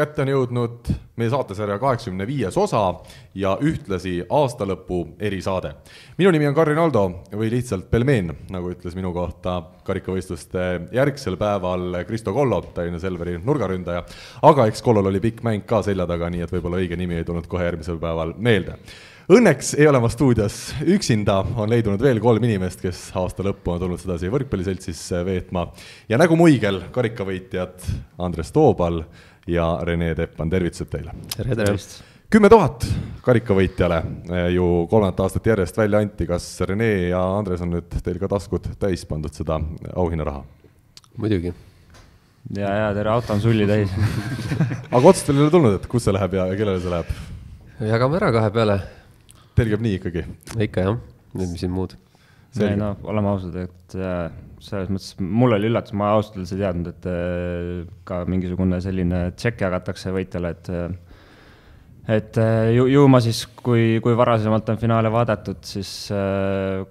kätte on jõudnud meie saatesarja kaheksakümne viies osa ja ühtlasi aastalõpu erisaade. minu nimi on Karin Aldo või lihtsalt Pelmeen, nagu ütles minu kohta karikavõistluste järgsel päeval Kristo Kollo, Tallinna Selveri nurgaründaja. aga eks Kollol oli pikk mäng ka selja taga, nii et võib-olla õige nimi ei tulnud kohe järgmisel päeval meelde Õnneks ei ole ma stuudios üksinda, on leidunud veel kolm inimest, kes aasta lõppu on tulnud sedasi võrkpalliseltsis veetma ja nägu muigel karikavõitjad Andres Toobal ja Rene Teppan, tervitused teile! tere, tere! kümme tuhat karikavõitjale eh, ju kolmandat aastat järjest välja anti, kas Rene ja Andres on nüüd teil ka taskud täis pandud seda auhinnaraha? muidugi. ja, ja tere, auto on sulli täis aga otsust veel ei ole tulnud, et kus see läheb ja, ja kellele see läheb? jagame ära kahe peale. Teil käib nii ikkagi? ikka jah, nüüd mis siin muud. ei no oleme ausad, et äh, selles mõttes mul oli üllatus, ma ausalt öeldes ei teadnud, et äh, ka mingisugune selline tšekk jagatakse võitjale, et äh, et äh, ju, ju ma siis, kui, kui varasemalt on finaale vaadatud, siis äh,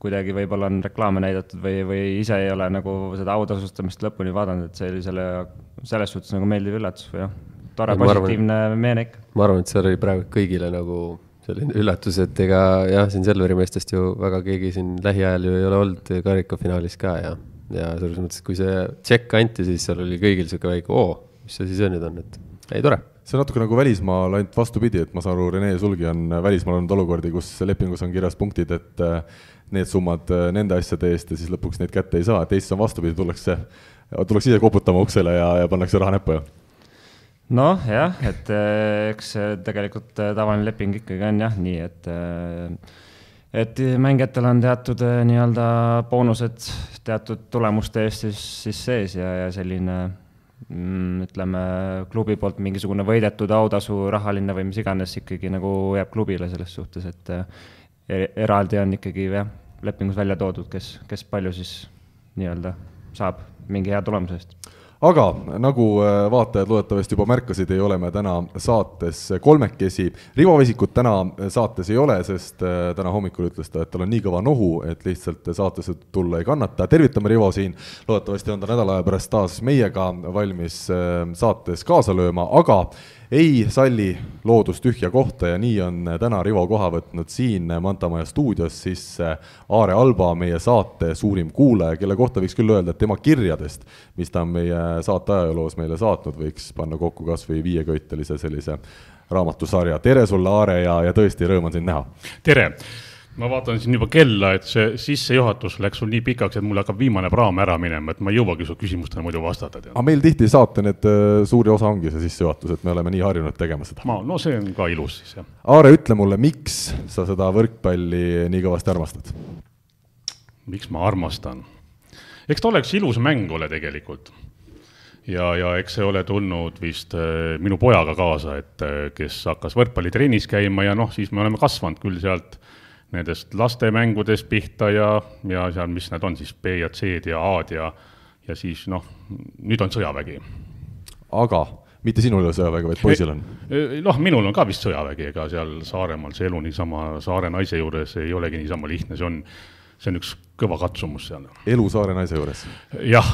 kuidagi võib-olla on reklaame näidatud või, või ise ei ole nagu seda autasustamist lõpuni vaadanud, et see oli selle, selles suhtes nagu meeldiv üllatus või jah, tore positiivne meene ikka. ma arvan, et see oli praegu kõigile nagu selline üllatus, et ega jah, siin Selveri meestest ju väga keegi siin lähiajal ju ei ole olnud karikafinaalis ka ja, ja selles mõttes, kui see tšekk anti, siis seal oli kõigil sihuke väike oo, mis asi see nüüd on, et ei tore. see on natuke nagu välismaal, ainult vastupidi, et ma saan aru, Rene sulgi on välismaal olnud olukordi, kus lepingus on kirjas punktid, et äh, need summad äh, nende asjade eest ja siis lõpuks neid kätte ei saa, et Eestis on vastupidi, tullakse, tullakse ise koputama uksele ja, ja pannakse raha näppu ja noh, jah, et eh, eks tegelikult eh, tavaline leping ikkagi on jah nii, et et mängijatel on teatud nii-öelda boonused teatud tulemuste eest siis, siis sees ja, ja selline mm, ütleme, klubi poolt mingisugune võidetud autasu, rahaline või mis iganes ikkagi nagu jääb klubile selles suhtes, et e-, eraldi on ikkagi jah, lepingus välja toodud, kes, kes palju siis nii-öelda saab mingi hea tulemuse eest aga nagu äh, vaatajad loodetavasti juba märkasid, ei ole me täna saates kolmekesi. Rivo Vesikut täna saates ei ole, sest äh, täna hommikul ütles ta, et tal on nii kõva nohu, et lihtsalt saatesse tulla ei kannata. tervitame Rivo siin, loodetavasti on ta nädala aja pärast taas meiega valmis äh, saates kaasa lööma, aga ei salli loodus tühja kohta ja nii on täna Rivo koha võtnud siin Mantamaja stuudios siis Aare Alba, meie saate suurim kuulaja, kelle kohta võiks küll öelda, et tema kirjadest, mis ta on meie saate ajaloos meile saatnud, võiks panna kokku kas või viieköitelise sellise raamatusarja. tere sulle, Aare, ja, ja tõesti rõõm on sind näha! tere! Ma vaatan siin juba kella, et see sissejuhatus läks sul nii pikaks, et mul hakkab viimane praam ära minema, et ma ei jõuagi su küsimustele muidu vastata. aga meil tihti saate need äh, suuri osa ongi see sissejuhatus, et me oleme nii harjunud tegema seda. no see on ka ilus siis, jah. Aare, ütle mulle, miks sa seda võrkpalli nii kõvasti armastad? miks ma armastan? eks ta oleks ilus mäng ole tegelikult ja, ja eks see ole tulnud vist äh, minu pojaga kaasa, et äh, kes hakkas võrkpallitrennis käima ja noh, siis me oleme kasvanud küll sealt nendest lastemängudest pihta ja, ja seal, mis need on siis, B ja C-d ja A-d ja, ja siis noh, nüüd on sõjavägi. aga mitte sinul ei ole sõjavägi, vaid poisil on? noh, minul on ka vist sõjavägi, ega seal Saaremaal see elu niisama saare naise juures ei olegi niisama lihtne, see on see on üks kõva katsumus seal. elu saare naise juures? jah.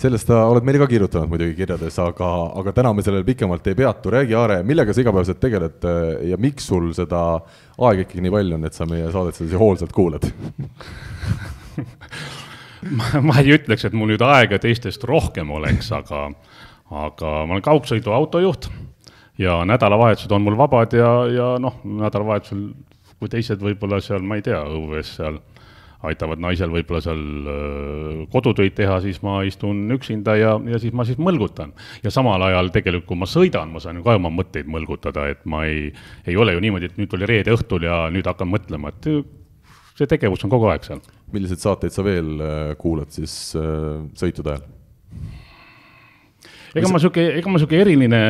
sellest sa oled meile ka kirjutanud muidugi kirjades, aga, aga täna me sellel pikemalt ei peatu, räägi, Aare, millega sa igapäevaselt tegeled äh, ja miks sul seda aega ikkagi nii palju on, et sa meie saadet sedasi hoolsalt kuulad ma, ma ei ütleks, et mul nüüd aega teistest rohkem oleks, aga, aga ma olen kaugsõidu autojuht ja nädalavahetused on mul vabad ja, ja noh, nädalavahetusel, kui teised võib-olla seal, ma ei tea, õues seal aitavad naisel võib-olla seal kodutöid teha, siis ma istun üksinda ja, ja siis ma siis mõlgutan. ja samal ajal tegelikult, kui ma sõidan, ma saan ju ka oma mõtteid mõlgutada, et ma ei, ei ole ju niimoodi, et nüüd tuli reede õhtul ja nüüd hakkan mõtlema, et see tegevus on kogu aeg seal. milliseid saateid sa veel kuulad siis sõitude ajal? ega ma sihuke, ega ma sihuke eriline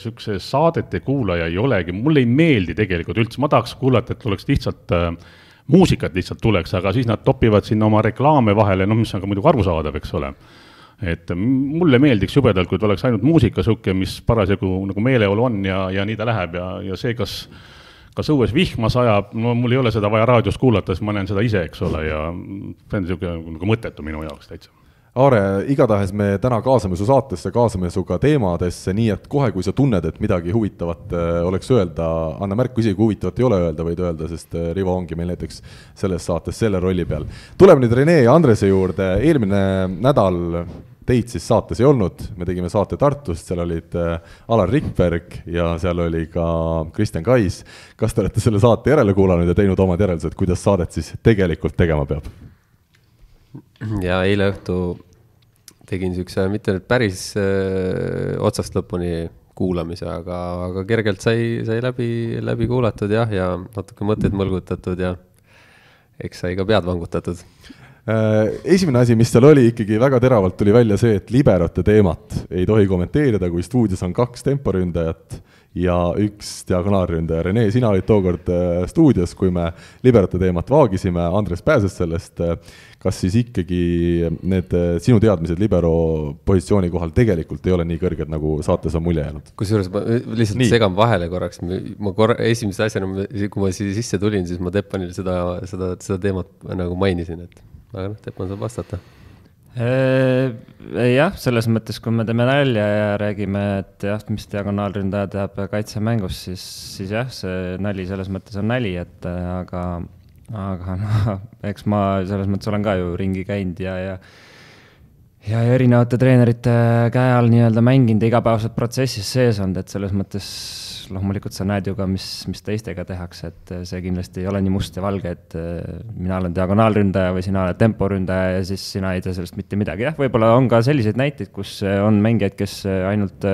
sihukese saadete kuulaja ei olegi, mulle ei meeldi tegelikult üldse, ma tahaks kuulata, et oleks lihtsalt äh, muusikat lihtsalt tuleks, aga siis nad topivad sinna oma reklaame vahele, noh, mis on ka muidugi arusaadav, eks ole. et mulle meeldiks jubedalt, kui ta oleks ainult muusika sihuke, mis parasjagu nagu meeleolu on ja, ja nii ta läheb ja, ja see, kas kas õues vihma sajab, no mul ei ole seda vaja raadios kuulata, sest ma näen seda ise, eks ole, ja see on niisugune nagu mõttetu minu jaoks täitsa Aare, igatahes me täna kaasame su saatesse, kaasame su ka teemadesse, nii et kohe, kui sa tunned, et midagi huvitavat äh, oleks öelda, anna märku, isegi kui huvitavat ei ole öelda, võid öelda, sest äh, Rivo ongi meil näiteks selles saates selle rolli peal. tuleme nüüd Rene ja Andrese juurde, eelmine nädal teid siis saates ei olnud, me tegime saate Tartust, seal olid äh, Alar Rikberg ja seal oli ka Kristjan Kais. kas te olete selle saate järele kuulanud ja teinud omad järeldused, kuidas saadet siis tegelikult tegema peab? Ja eile õhtu tegin siukse, mitte nüüd päris öö, äh, otsast lõpuni kuulamise, aga, aga kergelt sai, sai läbi, läbi kuulatud jah, ja natuke mõtteid mõlgutatud ja eks sai ka pead vangutatud. Äh, esimene asi, mis seal oli ikkagi väga teravalt tuli välja see, et liberate teemat ei tohi kommenteerida, kui stuudios on kaks temporündajat ja üks diagonaalründaja. Rene, sina olid tookord äh, stuudios, kui me liberate teemat vaagisime, Andres pääses sellest. kas siis ikkagi need äh, sinu teadmised libero positsiooni kohal tegelikult ei ole nii kõrged, nagu saates on mulje jäänud? kusjuures ma lihtsalt nii. segan vahele korraks, ma korra, esimese asjana, kui ma siia sisse tulin, siis ma Teppanile seda, seda, seda teemat nagu mainisin, et aga noh, Teppan saab vastata Äh, jah, selles mõttes, kui me teeme nalja ja räägime, et jah, mis diagonaalründaja teab kaitsemängus, siis, siis jah, see nali selles mõttes on nali, et aga, aga noh, eks ma selles mõttes olen ka ju ringi käinud ja, ja ja erinevate treenerite käe all nii-öelda mänginud ja igapäevaselt protsessis sees olnud, et selles mõttes loomulikult sa näed ju ka, mis, mis teistega tehakse, et see kindlasti ei ole nii must ja valge, et äh, mina olen diagonaalründaja või sina oled temporündaja ja siis sina ei tea sellest mitte midagi. jah, võib-olla on ka selliseid näiteid, kus äh, on mängijaid, kes ainult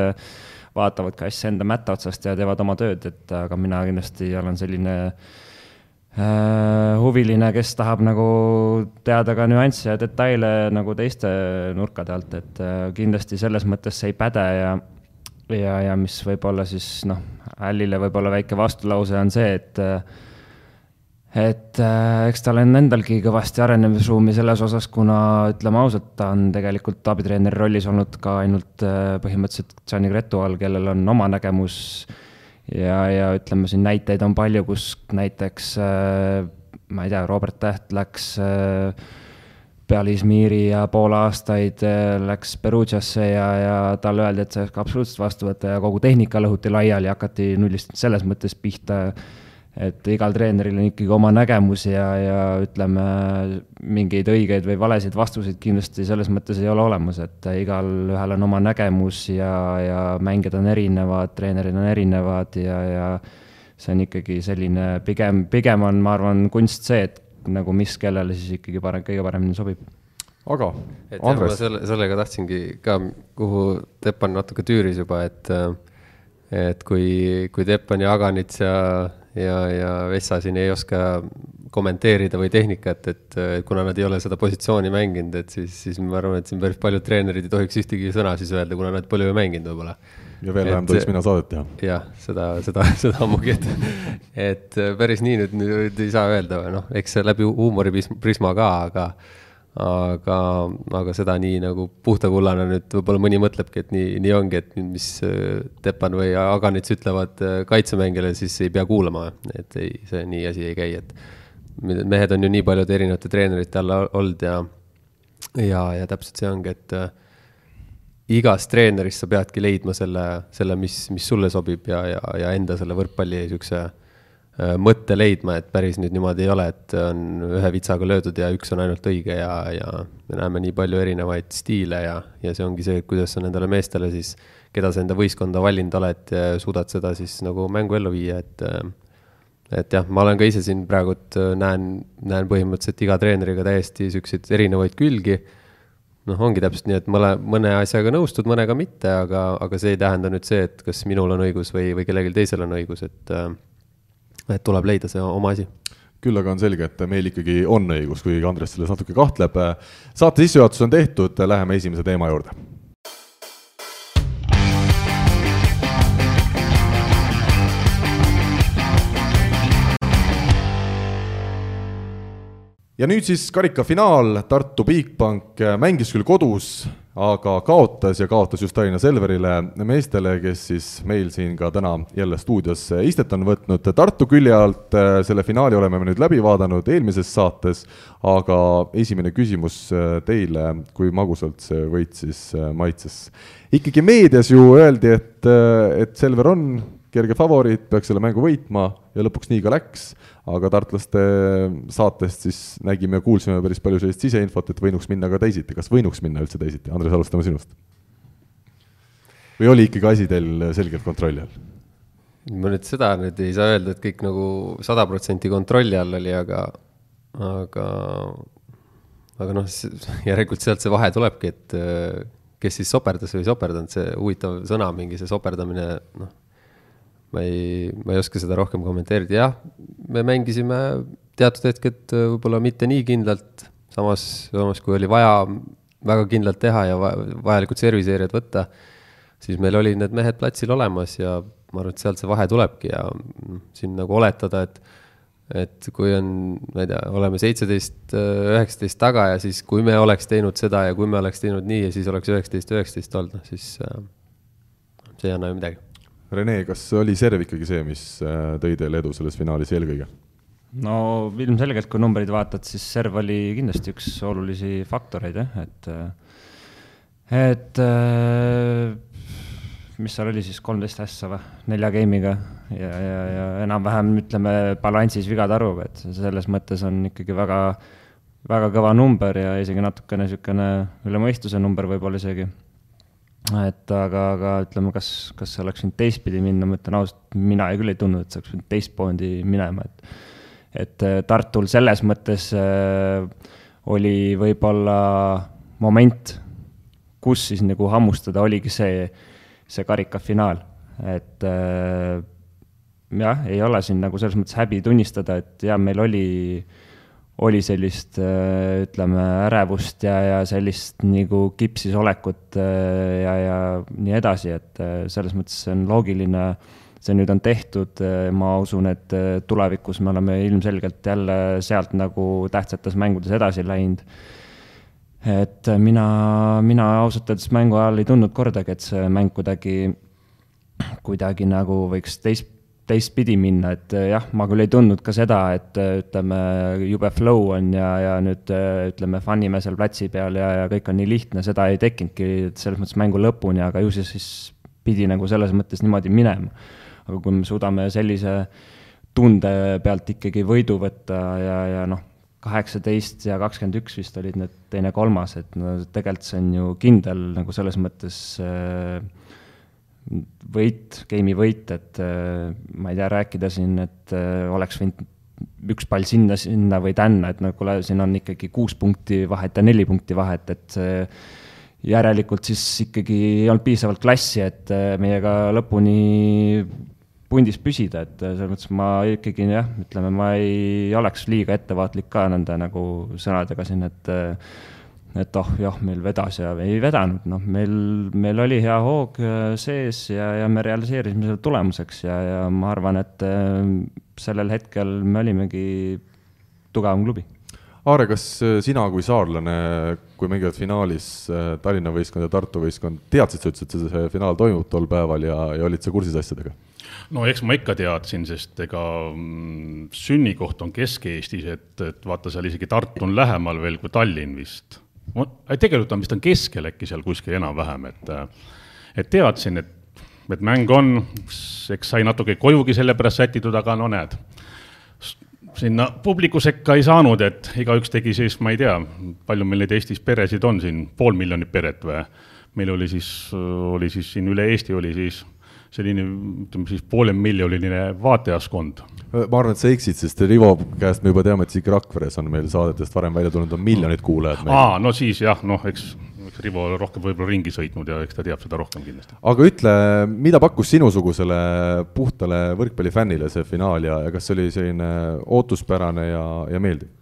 vaatavadki asja enda mätta otsast ja teevad oma tööd, et aga mina kindlasti olen selline huviline, kes tahab nagu teada ka nüansse ja detaile nagu teiste nurkade alt, et kindlasti selles mõttes see ei päde ja ja, ja mis võib-olla siis noh, Allile võib-olla väike vastulause on see, et et äh, eks tal on endalgi kõvasti arenemisruumi selles osas, kuna ütleme ausalt, ta on tegelikult abitreeneri rollis olnud ka ainult äh, põhimõtteliselt Gianni Gretu all, kellel on oma nägemus ja, ja ütleme siin näiteid on palju, kus näiteks äh, ma ei tea, Robert Täht läks äh, peale Izmiri ja pool aastaid äh, läks Perugiasse ja, ja talle öeldi, et see oleks ka absoluutselt vastu võtta ja kogu tehnika lõhuti laiali, hakati nullist selles mõttes pihta, et igal treeneril on ikkagi oma nägemus ja, ja ütleme, mingeid õigeid või valesid vastuseid kindlasti selles mõttes ei ole olemas, et igalühel on oma nägemus ja, ja mängijad on erinevad, treenerid on erinevad ja, ja see on ikkagi selline pigem, pigem on, ma arvan, kunst see, et nagu mis kellele siis ikkagi parem, kõige paremini sobib. aga, Andres. selle, sellega tahtsingi ka, kuhu Teppan natuke tüüris juba, et, et kui, kui Teppan ja Aganits ja, ja, ja Vessa siin ei oska kommenteerida või tehnikat, et kuna nad ei ole seda positsiooni mänginud, et siis, siis ma arvan, et siin päris paljud treenerid ei tohiks ühtegi sõna siis öelda, kuna nad pole ju mänginud võib-olla ja veel vähem tohiks mina saadet teha. jah, seda, seda, seda ammugi, et, et päris nii nüüd, nüüd ei saa öelda, noh, eks see läbi huumoriprisma ka, aga aga, aga seda nii nagu puhta kullana nüüd võib-olla mõni mõtlebki, et nii, nii ongi, et mis äh, Tepan või Aganits ütlevad äh, kaitsemängijale, siis ei pea kuulama, et ei, see nii asi ei käi, et mehed on ju nii paljude erinevate treenerite alla olnud ja, ja, ja täpselt see ongi, et äh, igast treenerist sa peadki leidma selle, selle, mis, mis sulle sobib ja, ja, ja enda selle võrkpalli niisuguse äh, mõtte leidma, et päris nüüd niimoodi ei ole, et on ühe vitsaga löödud ja üks on ainult õige ja, ja me näeme nii palju erinevaid stiile ja, ja see ongi see, kuidas sa nendele meestele siis, keda sa enda võistkonda valinud oled, suudad seda siis nagu mängu ellu viia, et et jah, ma olen ka ise siin praegult näen, näen põhimõtteliselt iga treeneriga täiesti niisuguseid erinevaid külgi noh, ongi täpselt nii, et mõne, mõne asjaga nõustud, mõnega mitte, aga, aga see ei tähenda nüüd see, et kas minul on õigus või, või kellelgi teisel on õigus, et, äh, et tuleb leida see oma asi küll aga on selge, et meil ikkagi on õigus, kuigi Andres selles natuke kahtleb. saate sissejuhatus on tehtud, läheme esimese teema juurde ja nüüd siis karikafinaal, Tartu Bigbank mängis küll kodus, aga kaotas ja kaotas just Tallinna Selverile meestele, kes siis meil siin ka täna jälle stuudios istet on võtnud. Tartu külje alt selle finaali oleme me nüüd läbi vaadanud eelmises saates, aga esimene küsimus teile, kui magusalt see võit siis maitses? ikkagi meedias ju öeldi, et, et Selver on kerge favoriit, peaks selle mängu võitma ja lõpuks nii ka läks, aga tartlaste saatest siis nägime ja kuulsime päris palju sellist siseinfot, et võinuks minna ka teisiti, kas võinuks minna üldse teisiti, Andres, alustame sinust. või oli ikkagi asi teil selgelt kontrolli all? ma nüüd seda nüüd ei saa öelda, et kõik nagu sada protsenti kontrolli all oli, aga, aga, aga noh, järelikult sealt see vahe tulebki, et kes siis soperdas või ei soperdanud, see huvitav sõna, mingi see soperdamine, noh ma ei, ma ei oska seda rohkem kommenteerida, jah, me mängisime teatud hetked äh, võib-olla mitte nii kindlalt, samas, samas kui oli vaja väga kindlalt teha ja vajalikud serviseerijad võtta, siis meil olid need mehed platsil olemas ja ma arvan, et sealt see vahe tulebki ja noh, siin nagu oletada, et et kui on, ma ei tea, oleme seitseteist, äh, üheksateist taga ja siis, kui me oleks teinud seda ja kui me oleks teinud nii ja siis oleks üheksateist, üheksateist olnud, noh siis äh, see ei anna ju midagi Rene, kas oli serv ikkagi see, mis äh, tõi teile edu selles finaalis eelkõige? no ilmselgelt, kui numbreid vaatad, siis serv oli kindlasti üks olulisi faktoreid jah, et, äh, et äh, mis seal oli siis, kolmteist ässa või, nelja game'iga ja, ja, ja enam-vähem ütleme balansis vigade arvuga, et selles mõttes on ikkagi väga, väga kõva number ja isegi natukene niisugune üle mõistuse number võib-olla isegi et aga, aga ütleme, kas, kas oleks võinud teistpidi minna, ma ütlen ausalt, mina küll ei tundnud, et see oleks võinud teistmoodi minema, et et äh, Tartul selles mõttes äh, oli võib-olla moment, kus siis nagu hammustada, oligi see, see karikafinaal, et äh, jah, ei ole siin nagu selles mõttes häbi tunnistada, et jah, meil oli äh, oli sellist äh, ütleme, ärevust ja, ja sellist nagu kipsis olekut äh, ja, ja nii edasi, et äh, selles mõttes see on loogiline, see nüüd on tehtud, ma usun, et tulevikus me oleme ilmselgelt jälle sealt nagu tähtsates mängudes edasi läinud. et mina, mina ausalt öeldes mängu ajal ei tundnud kordagi, et see mäng kuidagi, kuidagi nagu võiks teist teistpidi minna, et eh, jah, ma küll ei tundnud ka seda, et eh, ütleme, jube flow on ja, ja nüüd eh, ütleme, fun ime seal platsi peal ja, ja kõik on nii lihtne, seda ei tekkinudki selles mõttes mängu lõpuni, aga ju see siis pidi nagu selles mõttes niimoodi minema. aga kui me suudame sellise tunde pealt ikkagi võidu võtta ja, ja noh, kaheksateist ja kakskümmend üks vist olid need teine-kolmas, et no tegelikult see on ju kindel nagu selles mõttes äh, võit, game'i võit, et äh, ma ei tea, rääkida siin, et äh, oleks võinud üks pall sinna, sinna või tänna, et no kuule, siin on ikkagi kuus punkti vahet ja neli punkti vahet, et järelikult siis ikkagi ei olnud piisavalt klassi, et äh, meiega lõpuni pundis püsida, et selles mõttes ma ikkagi jah, ütleme, ma ei oleks liiga ettevaatlik ka nende nagu sõnadega siin, et et oh jah, meil vedas ja ei vedanud, noh, meil, meil oli hea hoog äh, sees ja, ja me realiseerisime selle tulemuseks ja, ja ma arvan, et äh, sellel hetkel me olimegi tugevam klubi. Aare, kas äh, sina kui saarlane, kui mängivad finaalis Tallinna võistkond ja Tartu võistkond, teadsid sa üldse, et see finaal toimub tol päeval ja, ja olid sa kursis asjadega? no eks ma ikka teadsin, sest ega mm, sünnikoht on Kesk-Eestis, et, et vaata seal isegi Tartu on lähemal veel kui Tallinn vist tegelikult on vist on keskel äkki seal kuskil enam-vähem, et, et teadsin, et, et mäng on, eks sai natuke kojugi selle pärast sätitud, aga no näed, sinna publiku sekka ei saanud, et igaüks tegi siis, ma ei tea, palju meil neid Eestis peresid on siin, pool miljonit peret või? meil oli siis, oli siis siin üle Eesti oli siis selline, ütleme siis poolemiljoniline vaatajaskond. Ma arvan, et sa eksid, sest Rivo käest me juba teame, et isegi Rakveres on meil saadetest varem välja tulnud, on miljonid kuulajad. aa, no siis jah, noh, eks, eks Rivo rohkem võib-olla ringi sõitnud ja eks ta teab seda rohkem kindlasti. aga ütle, mida pakkus sinusugusele puhtale võrkpallifännile see finaal ja, ja kas see oli selline ootuspärane ja, ja meeldiv?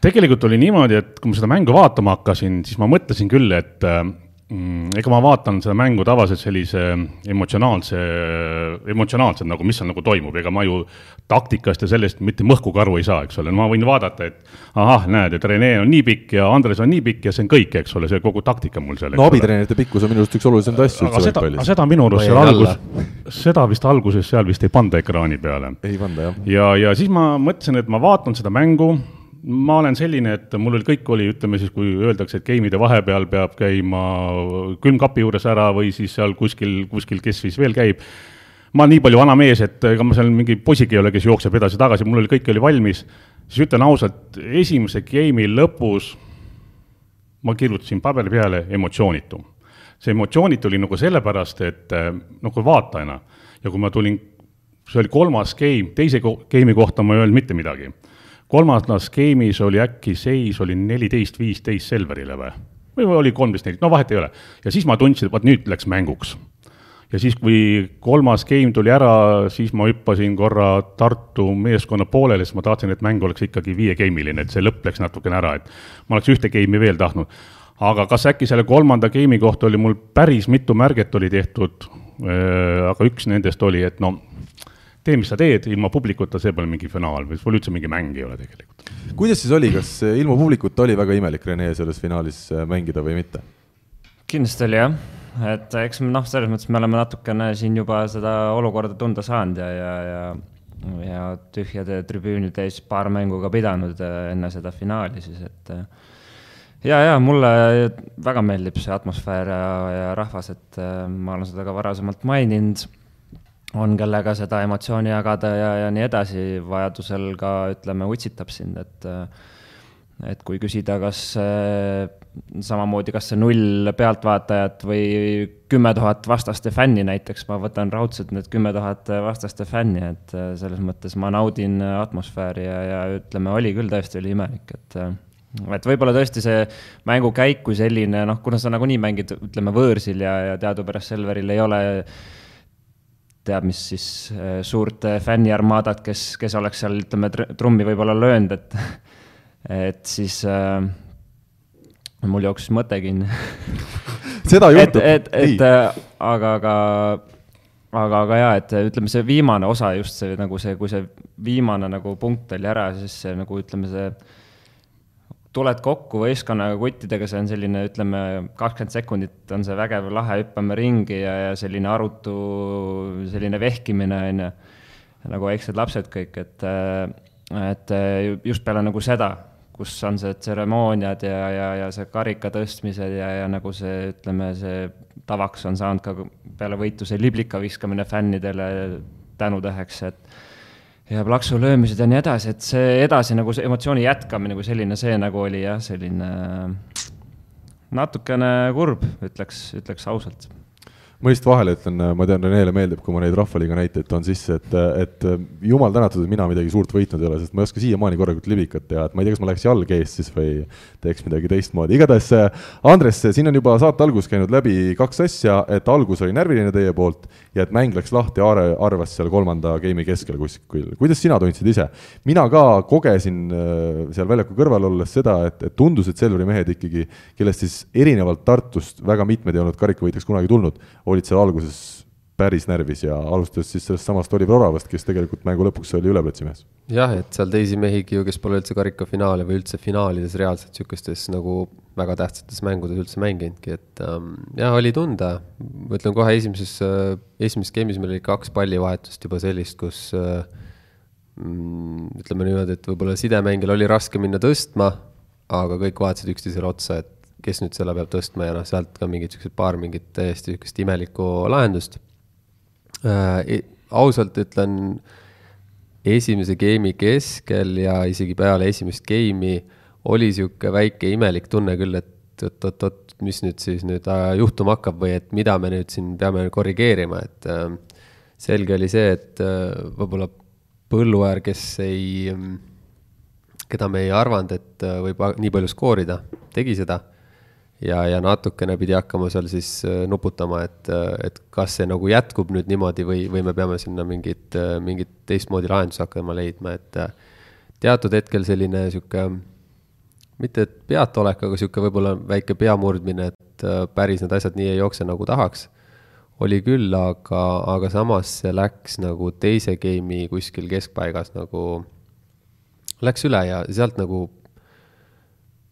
tegelikult oli niimoodi, et kui ma seda mängu vaatama hakkasin, siis ma mõtlesin küll, et mm, ega ma vaatan seda mängu tavaliselt sellise emotsionaalse, emotsionaalselt nagu, mis seal nagu toimub, ega ma ju taktikast ja sellest mitte mõhkugi aru ei saa, eks ole, ma võin vaadata, et ahah, näed, et Rene on nii pikk ja Andres on nii pikk ja see on kõik, eks ole, see kogu taktika mul seal. no abitreenerite pikkus on minu arust üks olulisemaid asju üldse võrkpallis. seda minu arust seal algus, seda vist alguses seal vist ei panda ekraani peale. ei panda, jah. ja, ja siis ma mõtlesin, et ma vaatan seda mängu ma olen selline, et mul oli, kõik oli, ütleme siis, kui öeldakse, et game'ide vahepeal peab käima külmkapi juures ära või siis seal kuskil, kuskil, kes siis veel käib. ma olen nii palju vana mees, et ega ma seal mingi poisigi ei ole, kes jookseb edasi-tagasi, mul oli, kõik oli valmis. siis ütlen ausalt, esimese game'i lõpus ma kirjutasin paberi peale emotsioonitu. see emotsioonitu oli nagu sellepärast, et nagu vaatajana ja kui ma tulin, see oli kolmas game, teise game'i kohta ma ei öelnud mitte midagi kolmandas skeemis oli äkki seis oli neliteist, viisteist Selverile või? või oli kolmteist, neliteist, no vahet ei ole. ja siis ma tundsin, et vot nüüd läks mänguks. ja siis, kui kolmas game tuli ära, siis ma hüppasin korra Tartu meeskonna poolele, sest ma tahtsin, et mäng oleks ikkagi viie-game'iline, et see lõpp läks natukene ära, et ma oleks ühte game'i veel tahtnud. aga kas äkki selle kolmanda game'i kohta oli mul päris mitu märget oli tehtud, äh, aga üks nendest oli, et no tee, mis sa teed, ilma publikuta, see pole mingi finaal või pole üldse mingi mäng ei ole tegelikult. kuidas siis oli, kas ilma publikuta oli väga imelik Rene selles finaalis äh, mängida või mitte? kindlasti oli jah, et eks noh, selles mõttes me oleme natukene siin juba seda olukorda tunda saanud ja, ja, ja ja tühjade tribüünide ees paar mängu ka pidanud äh, enne seda finaali siis, et äh, ja, ja mulle väga meeldib see atmosfäär ja, ja rahvas, et ma olen seda ka varasemalt maininud on, kellega seda emotsiooni jagada ja, ja nii edasi, vajadusel ka ütleme, utsitab sind, et et kui küsida, kas samamoodi, kas see null pealtvaatajat või kümme tuhat vastaste fänni näiteks, ma võtan raudselt need kümme tuhat vastaste fänni, et selles mõttes ma naudin atmosfääri ja, ja ütleme, oli küll tõesti, oli imelik, et et võib-olla tõesti see mängukäik kui selline, noh, kuna sa nagunii mängid, ütleme, võõrsil ja, ja teadupärast Selveril ei ole äh, teab mis siis äh, suurt äh, fänniarmaadat, kes, kes oleks seal, ütleme, trummi võib-olla löönud, et, et siis äh, mul jooksis mõte kinni seda juhtub. et, et, et äh, aga, aga, aga, aga jaa, et ütleme, see viimane osa just see nagu see, kui see viimane nagu punkt oli ära, siis see nagu ütleme, see tuled kokku võistkonnaga kuttidega, see on selline, ütleme, kakskümmend sekundit on see vägev, lahe, hüppame ringi ja, ja selline arutu, selline vehkimine, on ju, nagu väiksed lapsed kõik, et, et just peale nagu seda, kus on see tseremooniad ja, ja, ja see karika tõstmised ja, ja nagu see, ütleme, see tavaks on saanud ka peale võitu see liblika viskamine fännidele tänutäheks, et ja plaksu löömised ja nii edasi, et see edasi nagu see emotsiooni jätkamine kui selline, see nagu oli jah, selline natukene kurb, ütleks, ütleks ausalt. Ma lihtsalt vahele ütlen, ma tean, Renele meeldib, kui ma neid Rahvaliiga näiteid toon sisse, et, et jumal tänatud, et mina midagi suurt võitnud ei ole, sest ma ei oska siiamaani korralikult libikat teha, et ma ei tea, kas ma läheks jalg ees siis või teeks midagi teistmoodi, igatahes Andres, siin on juba saate algus käinud läbi kaks asja, et algus oli närviline teie poolt ja et mäng läks lahti Aare arvas seal kolmanda game'i keskel kuskil, kuidas sina tundsid ise? mina ka kogesin äh, seal väljaku kõrval olles seda, et, et tundus, et Selveri mehed ikkagi, kellest siis erinevalt Tartust väga mitmed ei olnud karikavõitjaks kunagi tulnud, olid seal alguses päris närvis ja alustades siis sellest samast Oliver Oravast, kes tegelikult mängu lõpuks oli üleplatsimees. jah, et seal teisi mehigi ju, kes pole üldse karikafinaale või üldse finaalides reaalselt niisugustes nagu väga tähtsates mängudes üldse mänginudki, et ähm, jah, oli tunda. ma ütlen kohe esimeses äh,, esimeses game'is meil oli kaks pallivahetust juba sellist, kus äh, mm, ütleme niimoodi, et võib-olla sidemängijal oli raske minna tõstma, aga kõik vaatasid üksteisele otsa, et kes nüüd selle peab tõstma ja noh, sealt ka mingid siuksed paar mingit täiesti sihukest imelikku lahendust äh,. ausalt ütlen, esimese game'i keskel ja isegi peale esimest game'i oli sihuke väike imelik tunne küll, et oot-oot-oot, mis nüüd siis nüüd äh, juhtuma hakkab või et mida me nüüd siin peame korrigeerima, et äh, selge oli see, et äh, võib-olla Põlluäär, kes ei, keda me ei arvanud, et äh, võib nii palju skoorida, tegi seda ja, ja natukene pidi hakkama seal siis äh, nuputama, et, äh, et kas see nagu jätkub nüüd niimoodi või, või me peame sinna mingit, äh, mingit teistmoodi lahendust hakkama leidma, et teatud hetkel selline sihuke, mitte et peataolek, aga sihuke võib-olla väike peamurdmine, et päris need asjad nii ei jookse, nagu tahaks. oli küll, aga, aga samas see läks nagu teise game'i kuskil keskpaigas nagu, läks üle ja sealt nagu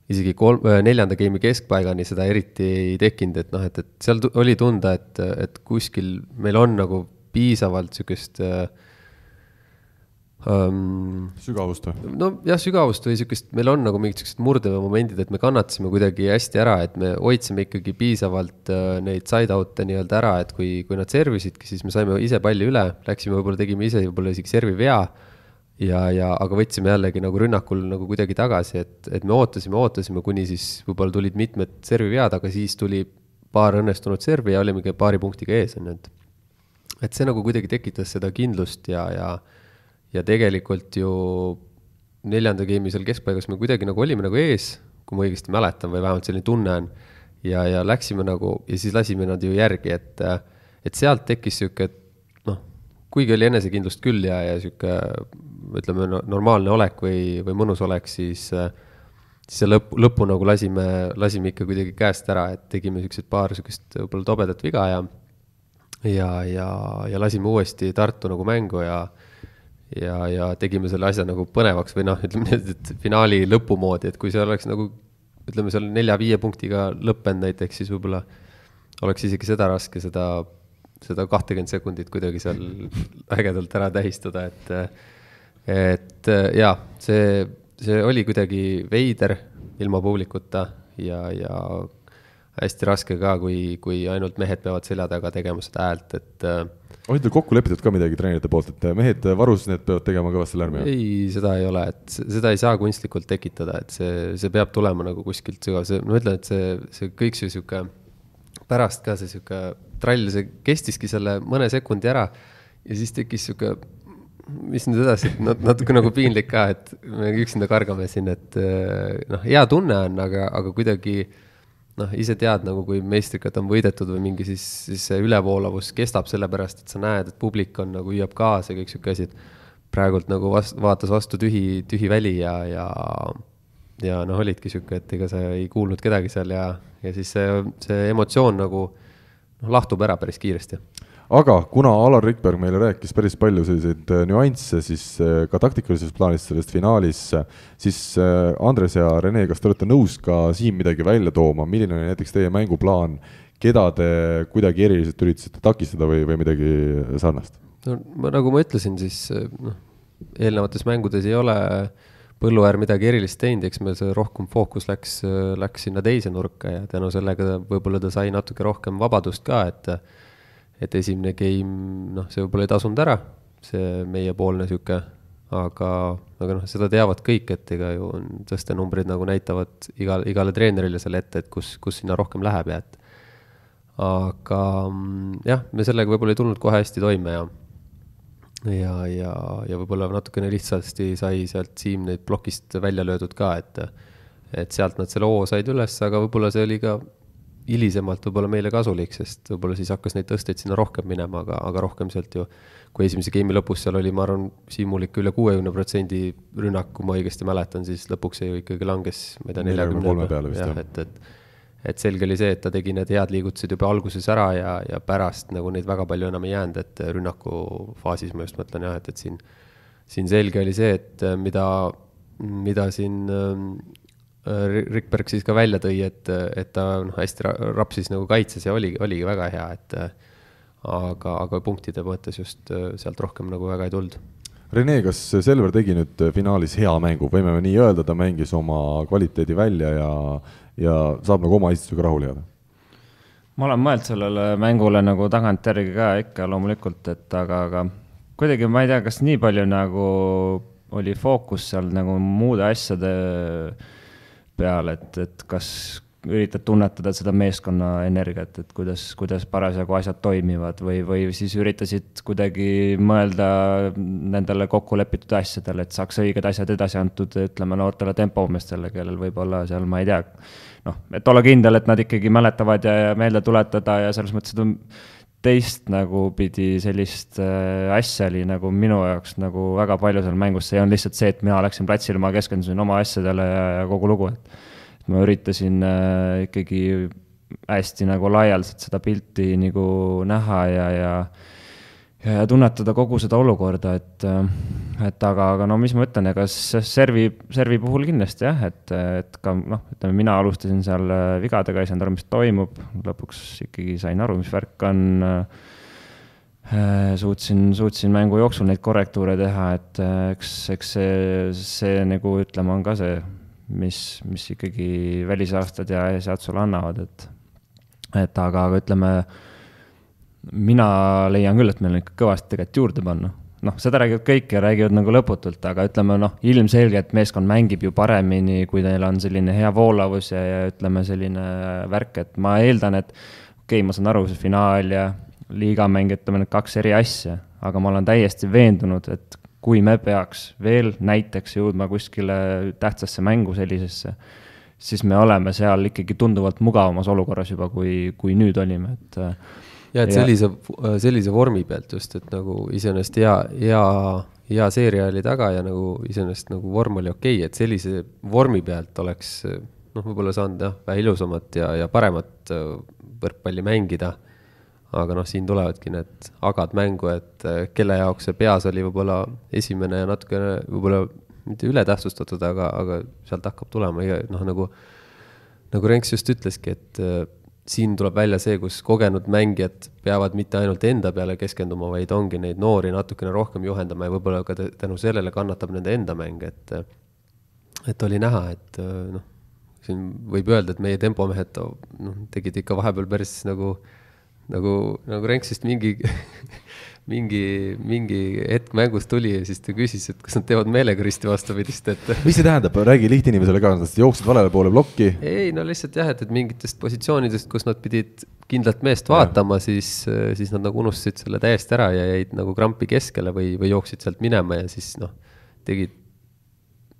isegi kolm, äh, neljanda game'i keskpaigani seda eriti ei tekkinud, et noh, et, et seal oli tunda, et, et kuskil meil on nagu piisavalt sihukest äh, um,. sügavust või? nojah, sügavust või sihukest, meil on nagu mingid sihukesed murdemomendid, et me kannatasime kuidagi hästi ära, et me hoidsime ikkagi piisavalt uh, neid side-out'e nii-öelda ära, et kui, kui nad servisidki, siis me saime ise palli üle, läksime, võib-olla tegime ise võib-olla isegi servi vea. Ja, ja aga võtsime jällegi nagu rünnakul nagu kuidagi tagasi, et, et me ootasime, ootasime, kuni siis võib-olla tulid mitmed servi vead, aga siis tuli paar õnnestunud servi ja olimegi paari punktiga ees, on ju, et. et see nagu kuidagi tekitas seda kindlust ja, ja ja tegelikult ju neljanda game'i seal keskpaigas me kuidagi nagu olime nagu ees, kui ma õigesti mäletan või vähemalt selline tunne on. ja, ja läksime nagu ja siis lasime nad ju järgi, et, et sealt tekkis sihuke, noh, kuigi oli enesekindlust küll ja, ja sihuke ütleme, normaalne olek või, või mõnus olek, siis siis see lõpp, lõppu nagu lasime, lasime ikka kuidagi käest ära, et tegime siuksed paar siukest võib-olla tobedat viga ja ja, ja, ja lasime uuesti Tartu nagu mängu ja ja, ja tegime selle asja nagu põnevaks või noh, ütleme nii, et finaali lõpu moodi, et kui see oleks nagu ütleme seal nelja-viie punktiga lõppenud näiteks, siis võib-olla oleks isegi seda raske, seda, seda kahtekümmet sekundit kuidagi seal ägedalt ära tähistada, et, et jaa, see, see oli kuidagi veider ilma publikuta ja, ja hästi raske ka, kui, kui ainult mehed peavad selja taga tegema seda häält, et oli teil kokku lepitud ka midagi treenerite poolt, et mehed varus, need peavad tegema kõvasti lärmi? ei, seda ei ole, et seda ei saa kunstlikult tekitada, et see, see peab tulema nagu kuskilt sügav, see, ma ütlen, et see, see kõik see sihuke, pärast ka see sihuke trall, see kestiski selle mõne sekundi ära ja siis tekkis sihuke, mis nüüd edasi, natuke nagu piinlik ka, et me üksinda kargame siin, et noh, hea tunne on, aga, aga kuidagi noh, ise tead nagu, kui meistrikat on võidetud või mingi, siis, siis see ülevoolavus kestab sellepärast, et sa näed, et publik on nagu hüüab kaasa ja kõik sihuke asi, et praegult nagu vast-, vaatas vastu tühi, tühi väli ja, ja ja noh, olidki sihuke, et ega sa ei kuulnud kedagi seal ja, ja siis see, see emotsioon nagu noh, lahtub ära päris kiiresti. Aga kuna Alar Rikberg meile rääkis päris palju selliseid äh, nüansse, siis äh, ka taktikalises plaanis sellest finaalis, siis äh, Andres ja Rene, kas te olete nõus ka siin midagi välja tooma, milline oli näiteks teie mänguplaan, keda te kuidagi eriliselt üritasite takistada või, või midagi sarnast? no ma, nagu ma ütlesin, siis noh, eelnevates mängudes ei ole Põlluäär midagi erilist teinud, eks meil see rohkem fookus läks, läks sinna teise nurka ja tänu sellega võib-olla ta sai natuke rohkem vabadust ka, et et esimene game, noh, see võib-olla ei tasunud ära, see meiepoolne sihuke, aga, aga noh, seda teavad kõik, et ega ju on tõstenumbrid nagu näitavad igal, igale treenerile selle ette, et kus, kus sinna rohkem läheb ja et. aga mm, jah, me sellega võib-olla ei tulnud kohe hästi toime ja, ja, ja, ja võib-olla natukene lihtsasti sai sealt Siim neid plokist välja löödud ka, et, et sealt nad selle hoo said üles, aga võib-olla see oli ka hilisemalt võib-olla meile kasulik, sest võib-olla siis hakkas neid tõsteid sinna rohkem minema, aga, aga rohkem sealt ju, kui esimese game'i lõpus seal oli, ma arvan, Siimul ikka üle kuuekümne protsendi rünnak, kui ma õigesti mäletan, siis lõpuks see ju ikkagi langes, ma ei tea, neljakümne peale vist jah. et, et et selge oli see, et ta tegi need head liigutused juba alguses ära ja, ja pärast nagu neid väga palju enam ei jäänud, et rünnaku faasis ma just mõtlen jah, et, et siin, siin selge oli see, et mida, mida siin Äh, Rikberg siis ka välja tõi, et, et ta noh, hästi rapsis nagu kaitses ja oligi, oligi väga hea, et aga, aga punktide mõttes just äh, sealt rohkem nagu väga ei tulnud. Rene, kas Selver tegi nüüd finaalis hea mängu, võime me nii öelda, ta mängis oma kvaliteedi välja ja, ja saab nagu oma esitusega rahule jääda? ma olen mõelnud sellele mängule nagu tagantjärgi ka ikka loomulikult, et aga, aga kuidagi ma ei tea, kas nii palju nagu oli fookus seal nagu muude asjade peal, et, et kas üritad tunnetada seda meeskonna energiat, et kuidas, kuidas parasjagu asjad toimivad või, või siis üritasid kuidagi mõelda nendele kokkulepitud asjadele, et saaks õiged asjad edasi antud, ütleme noortele tempomeestele, kellel võib-olla seal, ma ei tea, noh, et olla kindel, et nad ikkagi mäletavad ja, ja meelde tuletada ja selles mõttes, et on teist nagu pidi sellist äh, asja oli nagu minu jaoks nagu väga palju seal mängus, see olnud lihtsalt see, et mina läksin platsile, ma keskendusin oma asjadele ja, ja kogu lugu, et. Ma üritasin äh, ikkagi hästi nagu laialdaselt seda pilti nagu näha ja, ja ja tunnetada kogu seda olukorda, et, et aga, aga no mis ma ütlen, ega servi, servi puhul kindlasti jah, et, et ka noh, ütleme, mina alustasin seal vigadega, ei saanud aru, mis toimub, lõpuks ikkagi sain aru, mis värk on. suutsin, suutsin mängu jooksul neid korrektuure teha, et eks, eks see, see nagu ütleme, on ka see, mis, mis ikkagi välisaastad ja eessead sulle annavad, et, et aga, aga ütleme mina leian küll, et meil on ikka kõvasti tegelikult juurde panna. noh, seda räägivad kõik ja räägivad nagu lõputult, aga ütleme noh, ilmselgelt meeskond mängib ju paremini, kui neil on selline hea voolavus ja, ja ütleme, selline värk, et ma eeldan, et okei okay,, ma saan aru, see finaal ja liigamäng, ütleme need kaks eri asja, aga ma olen täiesti veendunud, et kui me peaks veel näiteks jõudma kuskile tähtsasse mängu sellisesse, siis me oleme seal ikkagi tunduvalt mugavamas olukorras juba, kui, kui nüüd olime, et ja et sellise, sellise vormi pealt just, et nagu iseenesest hea, hea, hea seeria oli taga ja nagu iseenesest nagu vorm oli okei okay,, et sellise vormi pealt oleks noh, võib-olla saanud jah, vähe ilusamat ja, ja paremat äh, võrkpalli mängida. Aga noh, siin tulevadki need agad mängu, et äh, kelle jaoks see peas oli võib-olla esimene ja natukene võib-olla mitte ületähtsustatud, aga, aga sealt hakkab tulema noh, nagu, nagu Renks just ütleski, et äh, siin tuleb välja see, kus kogenud mängijad peavad mitte ainult enda peale keskenduma, vaid ongi neid noori natukene rohkem juhendama ja võib-olla ka tänu sellele kannatab nende enda mäng, et et oli näha, et noh, siin võib öelda, et meie tempomehed noh, tegid ikka vahepeal päris nagu, nagu, nagu Renksist mingi mingi, mingi hetk mängus tuli ja siis ta küsis, et kas nad teevad meelega risti vastupidist, et. mis see tähendab, räägi lihtinimesele ka, nad jooksid valele poole plokki? ei, no lihtsalt jah, et, et mingitest positsioonidest, kus nad pidid kindlat meest vaatama, siis, siis nad nagu unustasid selle täiesti ära ja jäid nagu krampi keskele või, või jooksid sealt minema ja siis noh, tegid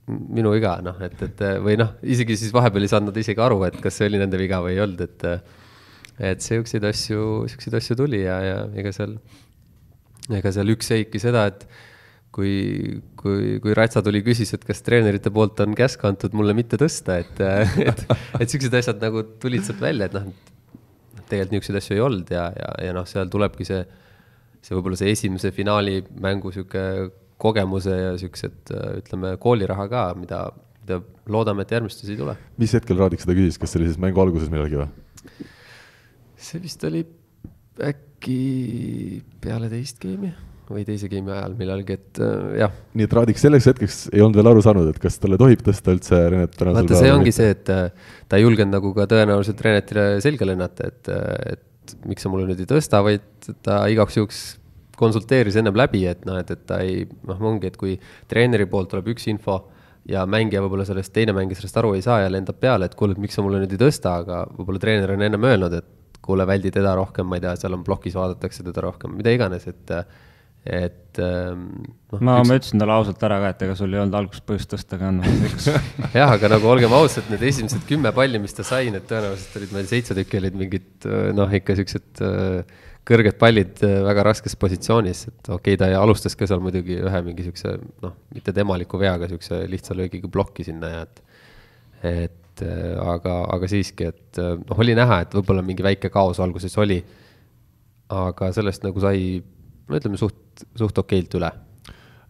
minu viga, noh, et, et või noh, isegi siis vahepeal ei saanud nad isegi aru, et kas see oli nende viga või ei olnud, et et siukseid asju, siukseid asju tuli ja, ja ega seal ega seal üks seiki seda, et kui, kui, kui Ratsa tuli, küsis, et kas treenerite poolt on käsk antud mulle mitte tõsta, et, et, et siuksed asjad nagu tulid sealt välja, et noh, tegelikult niisuguseid asju ei olnud ja, ja, ja noh, seal tulebki see, see võib-olla see esimese finaali mängu sihuke kogemuse ja siuksed, ütleme, kooliraha ka, mida, mida loodame, et järgmistes ei tule. mis hetkel Raadik seda küsis, kas see oli siis mängu alguses millalgi või? See vist oli äkki peale teist geimi või teise geimi ajal millalgi, et äh, jah. nii et Raadik selleks hetkeks ei olnud veel aru saanud, et kas talle tohib tõsta üldse Renet tänasel päeval? vaata, see ongi see, et äh, ta ei julgenud nagu ka tõenäoliselt Renetile selga lennata, et, äh, et miks sa mulle nüüd ei tõsta, vaid ta igaks juhuks konsulteeris ennem läbi, et noh, et, et ta ei, noh, ongi, et kui treeneri poolt tuleb üks info ja mängija võib-olla sellest, teine mängija sellest aru ei saa ja lendab peale, et kuule, et miks sa mulle nüüd ei tõsta, aga võib-olla treener on ennem öelnud, et kuule, väldi teda rohkem, ma ei tea, seal on plokis vaadatakse teda rohkem, mida iganes, et, et ähm, no,. ma üks..., ma ütlesin talle ausalt ära ka, et ega sul ei olnud alguses põhjust tõsta ka, noh, miks jah, aga nagu olgem ausad, need esimesed kümme palli, mis ta sai, need tõenäoliselt olid meil seitse tükki olid mingid noh, ikka siuksed kõrged pallid väga raskes positsioonis, et okei okay,, ta alustas ka seal muidugi ühe mingi siukse noh, mitte temaliku veaga, siukse lihtsa löögiga plokki sinna ja et, et et äh, aga, aga siiski, et äh, noh, oli näha, et võib-olla mingi väike kaos alguses oli. aga sellest nagu sai, no ütleme suht, suht okeilt üle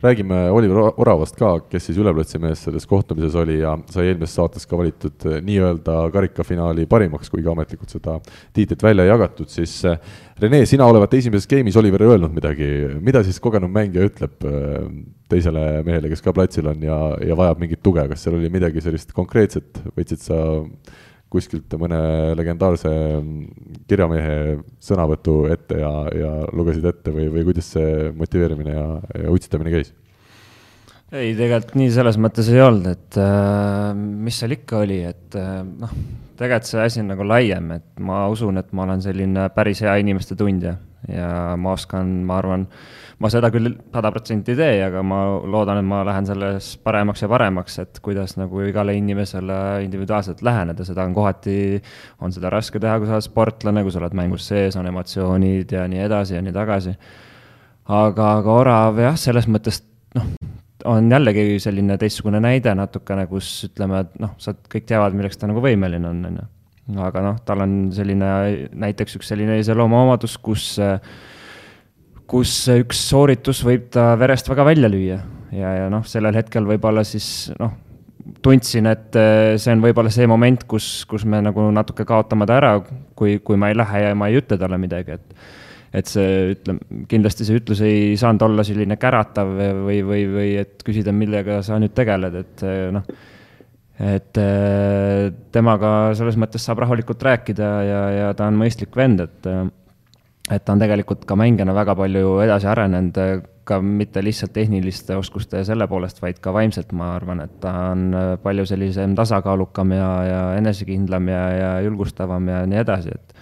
räägime Oliver Oravast ka, kes siis üleplatsi mees selles kohtumises oli ja sai eelmises saates ka valitud eh, nii-öelda karikafinaali parimaks, kuigi ametlikult seda tiitlit välja ei jagatud, siis eh, Rene, sina olevat esimeses game'is Oliver öelnud midagi, mida siis kogenud mängija ütleb eh, teisele mehele, kes ka platsil on ja, ja vajab mingit tuge, kas seal oli midagi sellist konkreetset, võtsid sa kuskilt mõne legendaarse kirjamehe sõnavõtu ette ja, ja lugesid ette või, või kuidas see motiveerimine ja, ja utsitamine käis? ei, tegelikult nii selles mõttes ei olnud, et äh, mis seal ikka oli, et äh, noh, tegelikult see asi on nagu laiem, et ma usun, et ma olen selline päris hea inimeste tundja ja ma oskan, ma arvan äh,, ma seda küll sada protsenti ei tee, aga ma loodan, et ma lähen selles paremaks ja paremaks, et kuidas nagu igale inimesele individuaalselt läheneda, seda on kohati, on seda raske teha, kui sa oled sportlane, kui sa oled mängus sees, on emotsioonid ja nii edasi ja nii tagasi. aga, aga orav jah, selles mõttes noh, on jällegi selline teistsugune näide natukene, kus ütleme, et noh, sa kõik teavad, milleks ta nagu võimeline on, on ju aga noh, tal on selline, näiteks üks selline iseloomuomadus, kus, kus üks sooritus võib ta verest väga välja lüüa. Ja, ja noh, sellel hetkel võib-olla siis noh, tundsin, et see on võib-olla see moment, kus, kus me nagu natuke kaotame ta ära, kui, kui ma ei lähe ja ma ei ütle talle midagi, et et see, ütleme, kindlasti see ütlus ei saanud olla selline käratav või, või, või et küsida, millega sa nüüd tegeled, et noh et äh, temaga selles mõttes saab rahulikult rääkida ja, ja ta on mõistlik vend, et äh, et ta on tegelikult ka mängijana väga palju edasi arenenud, ka mitte lihtsalt tehniliste oskuste ja selle poolest, vaid ka vaimselt, ma arvan, et ta on äh, palju sellisem tasakaalukam ja, ja enesekindlam ja, ja julgustavam ja nii edasi, et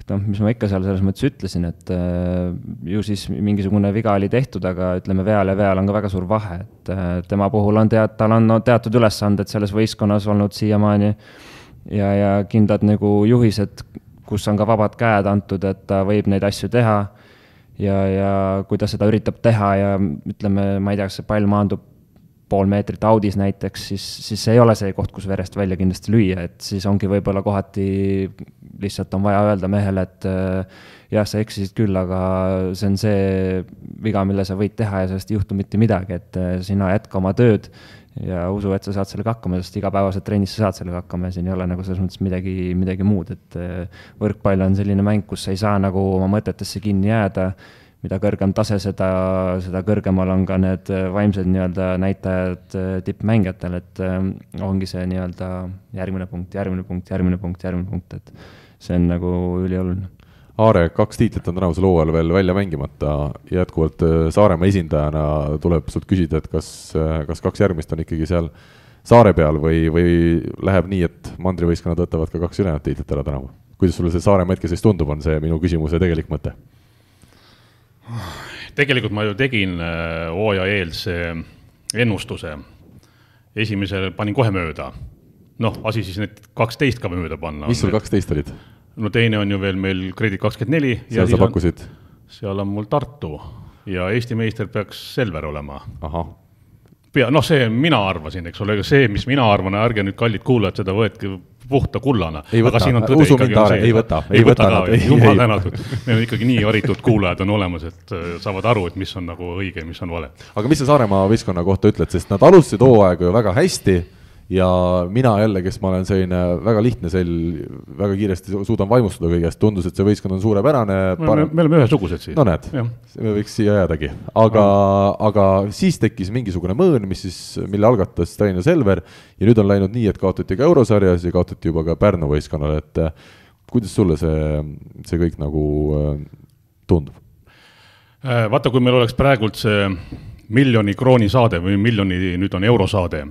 et noh, mis ma ikka seal selles mõttes ütlesin, et äh, ju siis mingisugune viga oli tehtud, aga ütleme, veal ja veal on ka väga suur vahe, et äh, tema puhul on tead, tal on no, teatud ülesanded selles võistkonnas olnud siiamaani ja, ja kindlad nagu juhised, kus on ka vabad käed antud, et ta võib neid asju teha. Ja, ja kui ta seda üritab teha ja ütleme, ma ei tea, kas see pall maandub pool meetrit audis näiteks, siis, siis ei ole see koht, kus verest välja kindlasti lüüa, et siis ongi võib-olla kohati lihtsalt on vaja öelda mehele, et äh, jah, sa eksisid küll, aga see on see viga, mille sa võid teha ja sellest ei juhtu mitte midagi, et äh, sina jätka oma tööd ja usu, et sa saad sellega hakkama, sest igapäevaselt trennis sa saad sellega hakkama ja siin ei ole nagu selles mõttes midagi, midagi muud, et äh, võrkpall on selline mäng, kus sa ei saa nagu oma mõtetesse kinni jääda mida kõrgem tase, seda, seda kõrgemal on ka need äh, vaimsed nii-öelda näitajad äh, tippmängijatel, et ongi see nii-öelda järgmine punkt, järgmine punkt, järgmine punkt, järgmine punkt, et see on nagu ülioluline. Aare, kaks tiitlit on tänavusel hooajal veel välja mängimata, jätkuvalt Saaremaa esindajana tuleb sult küsida, et kas, kas kaks järgmist on ikkagi seal saare peal või, või läheb nii, et mandrivõistkonnad võtavad ka kaks ülejäänud tiitlit ära tänavu? kuidas sulle see Saaremaa hetkeseis tundub, on see minu küsimuse tegelik mõte? tegelikult ma ju tegin äh, hooaja eelse ennustuse. esimesel panin kohe mööda. noh, asi siis need kaksteist ka mööda panna. mis sul kaksteist olid? No teine on ju veel meil Kredit kakskümmend neli. seal sa pakkusid? seal on mul Tartu ja Eesti meister peaks Selver olema. ahah pea, noh, see mina arvasin, eks ole, aga see, mis mina arvan, ärge nüüd, kallid kuulajad, seda võetke puhta kullana. on tõde Usu on see. ei võta, ei võta nad. jumal tänatud, meil on ikkagi nii haritud kuulajad on olemas, et äh, saavad aru, et mis on nagu õige ja mis on vale. aga mis sa Saaremaa võistkonna kohta ütled, sest nad alustasid hooaega ju väga hästi ja mina jälle, kes ma olen selline väga lihtne sell, väga kiiresti suudan vaimustuda kõigest, tundus, et see võistkond on suurepärane. me, me oleme ühesugused siis. no näed, me võiks siia jäädagi, aga, aga siis tekkis mingisugune mõõn, mis siis, mille algatas Tallinna Selver ja nüüd on läinud nii, et kaotati ka eurosarjas ja kaotati juba ka Pärnu võistkonnale, et eh, kuidas sulle see, see kõik nagu eh, tundub? Äh, vaata, kui meil oleks praegult see miljoni krooni saade või miljoni, nüüd on eurosaade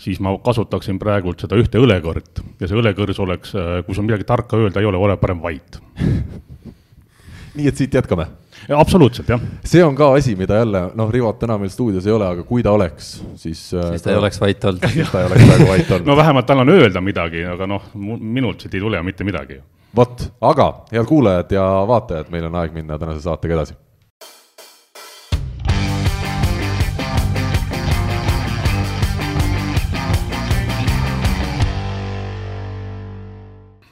siis ma kasutaksin praegult seda ühte õlekõrt ja see õlekõrs oleks, äh, kui sul midagi tarka öelda ei ole, ole parem vait nii et siit jätkame? absoluutselt, jah. see on ka asi, mida jälle, noh, Rivot täna meil stuudios ei ole, aga kui ta oleks, siis äh, siis ta ei oleks vait olnud. siis ta ei oleks praegu vait olnud. no vähemalt tal on öelda midagi, aga noh, minult siit ei tule mitte midagi. vot, aga head kuulajad ja vaatajad, meil on aeg minna tänase saatega edasi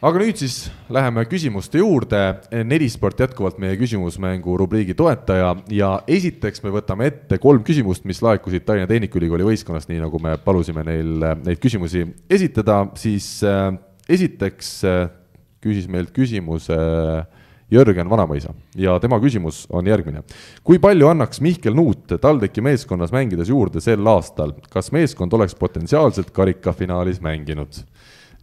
aga nüüd siis läheme küsimuste juurde. Nelisport jätkuvalt meie küsimusmängu rubriigi toetaja ja esiteks me võtame ette kolm küsimust, mis laekusid Tallinna Tehnikaülikooli võistkonnast, nii nagu me palusime neil neid küsimusi esitada, siis äh, esiteks äh, küsis meilt küsimuse Jörgen Vanamõisa ja tema küsimus on järgmine. kui palju annaks Mihkel Nuut TalTechi meeskonnas mängides juurde sel aastal, kas meeskond oleks potentsiaalselt karikafinaalis mänginud?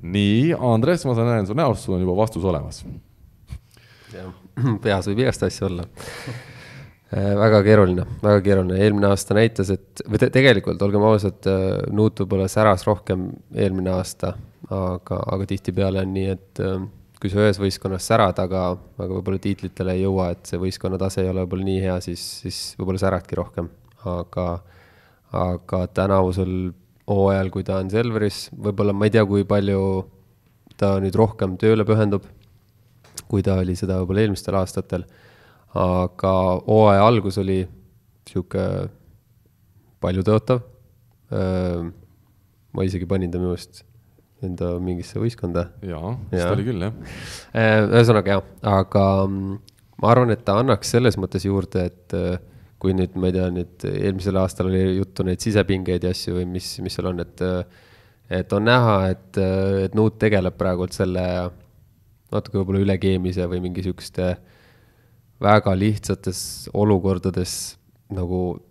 Nii, Andres, ma näen su näost, sul on juba vastus olemas. peas võib igast asju olla. Äh, väga keeruline, väga keeruline, eelmine aasta näitas, et või te, tegelikult olgem ausad, äh, Nuut võib-olla säras rohkem eelmine aasta, aga, aga tihtipeale on nii, et äh, kui sa ühes võistkonnas särad, aga, aga võib-olla tiitlitele ei jõua, et see võistkonna tase ei ole võib-olla nii hea, siis, siis võib-olla säradki rohkem, aga, aga tänavusel hooajal, kui ta on Selveris, võib-olla ma ei tea, kui palju ta nüüd rohkem tööle pühendub, kui ta oli seda võib-olla eelmistel aastatel, aga hooaja algus oli niisugune paljutõotav, ma isegi panin ta minu arust enda mingisse võistkonda. jaa, vist oli küll, jah. Ühesõnaga jah, aga mm, ma arvan, et ta annaks selles mõttes juurde, et kui nüüd, ma ei tea, nüüd eelmisel aastal oli juttu neid sisepingeid ja asju või mis, mis seal on, et et on näha, et, et Nuut tegeleb praegult selle natuke võib-olla ülekeemise või mingi sihukeste väga lihtsates olukordades nagu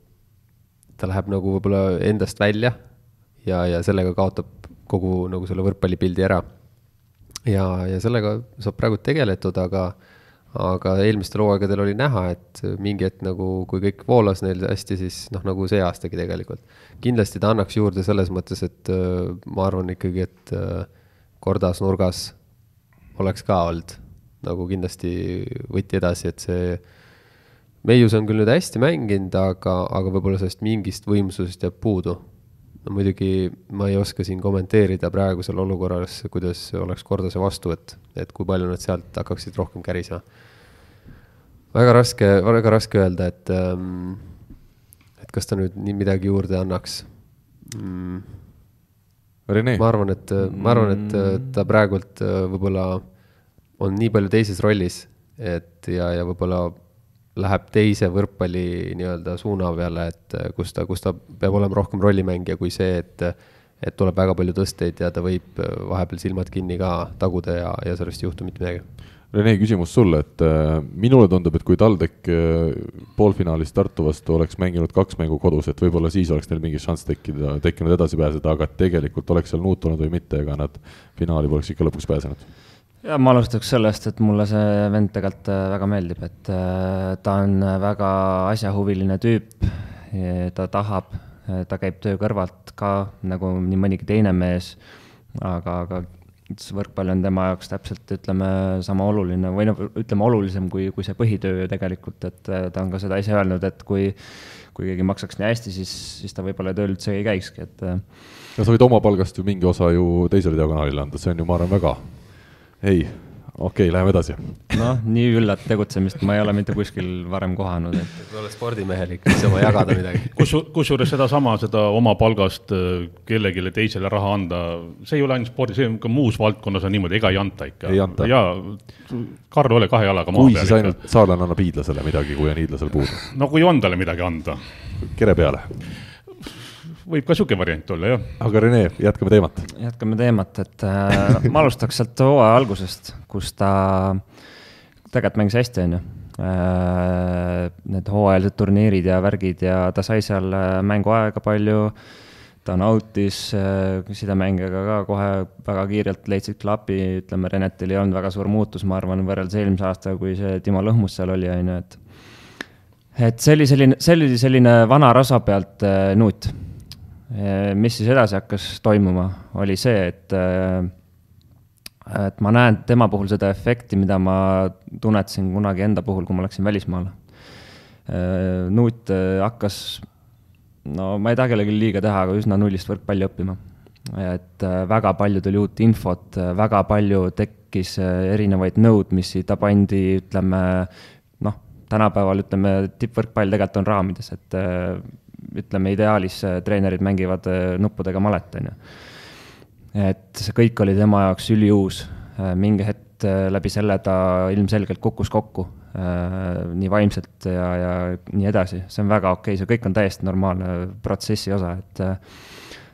ta läheb nagu võib-olla endast välja ja, ja sellega kaotab kogu nagu selle võrkpallipildi ära. ja, ja sellega saab praegu tegeletud, aga, aga eelmistel hooaegadel oli näha, et mingi hetk nagu, kui kõik voolas neil hästi, siis noh, nagu see aastagi tegelikult. kindlasti ta annaks juurde selles mõttes, et äh, ma arvan ikkagi, et äh, kordas nurgas oleks ka olnud nagu kindlasti võti edasi, et see Meius on küll nüüd hästi mänginud, aga, aga võib-olla sellest mingist võimsusest jääb puudu no muidugi ma ei oska siin kommenteerida praegusel olukorras, kuidas oleks korda see vastuvõtt, et kui palju nad sealt hakkaksid rohkem kärisema. väga raske, väga raske öelda, et, ähm, et kas ta nüüd nii midagi juurde annaks. Mm.. Ma arvan, et, ma arvan, et ta praegult äh, võib-olla on nii palju teises rollis, et ja, ja võib-olla läheb teise võrkpalli nii-öelda suuna peale, et äh, kus ta, kus ta peab olema rohkem rollimängija kui see, et et tuleb väga palju tõsteid ja ta võib äh, vahepeal silmad kinni ka taguda ja, ja sellest ei juhtu mitte midagi. Rene, küsimus sulle, et äh, minule tundub, et kui TalTech poolfinaalis Tartu vastu oleks mänginud kaks mängu kodus, et võib-olla siis oleks neil mingi šanss tekkida, tekkinud edasi pääseda, aga tegelikult oleks seal muutunud või mitte, ega nad finaali poleks ikka lõpuks pääsenud ja ma alustaks sellest, et mulle see vend tegelikult äh, väga meeldib, et äh, ta on äh, väga asjahuviline tüüp. ta tahab, ta käib töö kõrvalt ka nagu nii mõnigi teine mees. aga, aga võrkpall on tema jaoks täpselt, ütleme, sama oluline või noh, ütleme olulisem kui, kui see põhitöö tegelikult, et ta on ka seda ise öelnud, et kui, kui keegi maksaks nii hästi, siis, siis ta võib-olla tööl üldse ei käikski, et. no sa võid oma palgast ju mingi osa ju teisele diagonaalile anda, see on ju, ma arvan, väga ei, okei okay,, läheme edasi. noh, nii üllat tegutsemist ma ei ole mitte kuskil varem kohanud, et. sa oled spordimehelik, ei saa jagada midagi. kus, kusjuures sedasama, seda oma palgast äh, kellelegi teisele raha anda, see ei ole ainult spordi, see on ka muus valdkonnas on niimoodi, ega ei anta ikka. ja Karl, ole kahe jalaga maa peal. kui siis ainult saarlane annab hiidlasele midagi, kui on hiidlasel puudu. no kui on talle midagi anda. kere peale võib ka niisugune variant olla, jah. aga Rene, jätkame teemat. jätkame teemat, et äh, ma alustaks sealt hooaja algusest, kus ta tegelikult mängis hästi, on ju äh,. Need hooajalised turniirid ja värgid ja ta sai seal äh, mänguaega palju, ta nautis äh, sidemängijaga ka kohe väga kiirelt leidsid klapi, ütleme, Renetil ei olnud väga suur muutus, ma arvan, võrreldes eelmise aastaga, kui see Timo Lõhmus seal oli, on ju, et et see oli selline, see oli selline vana rasa pealt nuut mis siis edasi hakkas toimuma, oli see, et, eh, et ma näen tema puhul seda efekti, mida ma tunnetasin kunagi enda puhul, kui ma läksin välismaale. Eh, Nuut hakkas, no ma ei taha kellelegi liiga teha, aga üsna nullist võrkpalli õppima. et väga palju tuli uut infot, väga palju tekkis erinevaid nõudmisi, ta pandi, ütleme, noh, tänapäeval ütleme, tippvõrkpall tegelikult on raamides, et ütleme, ideaalis äh, treenerid mängivad äh, nuppudega malet, on ju. et see kõik oli tema jaoks üliuus, äh, mingi hetk läbi selle ta ilmselgelt kukkus kokku, nii vaimselt ja, ja nii edasi, see on väga okei okay., see kõik on täiesti normaalne protsessi osa, et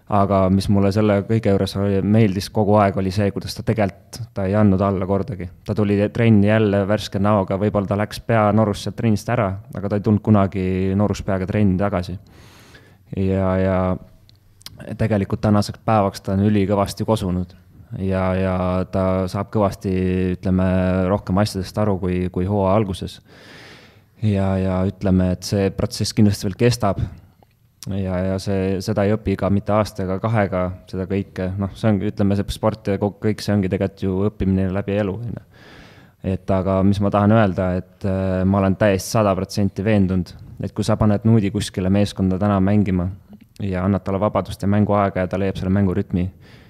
aga mis mulle selle kõige juures oli, meeldis kogu aeg, oli see, kuidas ta tegelikult, ta ei andnud alla kordagi. ta tuli trenni jälle värske näoga, võib-olla ta läks pea norust sealt trennist ära, aga ta ei tulnud kunagi norus peaga trenni tagasi ja, ja tegelikult tänaseks päevaks ta on ülikõvasti kosunud ja, ja ta saab kõvasti, ütleme, rohkem asjadest aru kui, kui hooaja alguses. ja, ja ütleme, et see protsess kindlasti veel kestab. Ja, ja see, seda ei õpi ka mitte aasta ega kahega, seda kõike, noh, see ongi, ütleme, see sport ja kõik see ongi tegelikult ju õppimine läbi elu, on ju. et aga mis ma tahan öelda, et äh, ma olen täiesti sada protsenti veendunud et kui sa paned Nuudi kuskile meeskonda täna mängima ja annad talle vabadust ja mänguaega ja ta leiab selle mängurütmi,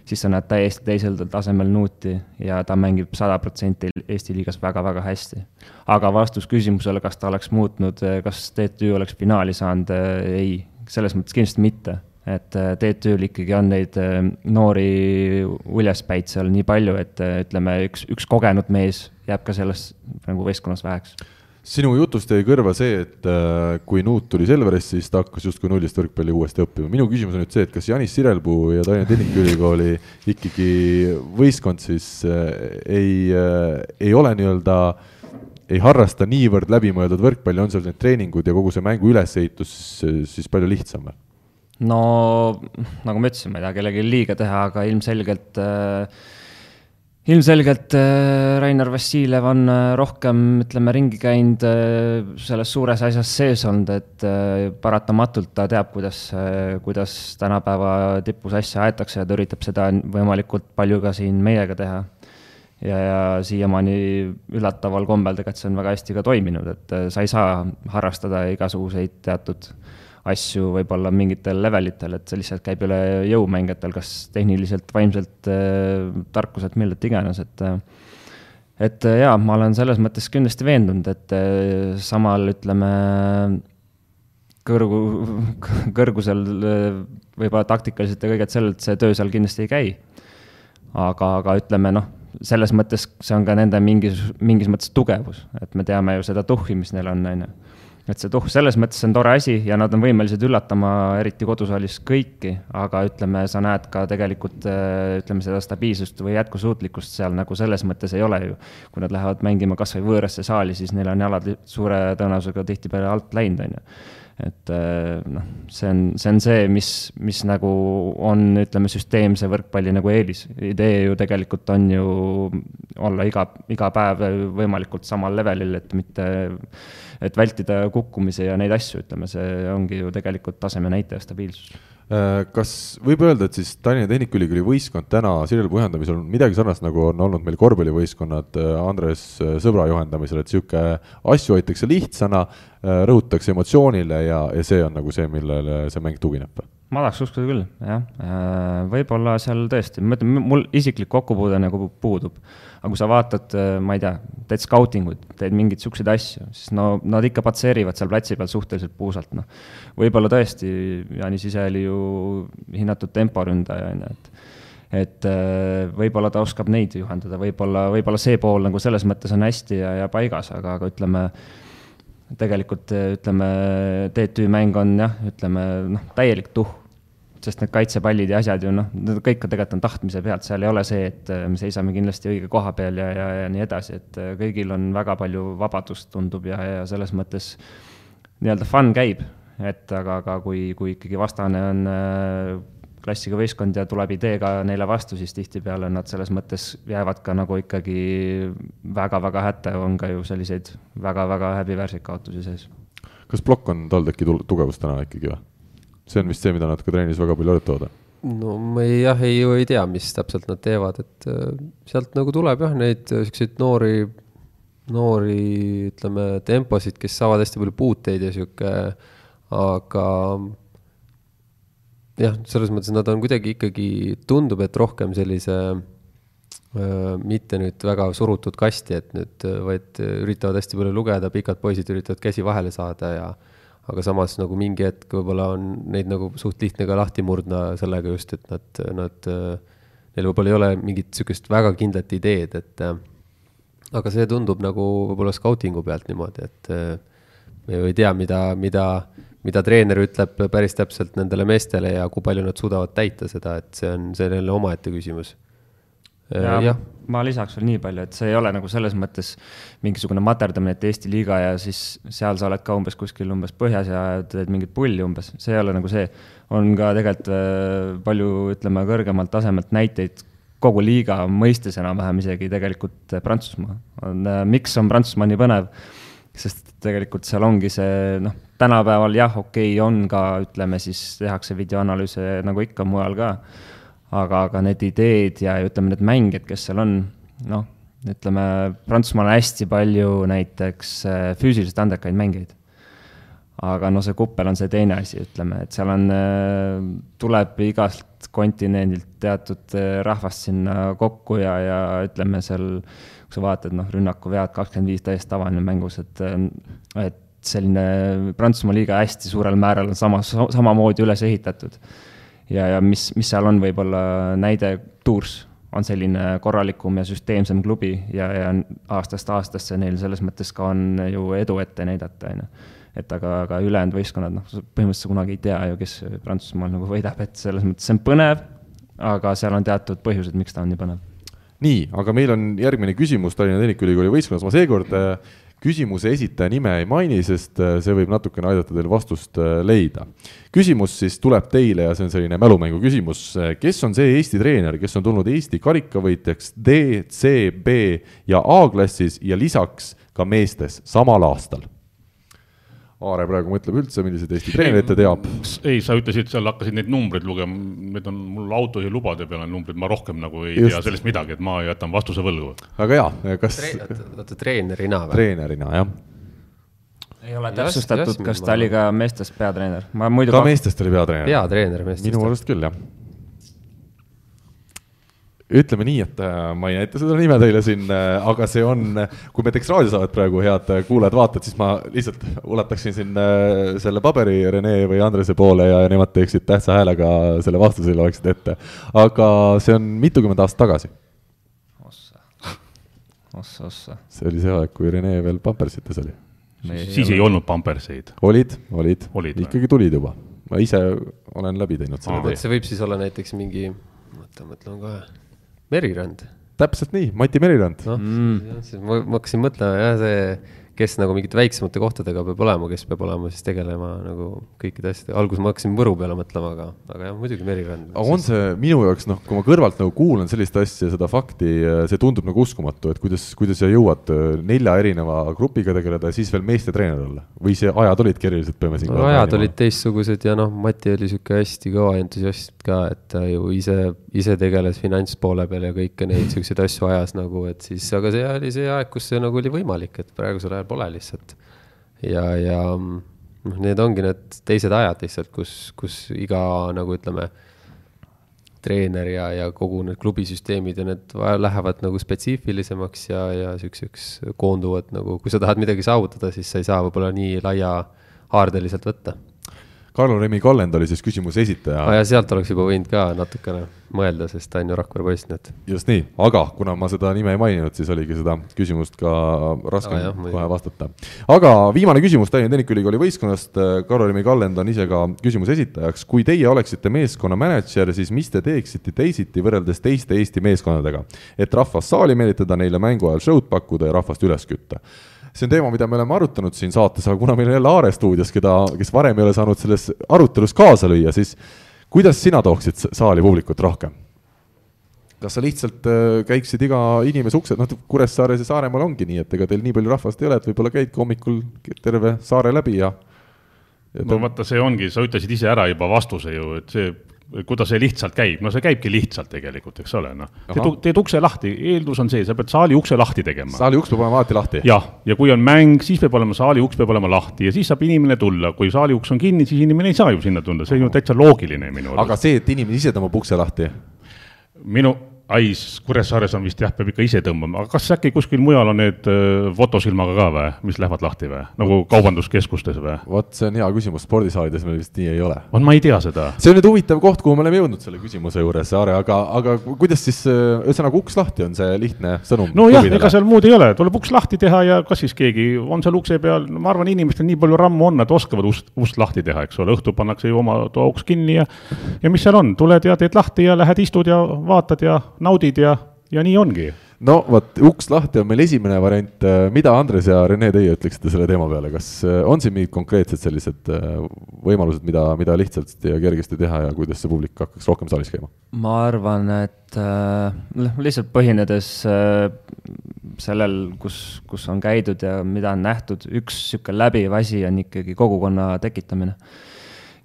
siis sa näed täiesti teisel tasemel Nuuti ja ta mängib sada protsenti Eesti liigas väga-väga hästi. aga vastus küsimusele, kas ta oleks muutnud, kas TTÜ oleks finaali saanud, ei, selles mõttes kindlasti mitte. et äh, TTÜ-l ikkagi on neid äh, noori uljaspäid seal nii palju, et ütleme, üks, üks kogenud mees jääb ka selles nagu võistkonnas väheks sinu jutust jäi kõrva see, et äh, kui Nuut tuli Selverist, siis ta hakkas justkui nullist võrkpalli uuesti õppima. minu küsimus on nüüd see, et kas Janis Sirelpuu ja Tallinna Tehnikaülikooli ikkagi võistkond siis äh, ei, äh, ei ole nii-öelda, ei harrasta niivõrd läbimõeldud võrkpalli, on seal need treeningud ja kogu see mängu ülesehitus siis palju lihtsam või? no nagu ma ütlesin, ma ei taha kellelegi liiga teha, aga ilmselgelt äh, ilmselgelt äh, Rainer Vassiljev on äh, rohkem, ütleme, ringi käinud äh, selles suures asjas sees olnud, et paratamatult ta teab, kuidas, kuidas tänapäeva tipus asja aetakse ja ta üritab seda võimalikult palju ka siin meiega teha. Ja, ja siiamaani üllataval kombel tegelikult see on väga hästi ka toiminud, et sa ei saa harrastada igasuguseid teatud asju võib-olla mingitel levelitel, et see lihtsalt käib üle jõu mängijatel, kas tehniliselt, vaimselt, äh, tarkuselt, millelt iganes, et äh, et äh, jaa, ma olen selles mõttes kindlasti veendunud, et samal, ütleme, kõrgu, kõrgusel võib-olla taktikaliselt ja kõigelt sellelt see töö seal kindlasti ei käi. aga, aga ütleme noh, selles mõttes see on ka nende mingis, mingis mõttes tugevus, et me teame ju seda tuhhi, mis neil on, on ju et see tuhh selles mõttes on tore asi ja nad on võimelised üllatama, eriti kodusaalis kõiki, aga ütleme, sa näed ka tegelikult äh, ütleme seda stabiilsust või jätkusuutlikkust seal nagu selles mõttes ei ole ju. kui nad lähevad mängima kasvõi võõrasse saali, siis neil on jalad suure tõenäosusega tihtipeale alt läinud, on ju et äh, noh, see on, see on see, mis, mis nagu on, ütleme, süsteemse võrkpalli nagu eelis. idee ju tegelikult on ju olla iga, iga päev võimalikult samal levelil, et mitte, et vältida kukkumisi ja neid asju, ütleme, see ongi ju tegelikult taseme näitaja stabiilsus kas võib öelda, et siis Tallinna Tehnikaülikooli võistkond täna Sirel juhendamisel on midagi sarnast, nagu on olnud meil korvpallivõistkonnad äh, Andres äh, Sõbra juhendamisel, et sihuke asju hoitakse lihtsana, rõhutatakse emotsioonile ja, ja see on nagu see, millele see mäng tugineb? ma tahaks uskuda küll, jah. võib-olla seal tõesti, ma ütlen, mul isiklik kokkupuude nagu puudub aga kui sa vaatad, äh, ma ei tea, teed scouting ut, teed mingeid siukseid asju, siis no nad ikka patseerivad seal platsi peal suhteliselt puusalt, noh. võib-olla tõesti, Jaanis ise oli ju hinnatud temporündaja, on ju, et et äh, võib-olla ta oskab neid juhendada, võib-olla, võib-olla see pool nagu selles mõttes on hästi ja, ja paigas, aga, aga ütleme, tegelikult ütleme, TTÜ mäng on jah, ütleme noh, täielik tuhh sest need kaitsepallid ja asjad ju noh, need kõik on tegelikult on tahtmise pealt, seal ei ole see, et äh, me seisame kindlasti õige koha peal ja, ja, ja nii edasi, et äh, kõigil on väga palju vabadust, tundub, ja, ja selles mõttes nii-öelda fun käib, et aga, aga kui, kui ikkagi vastane on äh, klassiga võistkond ja tuleb ideega neile vastu, siis tihtipeale nad selles mõttes jäävad ka nagu ikkagi väga-väga hätta, on ka ju selliseid väga-väga häbiväärseid kaotusi sees. kas plokk on TalTechi tugevus täna ikkagi või? See on vist see, mida nad ka trennis väga palju arutavad. no ma ei, jah, ei ju ei tea, mis täpselt nad teevad, et äh, sealt nagu tuleb jah, neid äh, siukseid noori, noori, ütleme, temposid, kes saavad hästi palju puuteid ja sihuke, aga jah, selles mõttes nad on kuidagi ikkagi, tundub, et rohkem sellise äh, mitte nüüd väga surutud kasti, et nüüd, vaid üritavad hästi palju lugeda, pikad poisid üritavad käsi vahele saada ja aga samas nagu mingi hetk võib-olla on neid nagu suht lihtne ka lahti murdna sellega just, et nad, nad, neil võib-olla ei ole mingit sihukest väga kindlat ideed, et aga see tundub nagu võib-olla skautingu pealt niimoodi, et me ju ei tea, mida, mida, mida treener ütleb päris täpselt nendele meestele ja kui palju nad suudavad täita seda, et see on, see on jälle omaette küsimus ja, ja ma lisaks veel nii palju, et see ei ole nagu selles mõttes mingisugune materdamine, et Eesti liiga ja siis seal sa oled ka umbes kuskil umbes põhjas ja teed mingit pulli umbes, see ei ole nagu see. on ka tegelikult äh, palju, ütleme, kõrgemalt tasemelt näiteid kogu liiga mõistes enam-vähem isegi tegelikult Prantsusmaa. on, äh, miks on Prantsusmaa nii põnev? sest tegelikult seal ongi see, noh, tänapäeval jah, okei okay,, on ka, ütleme siis tehakse videoanalüüse nagu ikka mujal ka aga, aga need ideed ja ütleme, need mängijad, kes seal on, noh, ütleme, Prantsusmaal on hästi palju näiteks äh, füüsiliselt andekaid mängijaid. aga no see kuppel on see teine asi, ütleme, et seal on, äh, tuleb igast kontinendilt teatud äh, rahvast sinna kokku ja, ja ütleme seal, kui sa vaatad, noh, rünnakuvead kakskümmend viis täiesti tavaline mängus, et, et selline Prantsusmaa liiga hästi suurel määral on sama, samamoodi üles ehitatud ja, ja mis, mis seal on võib-olla näide, Tours on selline korralikum ja süsteemsem klubi ja, ja aastast aastasse neil selles mõttes ka on ju edu ette näidata, on ju. et aga, aga ülejäänud võistkonnad, noh, põhimõtteliselt kunagi ei tea ju, kes Prantsusmaal nagu võidab, et selles mõttes see on põnev, aga seal on teatud põhjused, miks ta on nii põnev. nii, aga meil on järgmine küsimus Tallinna Tehnikaülikooli võistkonnas, ma seekord äh, küsimuse esitaja nime ei maini, sest äh, see võib natukene aidata teil vastust äh, leida. küsimus siis tuleb teile ja see on selline mälumängu küsimus. kes on see Eesti treener, kes on tulnud Eesti karikavõitjaks D, C, B ja A-klassis ja lisaks ka meestes samal aastal? Aare praegu mõtleb üldse, milliseid Eesti treenereid ta teab. ei, sa ütlesid, seal hakkasid neid numbreid lugema, need on mul autojuhi lubade peal on numbrid, ma rohkem nagu ei Just. tea sellest midagi, et ma jätan vastuse võlgu. väga hea, kas Tre. oota, treenerina või? treenerina, jah. ei ole täpsustatud, kas ta oli ka meestest peatreener? ma muidu ka meestest oli peatreener? peatreener meestest. minu arust küll, jah ütleme nii, et äh, ma ei näita seda nime teile siin, äh, aga see on, kui me teeks raadiosaadet praegu, head äh, kuulajad-vaatajad, siis ma lihtsalt ulataksin siin selle paberi Rene või Andrese poole ja nemad teeksid tähtsa häälega selle vastuse, loeksid ette. aga see on mitukümmend aastat tagasi. ossa, ossa, ossa. see oli see aeg, kui Rene veel pampersites oli. siis ei olnud pamperseid? olid, olid, olid, ikkagi tulid juba. ma ise olen läbi teinud selle tee. see võib siis olla näiteks mingi, oota, mõtlen kohe Merirand. täpselt nii, Mati Merirand. No, mm.. ma, ma hakkasin mõtlema jah, see kes nagu mingite väiksemate kohtadega peab olema, kes peab olema siis tegelema nagu kõikide asjadega, alguses ma hakkasin Võru peale mõtlema, aga, aga jah, muidugi Merirand. aga on see minu jaoks noh, kui ma kõrvalt nagu kuulan sellist asja, seda fakti, see tundub nagu uskumatu, et kuidas, kuidas sa jõuad äh, nelja erineva grupiga tegeleda ja siis veel meeste treener olla või see ajad olidki erilised, peame siin no, ajad olid teistsugused ja noh, Mati oli sihuke hästi kõva entusiast ka, et ta ju ise, ise tegeles finantspoole peal ja kõiki neid siukseid asju ajas nagu, et siis, aga see oli see aeg, kus see nagu oli võimalik, et praegusel ajal pole lihtsalt. ja, ja noh, need ongi need teised ajad lihtsalt, kus, kus iga nagu ütleme, treener ja, ja kogu need klubisüsteemid ja need lähevad nagu spetsiifilisemaks ja, ja siukseks koonduvad nagu, kui sa tahad midagi saavutada, siis sa ei saa võib-olla nii laia haardeliselt võtta Karlo Remi Kallend oli siis küsimuse esitaja ah,. ja sealt oleks juba võinud ka natukene mõelda, sest ta on ju Rakvere poiss, nii et. just nii, aga kuna ma seda nime ei maininud, siis oligi seda küsimust ka raskem ah, jah, kohe vastata. aga viimane küsimus Tallinna Tehnikaülikooli võistkonnast, Karlo Remi Kallend on ise ka küsimuse esitajaks. kui teie oleksite meeskonna mänedžer, siis mis te teeksite teisiti võrreldes teiste Eesti meeskondadega, et rahvast saali meelitada, neile mängu ajal show'd pakkuda ja rahvast üles kütta? See on teema, mida me oleme arutanud siin saates, aga kuna meil on jälle Aare stuudios, keda, kes varem ei ole saanud selles arutelus kaasa lüüa, siis kuidas sina tooksid saali publikut rohkem? kas sa lihtsalt äh, käiksid iga inimese ukse, noh, Kuressaares ja Saaremaal ongi nii, et ega teil nii palju rahvast ei ole, et võib-olla käidki hommikul terve saare läbi ja, ja no vaata, see ongi, sa ütlesid ise ära juba vastuse ju, et see kuidas see lihtsalt käib, no see käibki lihtsalt tegelikult, eks ole, noh. teed, teed ukse lahti, eeldus on see, sa pead saali ukse lahti tegema. saali uks peab olema alati lahti. jah, ja kui on mäng, siis peab olema, saali uks peab olema lahti ja siis saab inimene tulla, kui saali uks on kinni, siis inimene ei saa ju sinna tulla, see on ju täitsa loogiline minu arust. aga see, et inimene ise tõmbab ukse lahti? minu ai, Kuressaares on vist jah, peab ikka ise tõmbama, aga kas äkki kuskil mujal on need äh, fotosilmaga ka või, mis lähevad lahti või, nagu kaubanduskeskustes või? vot see on hea küsimus, spordisaalides meil vist nii ei ole. on, ma ei tea seda. see on nüüd huvitav koht, kuhu me oleme jõudnud selle küsimuse juures, Aare, aga, aga kuidas siis, äh, ühesõnaga uks lahti on see lihtne sõnum? nojah, ega seal muud ei ole, tuleb uks lahti teha ja kas siis keegi on seal ukse peal, ma arvan, inimestel nii palju rammu on, nad oskavad ust, ust lahti teha, eks ole, õhtul pannakse ju oma toa uks kinni ja ja mis seal on, tuled ja teed lahti ja lähed istud ja vaatad ja naudid ja ja nii ongi. no vot, uks lahti on meil esimene variant, mida Andres ja Rene, teie ütleksite selle teema peale, kas äh, on siin mingid konkreetsed sellised äh, võimalused, mida, mida lihtsalt ja kergesti teha ja kuidas see publik hakkaks rohkem saalis käima? ma arvan, et äh, lihtsalt põhinedes äh, sellel, kus, kus on käidud ja mida on nähtud, üks niisugune läbiv asi on ikkagi kogukonna tekitamine.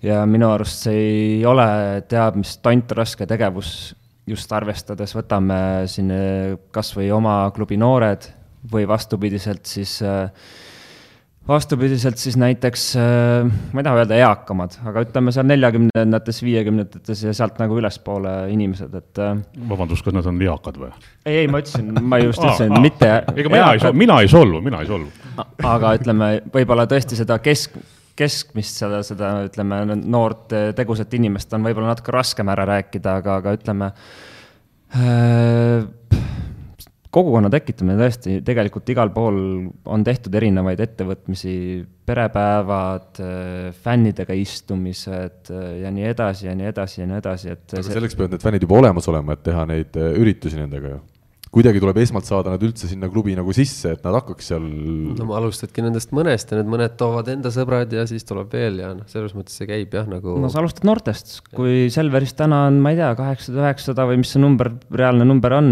ja minu arust see ei ole teab mis tontraske tegevus just arvestades võtame siin eh, kas või oma klubi noored või vastupidiselt siis, eh, vastupidiselt siis näiteks, eh, ma ei taha öelda eakamad, aga ütleme seal neljakümnendates, viiekümnendates ja sealt nagu ülespoole inimesed, et. vabandust, kas nad on eakad või? ei, ei, ma ütlesin, ma just ütlesin, mitte. ega mina ei solvu, mina ei solvu, mina ei solvu. aga ütleme, võib-olla tõesti seda kesk, keskmist seda, seda ütleme, noort tegusat inimest on võib-olla natuke raskem ära rääkida, aga, aga ütleme äh, kogukonna tekitamine tõesti, tegelikult igal pool on tehtud erinevaid ettevõtmisi, perepäevad, fännidega istumised ja nii edasi ja nii edasi ja nii edasi, et. aga selleks peavad need fännid juba olemas olema, et teha neid üritusi nendega ju kuidagi tuleb esmalt saada nad üldse sinna klubi nagu sisse, et nad hakkaks seal. no ma alustadki nendest mõnest ja need mõned toovad enda sõbrad ja siis tuleb veel ja noh, selles mõttes see käib jah, nagu. no sa alustad noortest, kui Selveris täna on, ma ei tea, kaheksasada, üheksasada või mis see number, reaalne number on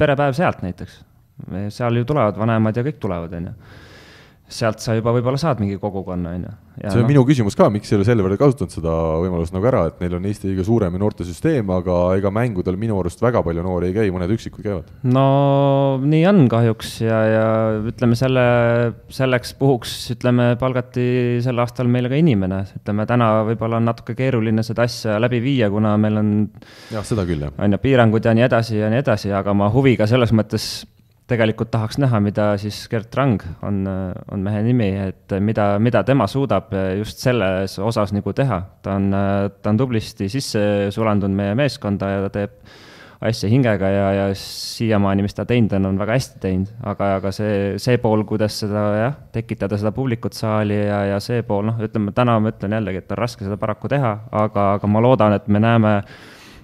perepäev sealt näiteks. seal ju tulevad vanemad ja kõik tulevad, on ju. Sealt sa juba võib-olla saad mingi kogukonna, on ju. see on no, minu küsimus ka, miks ei ole Selver kasutanud seda võimalust nagu ära, et neil on Eesti kõige suurem noortesüsteem, aga ega mängudel minu arust väga palju noori ei käi, mõned üksikud käivad. no nii on kahjuks ja, ja ütleme selle, selleks puhuks ütleme, palgati sel aastal meile ka inimene, ütleme täna võib-olla on natuke keeruline seda asja läbi viia, kuna meil on jah, seda küll, jah. on ju, piirangud ja nii edasi ja nii edasi, aga ma huviga selles mõttes tegelikult tahaks näha, mida siis Gert Rang on, on mehe nimi, et mida, mida tema suudab just selles osas nagu teha. ta on, ta on tublisti sisse sulandunud meie meeskonda ja ta teeb asja hingega ja, ja siiamaani, mis ta teinud on, on väga hästi teinud, aga, aga see, see pool, kuidas seda jah, tekitada seda publikut saali ja, ja see pool, noh, ütleme täna ma ütlen jällegi, et on raske seda paraku teha, aga, aga ma loodan, et me näeme äh,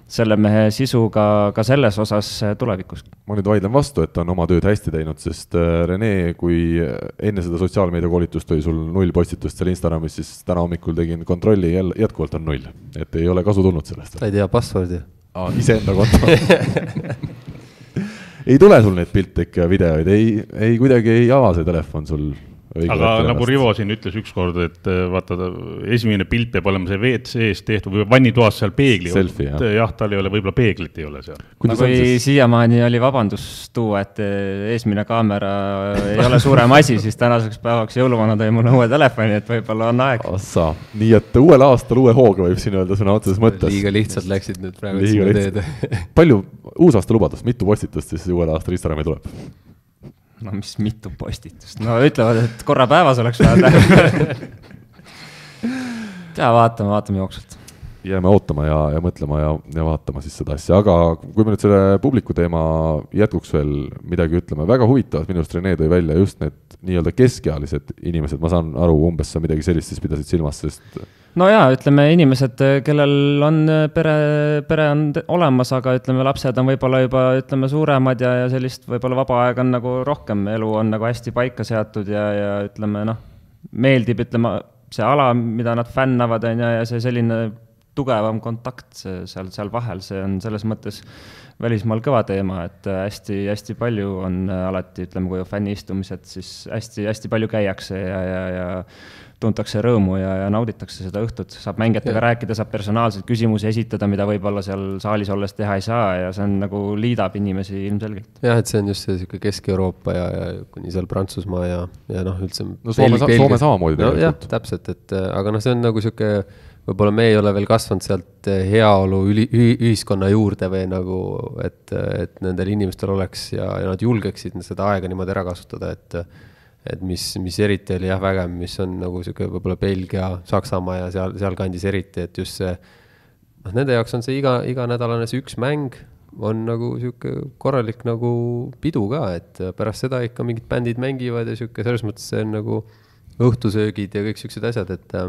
selle mehe sisu ka, selles osas äh, tulevikus. ma nüüd vaidlen vastu, et ta on oma tööd hästi teinud, sest äh, Rene, kui enne seda sotsiaalmeedia koolitust oli sul null postitust seal Instagramis, siis täna hommikul tegin kontrolli, jälle jätkuvalt on null, et ei ole kasu tulnud sellest. ta ei tea password'i. iseenda konto ei tule sul neid pilte ikka, videoid, ei, ei kuidagi ei ava see telefon sul aga nagu Rivo siin ütles ükskord, et äh, vaata, esimene pilt peab olema see WC-s tehtud või vannitoas seal peegli. jah, jah, tal ei ole, võib-olla peeglit ei ole seal. no kui siis... siiamaani oli vabandus tuua, et äh, eesmine kaamera ei ole suurem asi, siis tänaseks päevaks jõuluvana tõi mulle uue telefoni, et võib-olla on aeg. ossa, nii et uuel aastal uue hooga võib siin öelda sõna otseses mõttes. liiga lihtsalt läksid nüüd praegu sinna teed palju uusaasta lubadust, mitu postitust siis uuel aastal Instagrami tuleb? No mis mitu postitust, no ütlevad, et korra päevas oleks vaja teha tea, vaatame, vaatame jooksvalt. Jääme ootama ja, ja mõtlema ja, ja vaatama siis seda asja, aga kui me nüüd selle publiku teema jätkuks veel midagi ütleme, väga huvitavalt minu arust Rene tõi välja just need nii-öelda keskealised inimesed, ma saan aru, umbes sa midagi sellist siis pidasid silmas, sest no jaa, ütleme inimesed, kellel on pere, pere on olemas, aga ütleme, lapsed on võib-olla juba ütleme suuremad ja, ja sellist võib-olla vaba aega on nagu rohkem, elu on nagu hästi paika seatud ja, ja ütleme noh, meeldib, ütleme, see ala, mida nad fännavad, on ju, ja see selline tugevam kontakt seal, seal vahel, see on selles mõttes välismaal kõva teema, et hästi-hästi palju on alati, ütleme, kui fänniistumised, siis hästi-hästi palju käiakse ja, ja, ja tuntakse rõõmu ja, ja nauditakse seda õhtut, saab mängijatega rääkida, saab personaalseid küsimusi esitada, mida võib-olla seal saalis olles teha ei saa ja see on nagu liidab inimesi ilmselgelt. jah, et see on just see niisugune Kesk-Euroopa ja, ja kuni seal Prantsusmaa ja, ja noh, üldse. no Soome, Soome samamoodi tegelikult no,. jah, täpselt, et aga noh, see on nagu niisugune võib-olla me ei ole veel kasvanud sealt heaolu üli, ühiskonna juurde või nagu, et, et nendel inimestel oleks ja, ja nad julgeksid seda aega niimoodi ära kasutada, et et mis, mis eriti oli jah, vägev, mis on nagu sihuke võib-olla Belgia, Saksamaa ja seal, sealkandis eriti, et just see. noh, nende jaoks on see iga, iganädalane see üks mäng on nagu sihuke korralik nagu pidu ka, et pärast seda ikka mingid bändid mängivad ja sihuke selles mõttes see on nagu õhtusöögid ja kõik siuksed asjad, et.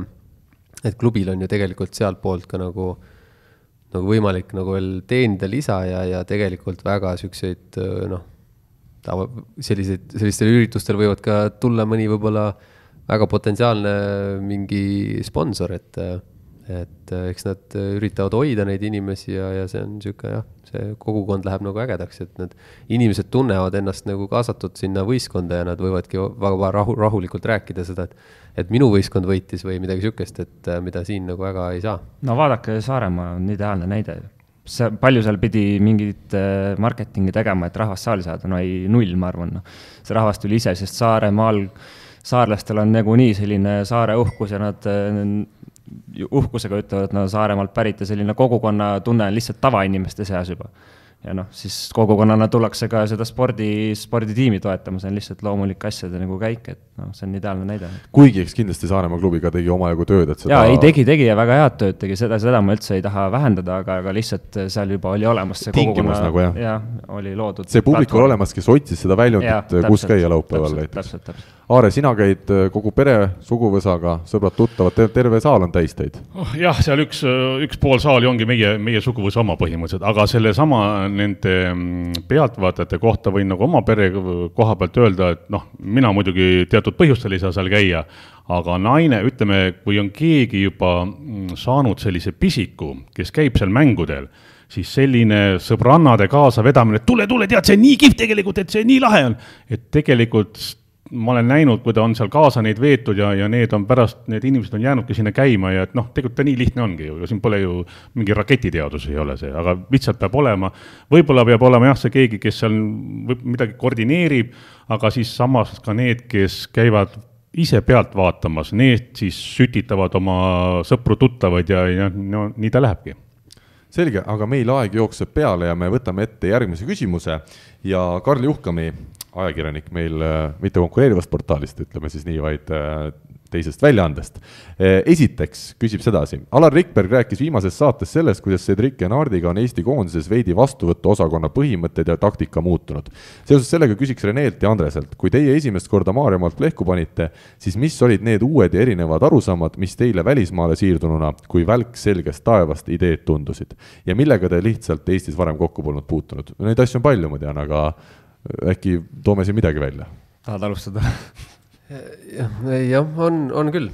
Et klubil on ju tegelikult sealtpoolt ka nagu, nagu võimalik nagu veel teenida lisa ja, ja tegelikult väga siukseid noh tava, selliseid, sellistel üritustel võivad ka tulla mõni võib-olla väga potentsiaalne mingi sponsor, et, et eks nad üritavad hoida neid inimesi ja, ja see on niisugune jah, see kogukond läheb nagu ägedaks, et need inimesed tunnevad ennast nagu kaasatud sinna võistkonda ja nad võivadki väga rahu, rahulikult rääkida seda, et et minu võistkond võitis või midagi niisugust, et mida siin nagu väga ei saa. no vaadake, Saaremaa on ideaalne näide see, palju seal pidi mingit äh, marketingi tegema, et rahvast saali saada, no ei, null, ma arvan, noh. see rahvas tuli ise, sest Saaremaal, saarlastel on nagunii selline saare uhkus ja nad äh, uhkusega ütlevad, et nad on Saaremaalt pärit ja selline kogukonnatunne on lihtsalt tavainimeste seas juba. Ja noh, siis kogukonnana tullakse ka seda spordi, sporditiimi toetama, see on lihtsalt loomulik asjade nagu käik, et noh, see on ideaalne näide. kuigi eks kindlasti Saaremaa klubiga tegi omajagu tööd, et seda jaa, ei tegi, tegi ja väga head tööd tegi, seda, seda ma üldse ei taha vähendada, aga, aga lihtsalt seal juba oli olemas see tingimus nagu jah? jah, oli loodud. see publik oli olemas, kes otsis seda väljundit, kus käia laupäeval näiteks. täpselt, täpselt. Aare, sina käid äh, kogu pere, suguvõsaga, sõbrad-tuttavad, terve saal on täis teid oh,? jah, seal üks, üks pool saali ongi meie, meie suguvõsa oma põhimõtteliselt, aga sellesama nende mm, pealtvaatajate kohta võin nagu oma pere koha pealt öelda, et noh, mina muidugi teatud põhjustel ei saa seal käia, aga naine, ütleme, kui on keegi juba mm, saanud sellise pisiku, kes käib seal mängudel, siis selline sõbrannade kaasavedamine, tule, tule, tead, see on nii kihvt tegelikult, et see nii lahe on, et tegelikult ma olen näinud, kui ta on seal kaasa neid veetud ja, ja need on pärast, need inimesed on jäänudki sinna käima ja et noh, tegelikult ta nii lihtne ongi ju, siin pole ju mingi raketiteadus ei ole see, aga lihtsalt peab olema, võib-olla peab olema jah, see keegi, kes seal võib midagi koordineerib, aga siis samas ka need, kes käivad ise pealt vaatamas, need siis sütitavad oma sõpru-tuttavaid ja, ja no nii ta lähebki. Selge, aga meil aeg jookseb peale ja me võtame ette järgmise küsimuse ja Karl Juhkami ajakirjanik meil äh, mitte konkureerivast portaalist, ütleme siis nii, vaid äh, teisest väljaandest. Äh, esiteks küsib sedasi, Alar Rikberg rääkis viimases saates sellest, kuidas Cedric Enardiga on Eesti koondises veidi vastuvõtuosakonna põhimõtted ja taktika muutunud. seoses sellega küsiks Reneelt ja Andreselt, kui teie esimest korda Maarjamaalt plehku panite, siis mis olid need uued ja erinevad arusaamad, mis teile välismaale siirdununa kui välk selgest taevast ideed tundusid? ja millega te lihtsalt Eestis varem kokku polnud puutunud? Neid asju on palju, ma tean, aga äkki toome siin midagi välja? tahad alustada? jah, jah, on, on küll,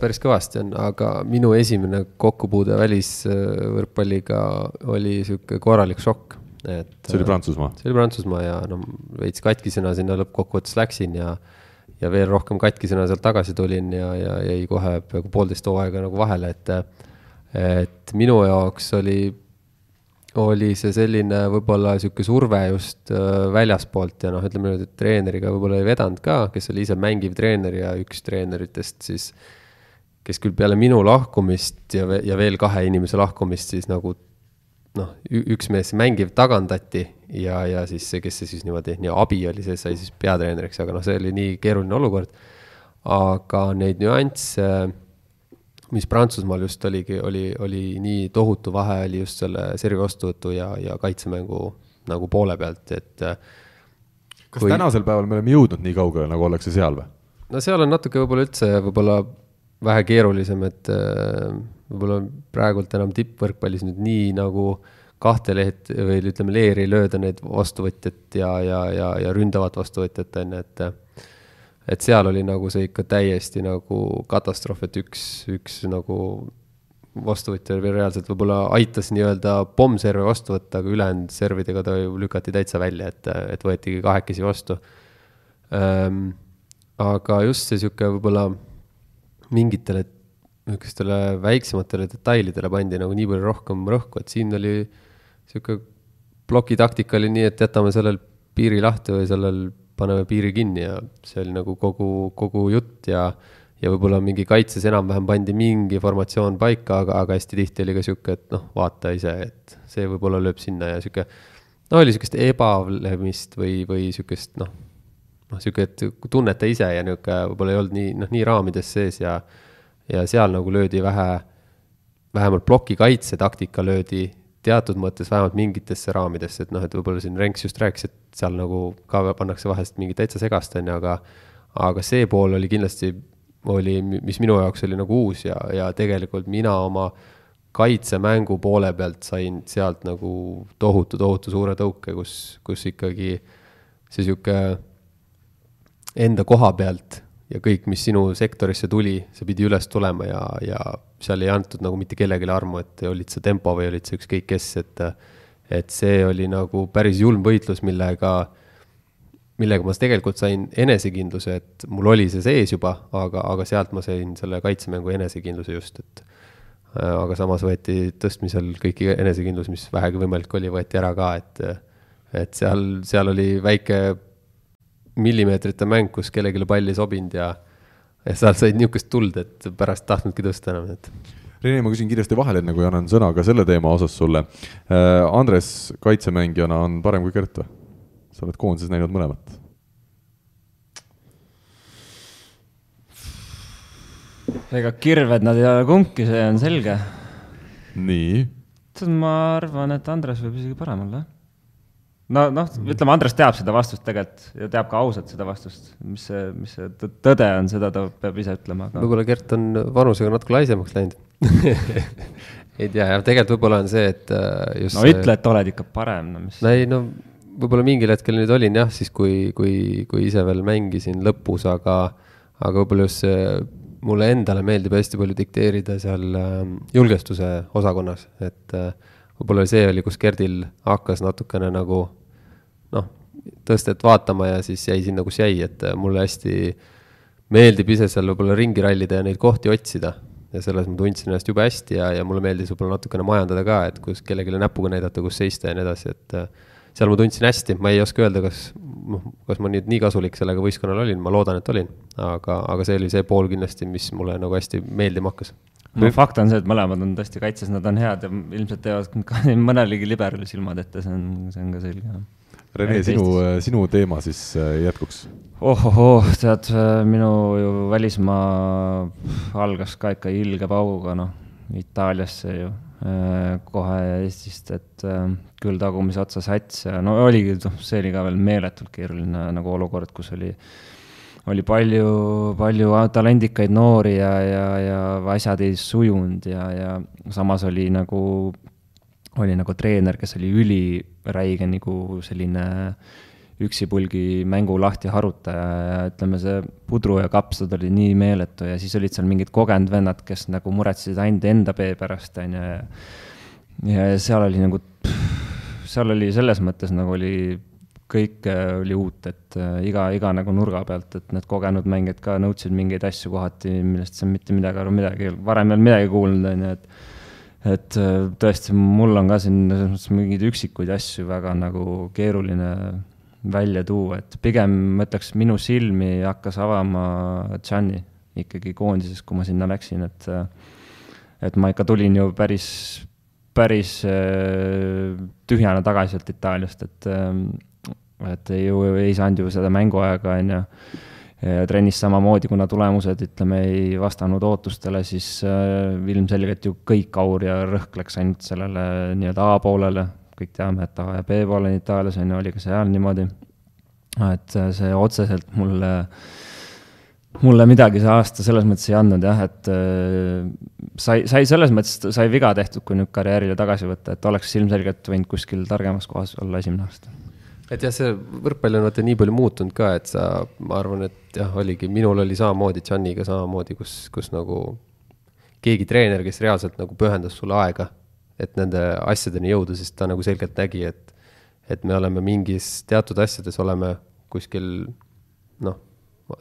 päris kõvasti on, aga minu esimene kokkupuude välisvõrkpalliga oli sihuke korralik šokk, et. see oli Prantsusmaa? see oli Prantsusmaa ja no veits katkisena sinna lõppkokkuvõttes läksin ja, ja veel rohkem katkisena sealt tagasi tulin ja, ja jäi kohe peaaegu poolteist hooaega nagu vahele, et, et minu jaoks oli oli see selline võib-olla sihuke surve just äh, väljaspoolt ja noh, ütleme niimoodi, et treeneriga võib-olla ei vedanud ka, kes oli ise mängiv treener ja üks treeneritest siis, kes küll peale minu lahkumist ja, ja veel kahe inimese lahkumist siis nagu noh, üks mees mängiv tagandati ja, ja siis see, kes see siis niimoodi, nii abi oli, see sai siis peatreeneriks, aga noh, see oli nii keeruline olukord. aga neid nüansse mis Prantsusmaal just oligi, oli, oli nii tohutu vahe oli just selle servi vastuvõtu ja, ja kaitsemängu nagu poole pealt, et. kas kui... tänasel päeval me oleme jõudnud nii kaugele, nagu ollakse seal või? no seal on natuke võib-olla üldse võib-olla vähe keerulisem, et võib-olla praegult enam tippvõrkpallis nüüd nii nagu kahte leht või ütleme, leeri lööda neid vastuvõtjat ja, ja, ja, ja ründavat vastuvõtjat on ju, et et seal oli nagu see ikka täiesti nagu katastroof, et üks, üks nagu vastuvõtja reaalselt võib-olla aitas nii-öelda pommserve vastu võtta, aga ülejäänud servidega ta ju lükati täitsa välja, et, et võetigi kahekesi vastu ähm,. aga just see sihuke võib-olla mingitele niisugustele väiksematele detailidele pandi nagu nii palju rohkem rõhku, et siin oli sihuke plokitaktika oli nii, et jätame sellel piiri lahti või sellel paneme piiri kinni ja see oli nagu kogu, kogu jutt ja, ja võib-olla mingi kaitses enam-vähem pandi mingi formatsioon paika, aga, aga hästi tihti oli ka sihuke, et noh, vaata ise, et see võib-olla lööb sinna ja sihuke. no oli sihukest ebalemist või, või sihukest noh, noh sihuke, et tunneta ise ja nihuke võib-olla ei olnud nii, noh, nii raamides sees ja, ja seal nagu löödi vähe, vähemalt ploki kaitse taktika löödi teatud mõttes vähemalt mingitesse raamidesse, et noh, et võib-olla siin Renks just rääkis, et seal nagu ka pannakse vahest mingi täitsa segast, on ju, aga aga see pool oli kindlasti, oli, mis minu jaoks oli nagu uus ja, ja tegelikult mina oma kaitsemängu poole pealt sain sealt nagu tohutu, tohutu suure tõuke, kus, kus ikkagi see sihuke enda koha pealt ja kõik, mis sinu sektorisse tuli, see pidi üles tulema ja, ja seal ei antud nagu mitte kellelegi armu, et olid sa tempo või olid sa ükskõik kes, et et see oli nagu päris julm võitlus, millega, millega ma tegelikult sain enesekindluse, et mul oli see sees juba, aga, aga sealt ma sain selle kaitsemängu enesekindluse just, et aga samas võeti tõstmisel kõiki enesekindlus, mis vähegi võimalik oli, võeti ära ka, et et seal, seal oli väike millimeetrite mäng, kus kellelegi pall ei sobinud ja, ja sealt said niisugust tuld, et pärast tahtnudki tõsta enam, et. Rene, ma küsin kiiresti vahele, enne kui annan sõna ka selle teema osas sulle äh,. Andres kaitsemängijana on parem kui Gert või? sa oled koondises näinud mõlemat ega kirved nad ei ole kumbki, see on selge. nii. ma arvan, et Andres võib isegi parem olla, no noh, ütleme, Andres teab seda vastust tegelikult ja teab ka ausalt seda vastust, mis see, mis see tõde on, seda ta peab ise ütlema aga.... võib-olla Gert on vanusega natuke laisemaks läinud ei tea, jah, tegelikult võib-olla on see, et äh, just no ütle, et oled ikka parem, no mis. no ei, no võib-olla mingil hetkel nüüd olin jah, siis kui, kui, kui ise veel mängisin lõpus, aga, aga võib-olla just see, mulle endale meeldib hästi palju dikteerida seal äh, julgestuse osakonnas, et äh, võib-olla see oli, kus Gerdil hakkas natukene nagu noh, tõstet vaatama ja siis jäi sinna, kus jäi, et äh, mulle hästi meeldib ise seal võib-olla ringi rallida ja neid kohti otsida. ja selles ma tundsin ennast jube hästi ja, ja mulle meeldis võib-olla natukene majandada ka, et kus kellelegi näpuga näidata, kus seista ja nii edasi, et äh, seal ma tundsin hästi, ma ei oska öelda, kas, noh, kas ma nüüd nii kasulik sellega võistkonnal olin, ma loodan, et olin. aga, aga see oli see pool kindlasti, mis mulle nagu hästi meeldima hakkas no fakt on see, et mõlemad on tõesti kaitses, nad on head ja ilmselt teevad mõnelegi liberali silmad ette, see on, see on ka selge Rene, sinu, sinu teema siis äh, jätkuks? ohohoo, tead, äh, minu ju välismaa algas ka ikka ilge pauguga, noh, Itaaliasse ju, äh, kohe Eestist, et küll tagumise otsa sats ja no oligi, noh, see oli ka veel meeletult keeruline nagu olukord, kus oli, oli palju, palju talendikaid noori ja, ja, ja asjad ei sujunud ja, ja samas oli nagu oli nagu treener, kes oli üliräige nagu selline üksipulgi mängu lahti harutaja ja ütleme, see pudru ja kapsad oli nii meeletu ja siis olid seal mingid kogenud vennad, kes nagu muretsesid ainult enda pee pärast, on ju, ja ja seal oli nagu, seal oli selles mõttes nagu oli kõik oli uut, et äh, iga, iga nagu nurga pealt, et need kogenud mängijad ka nõudsid mingeid asju kohati, millest sa mitte midagi aru, midagi, varem ei olnud midagi kuulnud, on ju, et et äh, tõesti, mul on ka siin selles mõttes mingeid üksikuid asju väga nagu keeruline välja tuua, et pigem ma ütleks, minu silmi hakkas avama Gianni ikkagi koondises, kui ma sinna läksin, et äh, et ma ikka tulin ju päris, päris äh, tühjana tagasi sealt Itaaliast, et et ju ei saanud ju seda mänguaega, on ju trennis samamoodi, kuna tulemused, ütleme, ei vastanud ootustele, siis äh, ilmselgelt ju kõik aur ja rõhk läks ainult sellele nii-öelda A poolele, kõik teame, et A ja B pool on Itaalias, on ju, oli ka seal niimoodi. et äh, see otseselt mulle, mulle midagi see aasta selles mõttes ei andnud jah, et äh, sai, sai selles mõttes, sai viga tehtud, kui nüüd karjäärile tagasi võtta, et oleks ilmselgelt võinud kuskil targemas kohas olla esimene aasta et jah, see võrkpall on vaata nii palju muutunud ka, et sa, ma arvan, et jah, oligi, minul oli samamoodi, Gianniga samamoodi, kus, kus nagu keegi treener, kes reaalselt nagu pühendas sulle aega, et nende asjadeni jõuda, sest ta nagu selgelt nägi, et, et me oleme mingis teatud asjades oleme kuskil noh,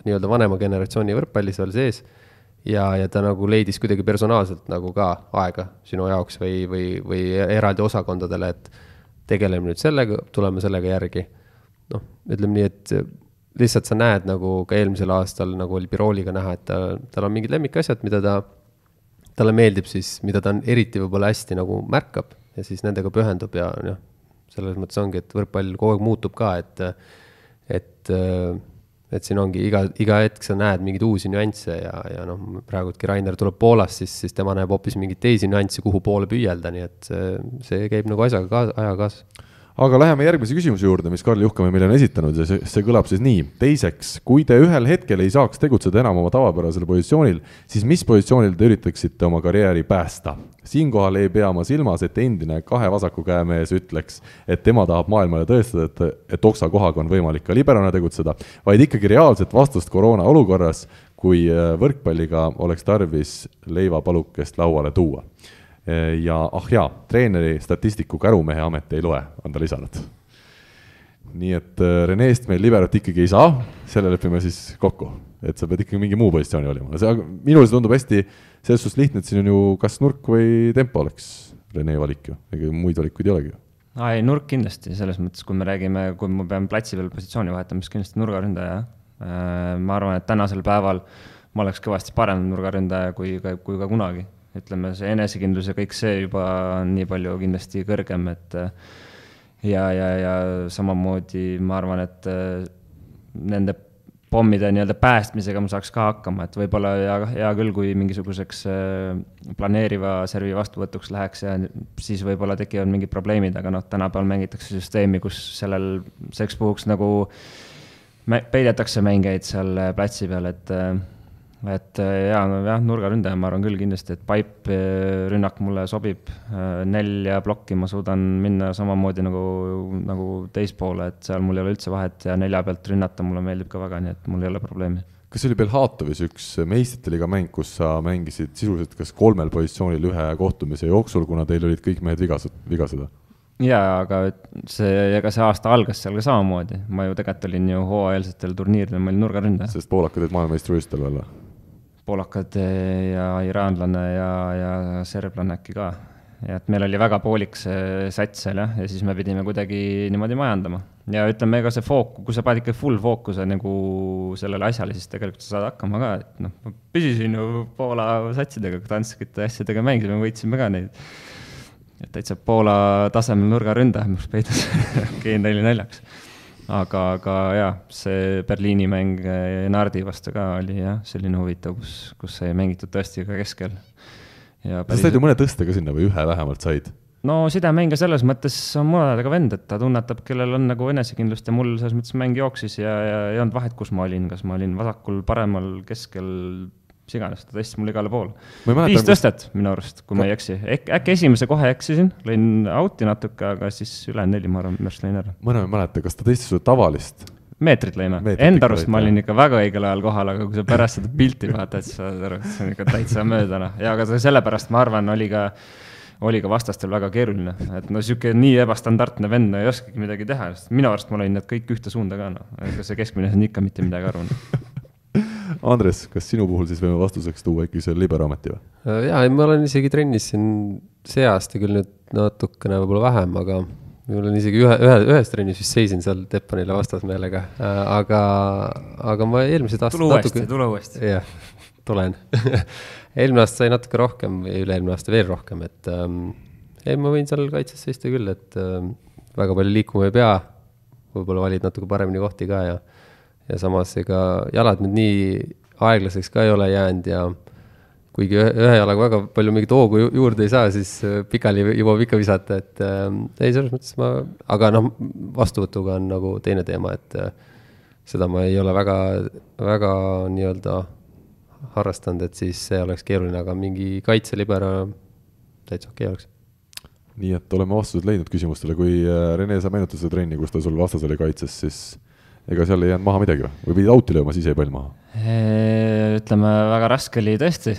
nii-öelda vanema generatsiooni võrkpallis veel sees ja, ja ta nagu leidis kuidagi personaalselt nagu ka aega sinu jaoks või, või, või eraldi osakondadele, et tegeleme nüüd sellega, tuleme sellega järgi. noh, ütleme nii, et lihtsalt sa näed nagu ka eelmisel aastal nagu oli Birooliga näha, et ta, tal on mingid lemmikasjad, mida ta, talle meeldib siis, mida ta on eriti võib-olla hästi nagu märkab ja siis nendega pühendub ja noh, selles mõttes ongi, et võrkpall kogu aeg muutub ka, et, et et siin ongi iga, iga hetk sa näed mingeid uusi nüansse ja, ja noh, praegultki Rainer tuleb Poolast, siis, siis tema näeb hoopis mingeid teisi nüansse, kuhu poole püüelda, nii et see, käib nagu asjaga kaasa, ajaga kaasas aga läheme järgmise küsimuse juurde, mis Karl Juhkamäe meile on esitanud ja see, see kõlab siis nii. teiseks, kui te ühel hetkel ei saaks tegutseda enam oma tavapärasel positsioonil, siis mis positsioonil te üritaksite oma karjääri päästa? siinkohal ei pea ma silmas, et endine kahe vasaku käe mees ütleks, et tema tahab maailmale tõestada, et, et oksa kohaga on võimalik ka liberaalne tegutseda, vaid ikkagi reaalset vastust koroona olukorras, kui äh, võrkpalliga oleks tarvis leivapalukest lauale tuua ja ah jaa, treeneri statistiku kärumehe amet ei loe, on ta lisanud. nii et äh, Renest meil liberot ikkagi ei saa, selle lepime siis kokku, et sa pead ikkagi mingi muu positsiooni valima, see, minule see tundub hästi selles suhtes lihtne, et siin on ju kas nurk või tempo oleks Rene valik ju, ega muid valikuid ei olegi ju aa ei, nurk kindlasti, selles mõttes, kui me räägime, kui ma pean platsi peal positsiooni vahetama, siis kindlasti nurgaründaja. Äh, ma arvan, et tänasel päeval ma oleks kõvasti parem nurgaründaja kui, kui ka kunagi ütleme, see enesekindlus ja kõik see juba on nii palju kindlasti kõrgem, et ja, ja, ja samamoodi ma arvan, et äh, nende pommide nii-öelda päästmisega ma saaks ka hakkama, et võib-olla hea, hea küll, kui mingisuguseks äh, planeeriva servi vastuvõtuks läheks ja siis võib-olla tekivad mingid probleemid, aga noh, tänapäeval mängitakse süsteemi, kus sellel, selleks puhuks nagu peidetakse mängijaid seal platsi peal, et äh, et äh, jaa, jah, nurgaründaja, ma arvan küll kindlasti, et pipe äh, rünnak mulle sobib. Äh, nelja plokki ma suudan minna samamoodi nagu, nagu teispoole, et seal mul ei ole üldse vahet ja nelja pealt rünnata mulle meeldib ka väga, nii et mul ei ole probleemi. kas see oli Belhatovis üks meistrite liiga mäng, kus sa mängisid sisuliselt kas kolmel positsioonil ühe kohtumise jooksul, kuna teil olid kõik mehed vigased, vigased jaa, aga see, ega see aasta algas seal ka samamoodi, ma ju tegelikult olin ju hooajalsetel turniiridel, ma olin nurgaründaja. sest poolakad olid maailmameistrivõistlustel veel või? Poolakad ja iraanlane ja, ja serblane äkki ka. ja et meil oli väga poolik see sats seal jah, ja siis me pidime kuidagi niimoodi majandama. ja ütleme, ega see fook-, kui sa paned ikka full fookuse nagu sellele asjale, siis tegelikult sa saad hakkama ka, et noh, ma püsisin ju Poola satsidega, tantskite asjadega mängisime, võitsime ka neid. et täitsa Poola tasemel nurgaründaja, mis peidus okei, nali naljaks aga, aga jah, see Berliini mäng eh, Nardi vastu ka oli jah, selline huvitav, kus, kus sai mängitud tõesti ka keskel. sa said ju mõne tõste ka sinna või ühe vähemalt said? no sidemängija selles mõttes on muredega vend, et ta tunnetab, kellel on nagu enesekindlust ja mul selles mõttes mäng jooksis ja, ja ei olnud vahet, kus ma olin, kas ma olin vasakul, paremal, keskel, mis iganes, ta tõstis mul igale poole. viis tõstet minu arust, kui ma ei eksi, äkki, äkki esimese kohe eksisin, lõin out'i natuke, aga siis ülejäänud neli, ma arvan, minu arust lõin ära. ma enam ei mäleta, kas ta tõstis sulle tavalist? meetrit lõime, enda arust ma olin ikka väga õigel ajal kohal, aga kui sa pärast seda pilti vaatad, siis saad aru, et see on ikka täitsa mööda, noh, ja aga sellepärast ma arvan, oli ka oli ka vastastel väga keeruline, et no niisugune nii ebastandardne vend no, ei oskagi midagi teha, sest minu arust ma lõin need kõik ühte suunda ka, noh, ega see keskmine on ikka mitte midagi aru no. Andres, kas sinu puhul siis võime vastuseks tuua ikkagi selle liberameti või? Äh, jaa, ei ma olen isegi trennis siin see aasta küll nüüd natukene võib-olla vähem, aga mul on isegi ühe, ühe, ühes trennis vist seisin seal Teppanile vastas meelega, äh, aga, aga ma eelmised aastad tule uuesti natuke..., tule uuesti. jah, tulen eelmine aasta sai natuke rohkem või üle-eelmine aasta veel rohkem, et ähm, ei, ma võin seal kaitses seista küll, et ähm, väga palju liikuma ei pea, võib-olla valid natuke paremini kohti ka ja ja samas ega jalad nüüd nii aeglaseks ka ei ole jäänud ja kuigi ühe, ühe jalaga väga palju mingit hoogu ju, juurde ei saa, siis äh, pikali jõuab ikka visata, et äh, ei, selles mõttes ma, aga noh, vastuvõtuga on nagu teine teema, et äh, seda ma ei ole väga, väga nii-öelda harrastanud, et siis see oleks keeruline, aga mingi kaitselibera täitsa okei okay oleks. nii et oleme vastused leidnud küsimustele, kui äh, Rene, sa meenutad seda trenni, kus ta sul vastas oli kaitses, siis ega seal ei jäänud maha midagi või, või pidid out'i lööma, siis jäi pall maha? ütleme, väga raske oli tõesti,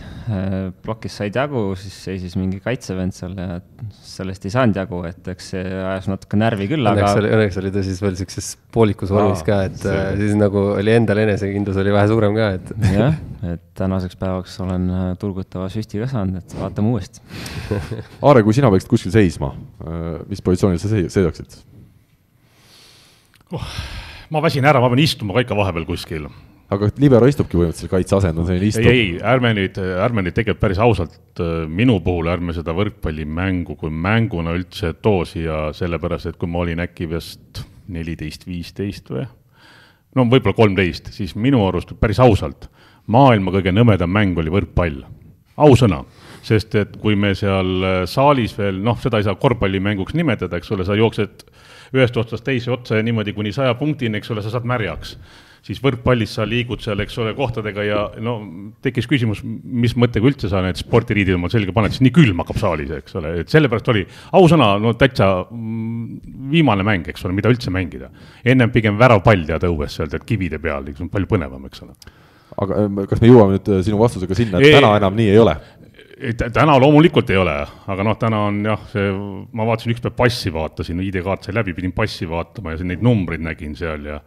plokis said jagu, siis seisis mingi kaitsevend seal ja sellest ei saanud jagu, et eks see ajas natuke närvi küll, aga õnneks oli, ta siis veel niisuguses poolikus vormis ka, et see... Äh, siis nagu oli endal enesekindlus oli vähe suurem ka, et jah, et tänaseks päevaks olen äh, turgutava süsti ka saanud, et vaatame uuesti Aare, kui sina peaksid kuskil seisma, äh, mis positsioonil sa seisaksid oh.? Ma väsin ära, ma pean istuma ka ikka vahepeal kuskil. aga libero istubki põhimõtteliselt kaitseasend on selline istub? ei, ei, ärme nüüd, ärme nüüd tegelikult päris ausalt, äh, minu puhul ärme seda võrkpallimängu kui mänguna üldse too siia, sellepärast et kui ma olin äkki vist neliteist, viisteist või, no võib-olla kolmteist, siis minu arust päris ausalt, maailma kõige nõmedam mäng oli võrkpall, ausõna sest et kui me seal äh, saalis veel, noh, seda ei saa korvpallimänguks nimetada, eks ole, sa jooksed ühest otsast teise otsa ja niimoodi kuni saja punktini, eks ole, sa saad märjaks siis võrkpallis sa liigud seal, eks ole, kohtadega ja no tekkis küsimus, mis mõttega üldse sa need spordiriidid omal selga paned, sest nii külm hakkab saalis, eks ole, et sellepärast oli ausõna, no täitsa mm, viimane mäng, eks ole, mida üldse mängida. ennem pigem väravpall tead õues seal tead kivide peal, palju põnevam, eks ole aga kas me jõuame nüüd äh, sinu vastusega sinna, et ei, täna enam nii ei ole? Täna loomulikult ei ole, aga noh, täna on jah, see, ma vaatasin ükspäev passi, vaatasin, ID-kaart sai läbi, pidin passi vaatama ja neid numbreid nägin seal ja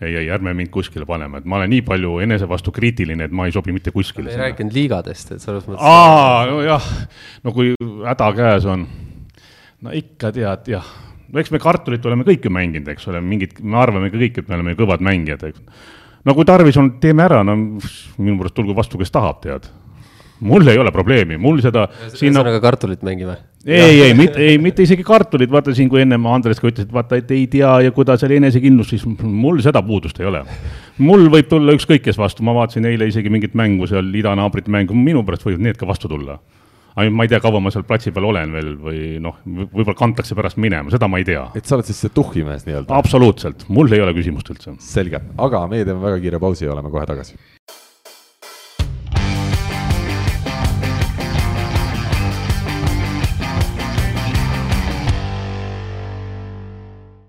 ei, ei, ärme mind kuskile panema, et ma olen nii palju enese vastu kriitiline, et ma ei sobi mitte kuskile. ei rääkinud liigadest, et selles mõttes. aa, nojah, no kui häda käes on, no ikka tead, jah, no eks me kartulit oleme kõik ju mänginud, eks ole, mingid, me arvame ka kõik, et me oleme kõvad mängijad, eks. no kui tarvis on, teeme ära, no minu pärast tulgu vastu, kes tahab, tead mul ei ole probleemi, mul seda. ühesõnaga kartulit mängime. ei, ei, mitte, ei, mitte isegi kartulit, vaata siin, kui ennem Andres ka ütles, et vaata, et ei tea ja kuidas oli enesekindlus, siis mul seda puudust ei ole. mul võib tulla ükskõik kes vastu, ma vaatasin eile isegi mingit mängu seal, idanaabrite mängu, minu pärast võivad need ka vastu tulla ainult ma ei tea, kaua ma seal platsi peal olen veel või noh, võib-olla kantakse pärast minema, seda ma ei tea. et sa oled siis see tuhhimees nii-öelda? absoluutselt, mul ei ole küsimust üldse. selge, aga meie teeme väga kiire pausi ja oleme kohe tagasi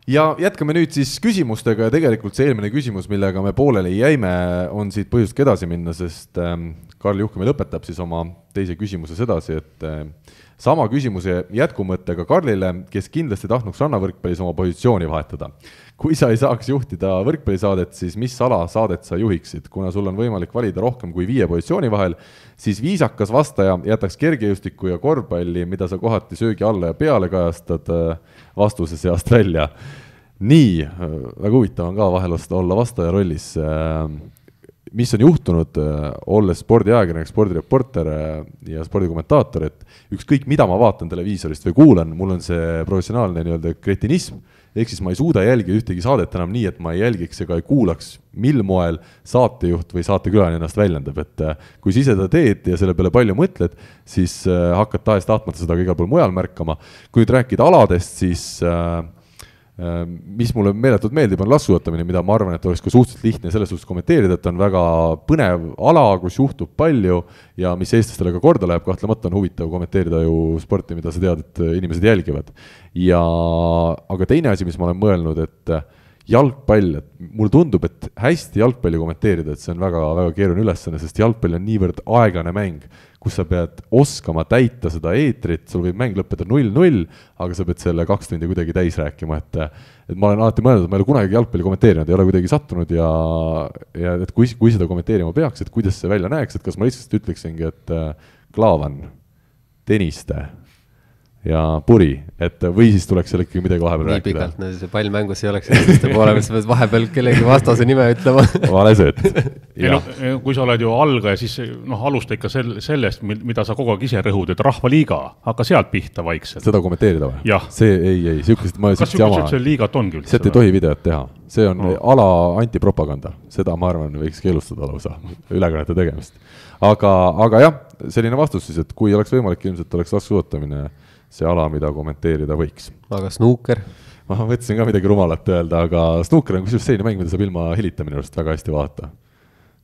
ja jätkame nüüd siis küsimustega ja tegelikult see eelmine küsimus, millega me pooleli jäime, on siit põhjust ka edasi minna, sest ähm, Karl Juhkami lõpetab siis oma teise küsimuse sedasi, et äh, sama küsimuse jätkumõttega Karlile, kes kindlasti tahtnuks rannavõrkpallis oma positsiooni vahetada. Kui sa ei saaks juhtida võrkpallisaadet, siis mis ala saadet sa juhiksid, kuna sul on võimalik valida rohkem kui viie positsiooni vahel, siis viisakas vastaja jätaks kergejõustiku ja korvpalli, mida sa kohati söögi alla ja peale kajastad, äh, vastuse seast välja. nii, äh, väga huvitav on ka vahel olla vastaja rollis äh, mis on juhtunud, olles spordiajakirjanik, spordireporter ja spordikommentaator, et ükskõik, mida ma vaatan televiisorist või kuulan, mul on see professionaalne nii-öelda kretinism, ehk siis ma ei suuda jälgida ühtegi saadet enam nii, et ma ei jälgiks ega ei kuulaks, mil moel saatejuht või saatekülaline ennast väljendab, et kui sa ise seda teed ja selle peale palju mõtled, siis hakkad tahes-tahtmata seda ka igal pool mujal märkama. kui nüüd rääkida aladest, siis äh, mis mulle meeletult meeldib, on laskesuusatamine, mida ma arvan, et oleks ka suhteliselt lihtne selles suhtes kommenteerida, et on väga põnev ala, kus juhtub palju ja mis eestlastele ka korda läheb, kahtlemata on huvitav kommenteerida ju sporti, mida sa tead, et inimesed jälgivad. ja aga teine asi, mis ma olen mõelnud, et jalgpall, et mulle tundub, et hästi jalgpalli kommenteerida, et see on väga, väga keeruline ülesanne, sest jalgpall on niivõrd aeglane mäng, kus sa pead oskama täita seda eetrit, sul võib mäng lõppeda null-null, aga sa pead selle kaks tundi kuidagi täis rääkima, et et ma olen alati mõelnud, et ma ei ole kunagi jalgpalli kommenteerinud, ei ole kuidagi sattunud ja ja et kui, kui seda kommenteerima peaks, et kuidas see välja näeks, et kas ma lihtsalt ütleksingi, et Klaavan, Tõniste ja puri, et või siis tuleks seal ikkagi midagi vahepeal nii rääkida. pikalt, no see pall mängus ei oleks eestlaste poole peal, sa pead vahepeal kellegi vastase nime ütlema vale sööt. ei noh, kui sa oled ju algaja, siis noh, alusta ikka sel-, sellest, mida sa kogu aeg ise rõhud, et Rahvaliiga, hakka sealt pihta vaikselt. seda kommenteerida või? See ei, ei, sihukest, ma kas sihukest üldse liigat ongi üldse? sealt ei tohi videot teha, see on no. ala antipropaganda, seda ma arvan, võiks keelustada lausa, ülekannete tegemist. Aga, aga jah, selline vastus siis, et kui oleks võimalik, ilmselt oleks laskesuusatamine see ala, mida kommenteerida võiks. aga snuuker? ma mõtlesin ka midagi rumalat öelda, aga snuuker on kusjuures selline mäng, mida saab ilma helita minu arust väga hästi vaadata.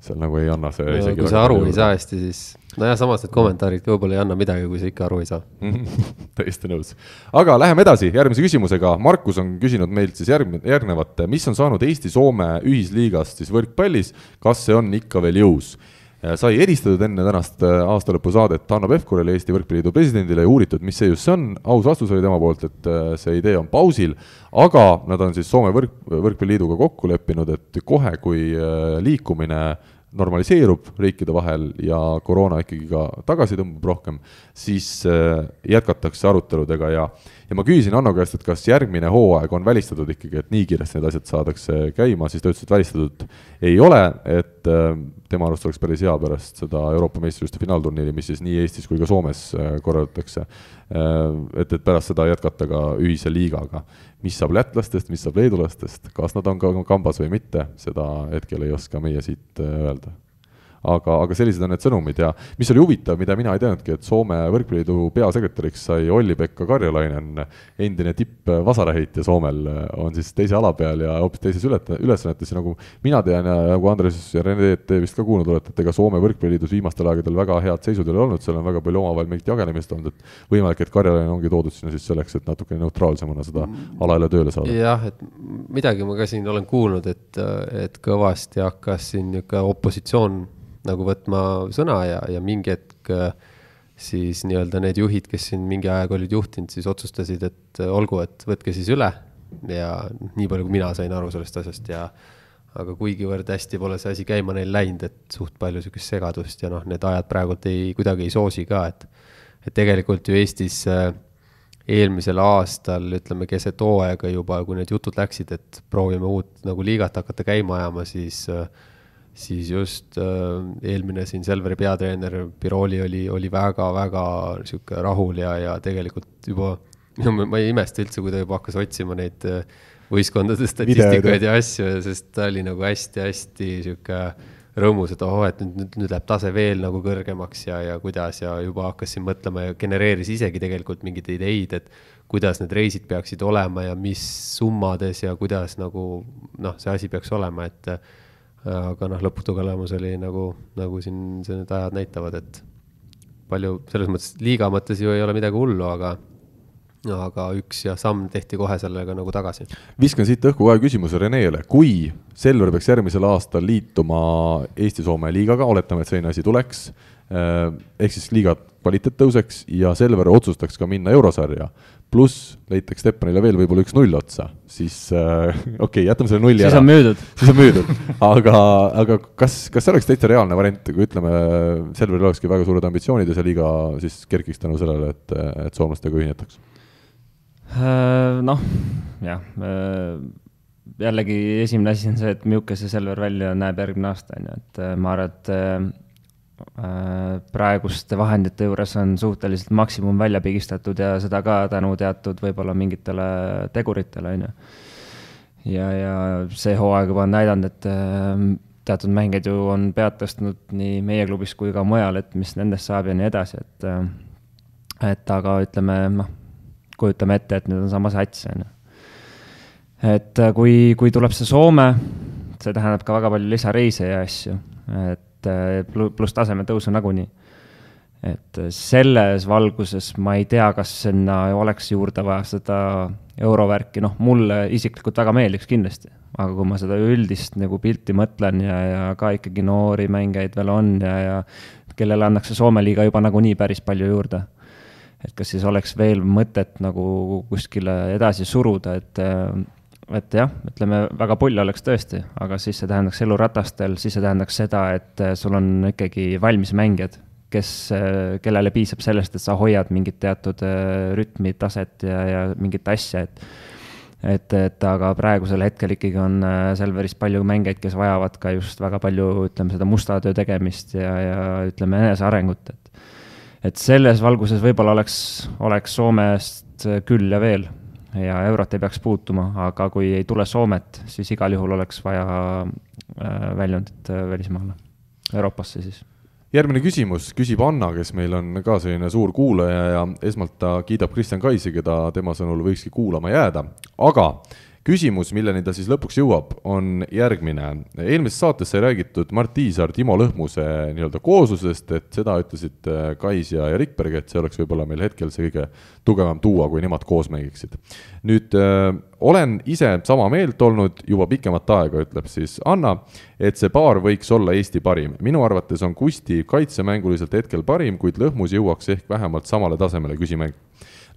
seal nagu ei anna see no, kui sa aru ei saa hästi, siis nojah, samas need kommentaarid võib-olla ei anna midagi, kui sa ikka aru ei saa täiesti nõus. aga läheme edasi järgmise küsimusega. Markus on küsinud meilt siis järgmine, järgnevat, mis on saanud Eesti-Soome ühisliigast siis võrkpallis, kas see on ikka veel jõus? Äh, sai helistatud enne tänast äh, aastalõpusaadet Hanno Pevkurile, Eesti Võrkpalliliidu presidendile ja uuritud, mis just see on, aus vastus oli tema poolt, et äh, see idee on pausil, aga nad on siis Soome võrk, võrkpalliliiduga kokku leppinud, et kohe, kui liikumine normaliseerub riikide vahel ja koroona ikkagi ka tagasi tõmbab rohkem, siis jätkatakse aruteludega ja ja ma küsisin Hanno käest, et kas järgmine hooaeg on välistatud ikkagi, et nii kiiresti need asjad saadakse käima, siis ta ütles, et välistatud ei ole, et äh, tema arust oleks päris hea pärast seda Euroopa meistrivõistluste finaalturniiri, mis siis nii Eestis kui ka Soomes äh, korraldatakse, äh, et, et pärast seda jätkata ka ühise liigaga. mis saab lätlastest, mis saab leedulastest, kas nad on ka kambas või mitte, seda hetkel ei oska meie siit öelda aga, aga sellised on need sõnumid ja mis oli huvitav, mida mina ei teadnudki, et Soome Võrkpalliliidu peasekretäriks sai Olli-Pekka Karjalainen, endine tipp vasaraheitja Soomel, on siis teise ala peal ja hoopis teises ületa-, ülesannetes ja nagu mina tean ja nagu Andres ja Rene, te vist ka kuulnud olete, et ega Soome Võrkpalliliidus viimastel aegadel väga head seisud ei ole olnud, seal on väga palju omavahel mingit jagelemist olnud, et võimalik, et Karjalainen ongi toodud sinna siis selleks, et natukene neutraalsemana seda ala jälle tööle saada. jah, et midagi ma ka siin olen kuulnud, et, et kõvasti hakkas siin niisugune opositsioon nagu võtma sõna ja, ja mingi hetk äh, siis nii-öelda need juhid, kes siin mingi aeg olid juhtinud, siis otsustasid, et äh, olgu, et võtke siis üle. Ja nii palju, kui mina sain aru sellest asjast ja aga kuigivõrd hästi pole see asi käima neil läinud, et suht palju sihukest segadust ja noh, need ajad praegult ei, kuidagi ei soosi ka, et et tegelikult ju Eestis äh, eelmisel aastal, ütleme keset hooaega juba, kui need jutud läksid, et proovime uut nagu liigat hakata käima ajama, siis äh, siis just äh, eelmine siin Selveri peatreener Biroli oli, oli väga-väga sihuke rahul ja, ja tegelikult juba, ma ei imesta üldse, kui ta juba hakkas otsima neid äh, võistkondade statistikaid ja asju, sest ta oli nagu hästi-hästi sihuke rõõmus, et ohoo, et nüüd, nüüd, nüüd läheb tase veel nagu kõrgemaks ja, ja kuidas ja juba hakkas siin mõtlema ja genereeris isegi tegelikult mingeid ideid, et kuidas need reisid peaksid olema ja mis summades ja kuidas nagu noh, see asi peaks olema, et aga noh, lõputu tulemus oli nagu, nagu siin need ajad näitavad, et palju selles mõttes liiga mõttes ju ei ole midagi hullu, aga aga üks ja samm tehti kohe sellega nagu tagasi. viskan siit õhku kohe küsimuse Renele, kui Selver peaks järgmisel aastal liituma Eesti-Soome liigaga, oletame, et selline asi tuleks, eh, ehk siis liiga kvaliteet tõuseks ja Selver otsustaks ka minna eurosarja, pluss leitaks Steppanile veel võib-olla üks null otsa, siis äh, okei okay,, jätame selle nulli siis ära. siis on müüdud. siis on müüdud, aga, aga kas, kas see oleks täitsa reaalne variant, kui ütleme, Selveril olekski väga suured ambitsioonid ja see liiga siis kerkiks tänu sellele, et, et soomlastega ühinetaks? Äh, noh, jah, äh, jällegi esimene asi on see, et milline see Selver välja näeb järgmine aasta, on ju, et äh, ma arvan, et praeguste vahendite juures on suhteliselt maksimum välja pigistatud ja seda ka tänu teatud võib-olla mingitele teguritele, on ju. ja, ja see hooaeg juba on näidanud, et teatud mängijad ju on pead tõstnud nii meie klubis kui ka mujal, et mis nendest saab ja nii edasi, et et aga ütleme, noh kujutame ette, et nüüd on sama sats, on ju. et äh, kui, kui tuleb see Soome, see tähendab ka väga palju lisareise ja asju, et äh, pluss tasemetõusu nagunii. et äh, selles valguses ma ei tea, kas sinna oleks juurde vaja seda eurovärki, noh, mulle isiklikult väga meeldiks kindlasti, aga kui ma seda üldist nagu pilti mõtlen ja, ja ka ikkagi noori mängijaid veel on ja, ja kellele annaks see Soome liiga juba nagunii päris palju juurde et kas siis oleks veel mõtet nagu kuskile edasi suruda, et et jah, ütleme väga pull oleks tõesti, aga siis see tähendaks eluratastel, siis see tähendaks seda, et sul on ikkagi valmis mängijad, kes, kellele piisab sellest, et sa hoiad mingit teatud äh, rütmi, taset ja, ja mingit asja, et et, et aga praegusel hetkel ikkagi on Selveris palju mängijaid, kes vajavad ka just väga palju, ütleme, seda musta töö tegemist ja, ja ütleme, enesearengut, et et selles valguses võib-olla oleks, oleks Soomest küll ja veel ja eurot ei peaks puutuma, aga kui ei tule Soomet, siis igal juhul oleks vaja äh, väljundit äh, välismaale, Euroopasse siis. Järgmine küsimus. Küsib Anna, kes meil on ka selline suur kuulaja ja esmalt ta kiidab Kristjan Kaisi, keda tema sõnul võikski kuulama jääda, aga küsimus, milleni ta siis lõpuks jõuab, on järgmine. eelmises saates sai räägitud Mart Tiisar, Timo Lõhmuse nii-öelda kooslusest, et seda ütlesid äh, Kais ja, ja Rikberg, et see oleks võib-olla meil hetkel see kõige tugevam tuua, kui nemad koos mängiksid. nüüd äh, olen ise sama meelt olnud juba pikemat aega, ütleb siis Anna, et see paar võiks olla Eesti parim. minu arvates on Kusti kaitsemänguliselt hetkel parim, kuid Lõhmus jõuaks ehk vähemalt samale tasemele küsimäng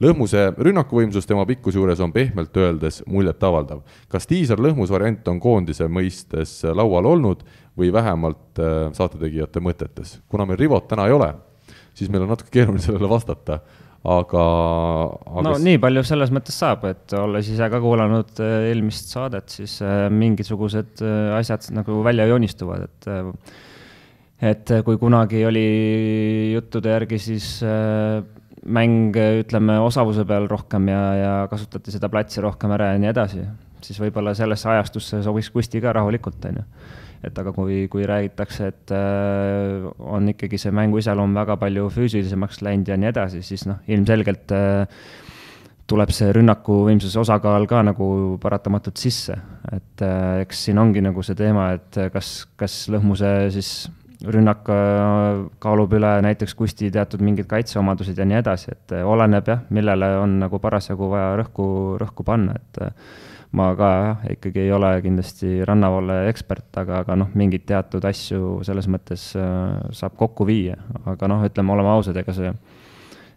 Lõhmuse rünnakuvõimsus tema pikkuse juures on pehmelt öeldes muljetavaldav. kas Tiisar-Lõhmus variant on koondise mõistes laual olnud või vähemalt äh, saatetegijate mõtetes? kuna meil Rivot täna ei ole, siis meil on natuke keeruline sellele vastata aga, aga. no nii palju selles mõttes saab, et olles ise ka kuulanud äh, eelmist saadet, siis äh, mingisugused asjad nagu välja joonistuvad, et et kui kunagi oli juttude järgi, siis mäng, ütleme, osavuse peal rohkem ja, ja kasutati seda platsi rohkem ära ja nii edasi, siis võib-olla sellesse ajastusse sobiks Kusti ka rahulikult, on ju. et aga kui, kui räägitakse, et äh, on ikkagi see mängu iseloom väga palju füüsilisemaks läinud ja nii edasi, siis noh, ilmselgelt äh, tuleb see rünnaku võimsuse osakaal ka nagu paratamatult sisse, et äh, eks siin ongi nagu see teema, et kas, kas Lõhmuse siis rünnak äh, kaalub üle näiteks Kusti teatud mingid kaitseomadused ja nii edasi, et äh, oleneb jah, millele on nagu parasjagu vaja rõhku, rõhku panna, et äh, ma ka jah, ikkagi ei ole kindlasti rannavalle ekspert, aga, aga noh, mingeid teatud asju selles mõttes saab kokku viia, aga noh, ütleme, oleme ausad, ega see,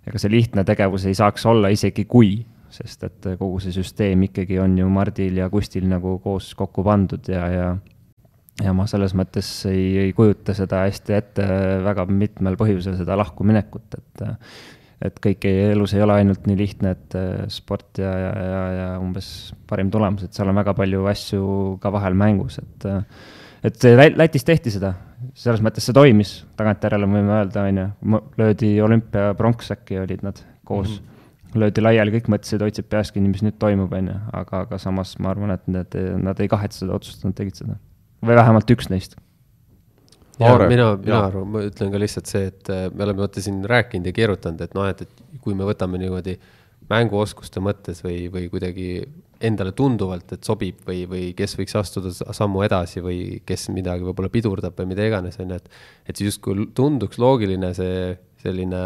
ega see lihtne tegevus ei saaks olla, isegi kui, sest et kogu see süsteem ikkagi on ju Mardil ja Kustil nagu koos kokku pandud ja, ja ja ma selles mõttes ei, ei kujuta seda hästi ette väga mitmel põhjusel, seda lahkuminekut, et et kõik ei, elus ei ole ainult nii lihtne, et sport ja, ja, ja, ja umbes parim tulemus, et seal on väga palju asju ka vahel mängus, et et Lätis tehti seda, selles mõttes see toimis, tagantjärele võime öelda, on ju, löödi olümpiapronks äkki olid nad koos mm. -hmm löödi laiali, kõik mõtlesid, hoidsid peast kinni, mis nüüd toimub, on ju, aga, aga samas ma arvan, et need, nad ei kahetse seda otsust, nad tegid seda. Või vähemalt üks neist ja Aare, mina, mina arvan, ma ütlen ka lihtsalt see, et äh, me oleme vaata siin rääkinud ja keerutanud, et noh, et, et kui me võtame niimoodi mänguoskuste mõttes või, või kuidagi endale tunduvalt, et sobib või, või kes võiks astuda sammu edasi või kes midagi võib-olla pidurdab või mida iganes, on ju, et. et siis justkui tunduks loogiline see selline,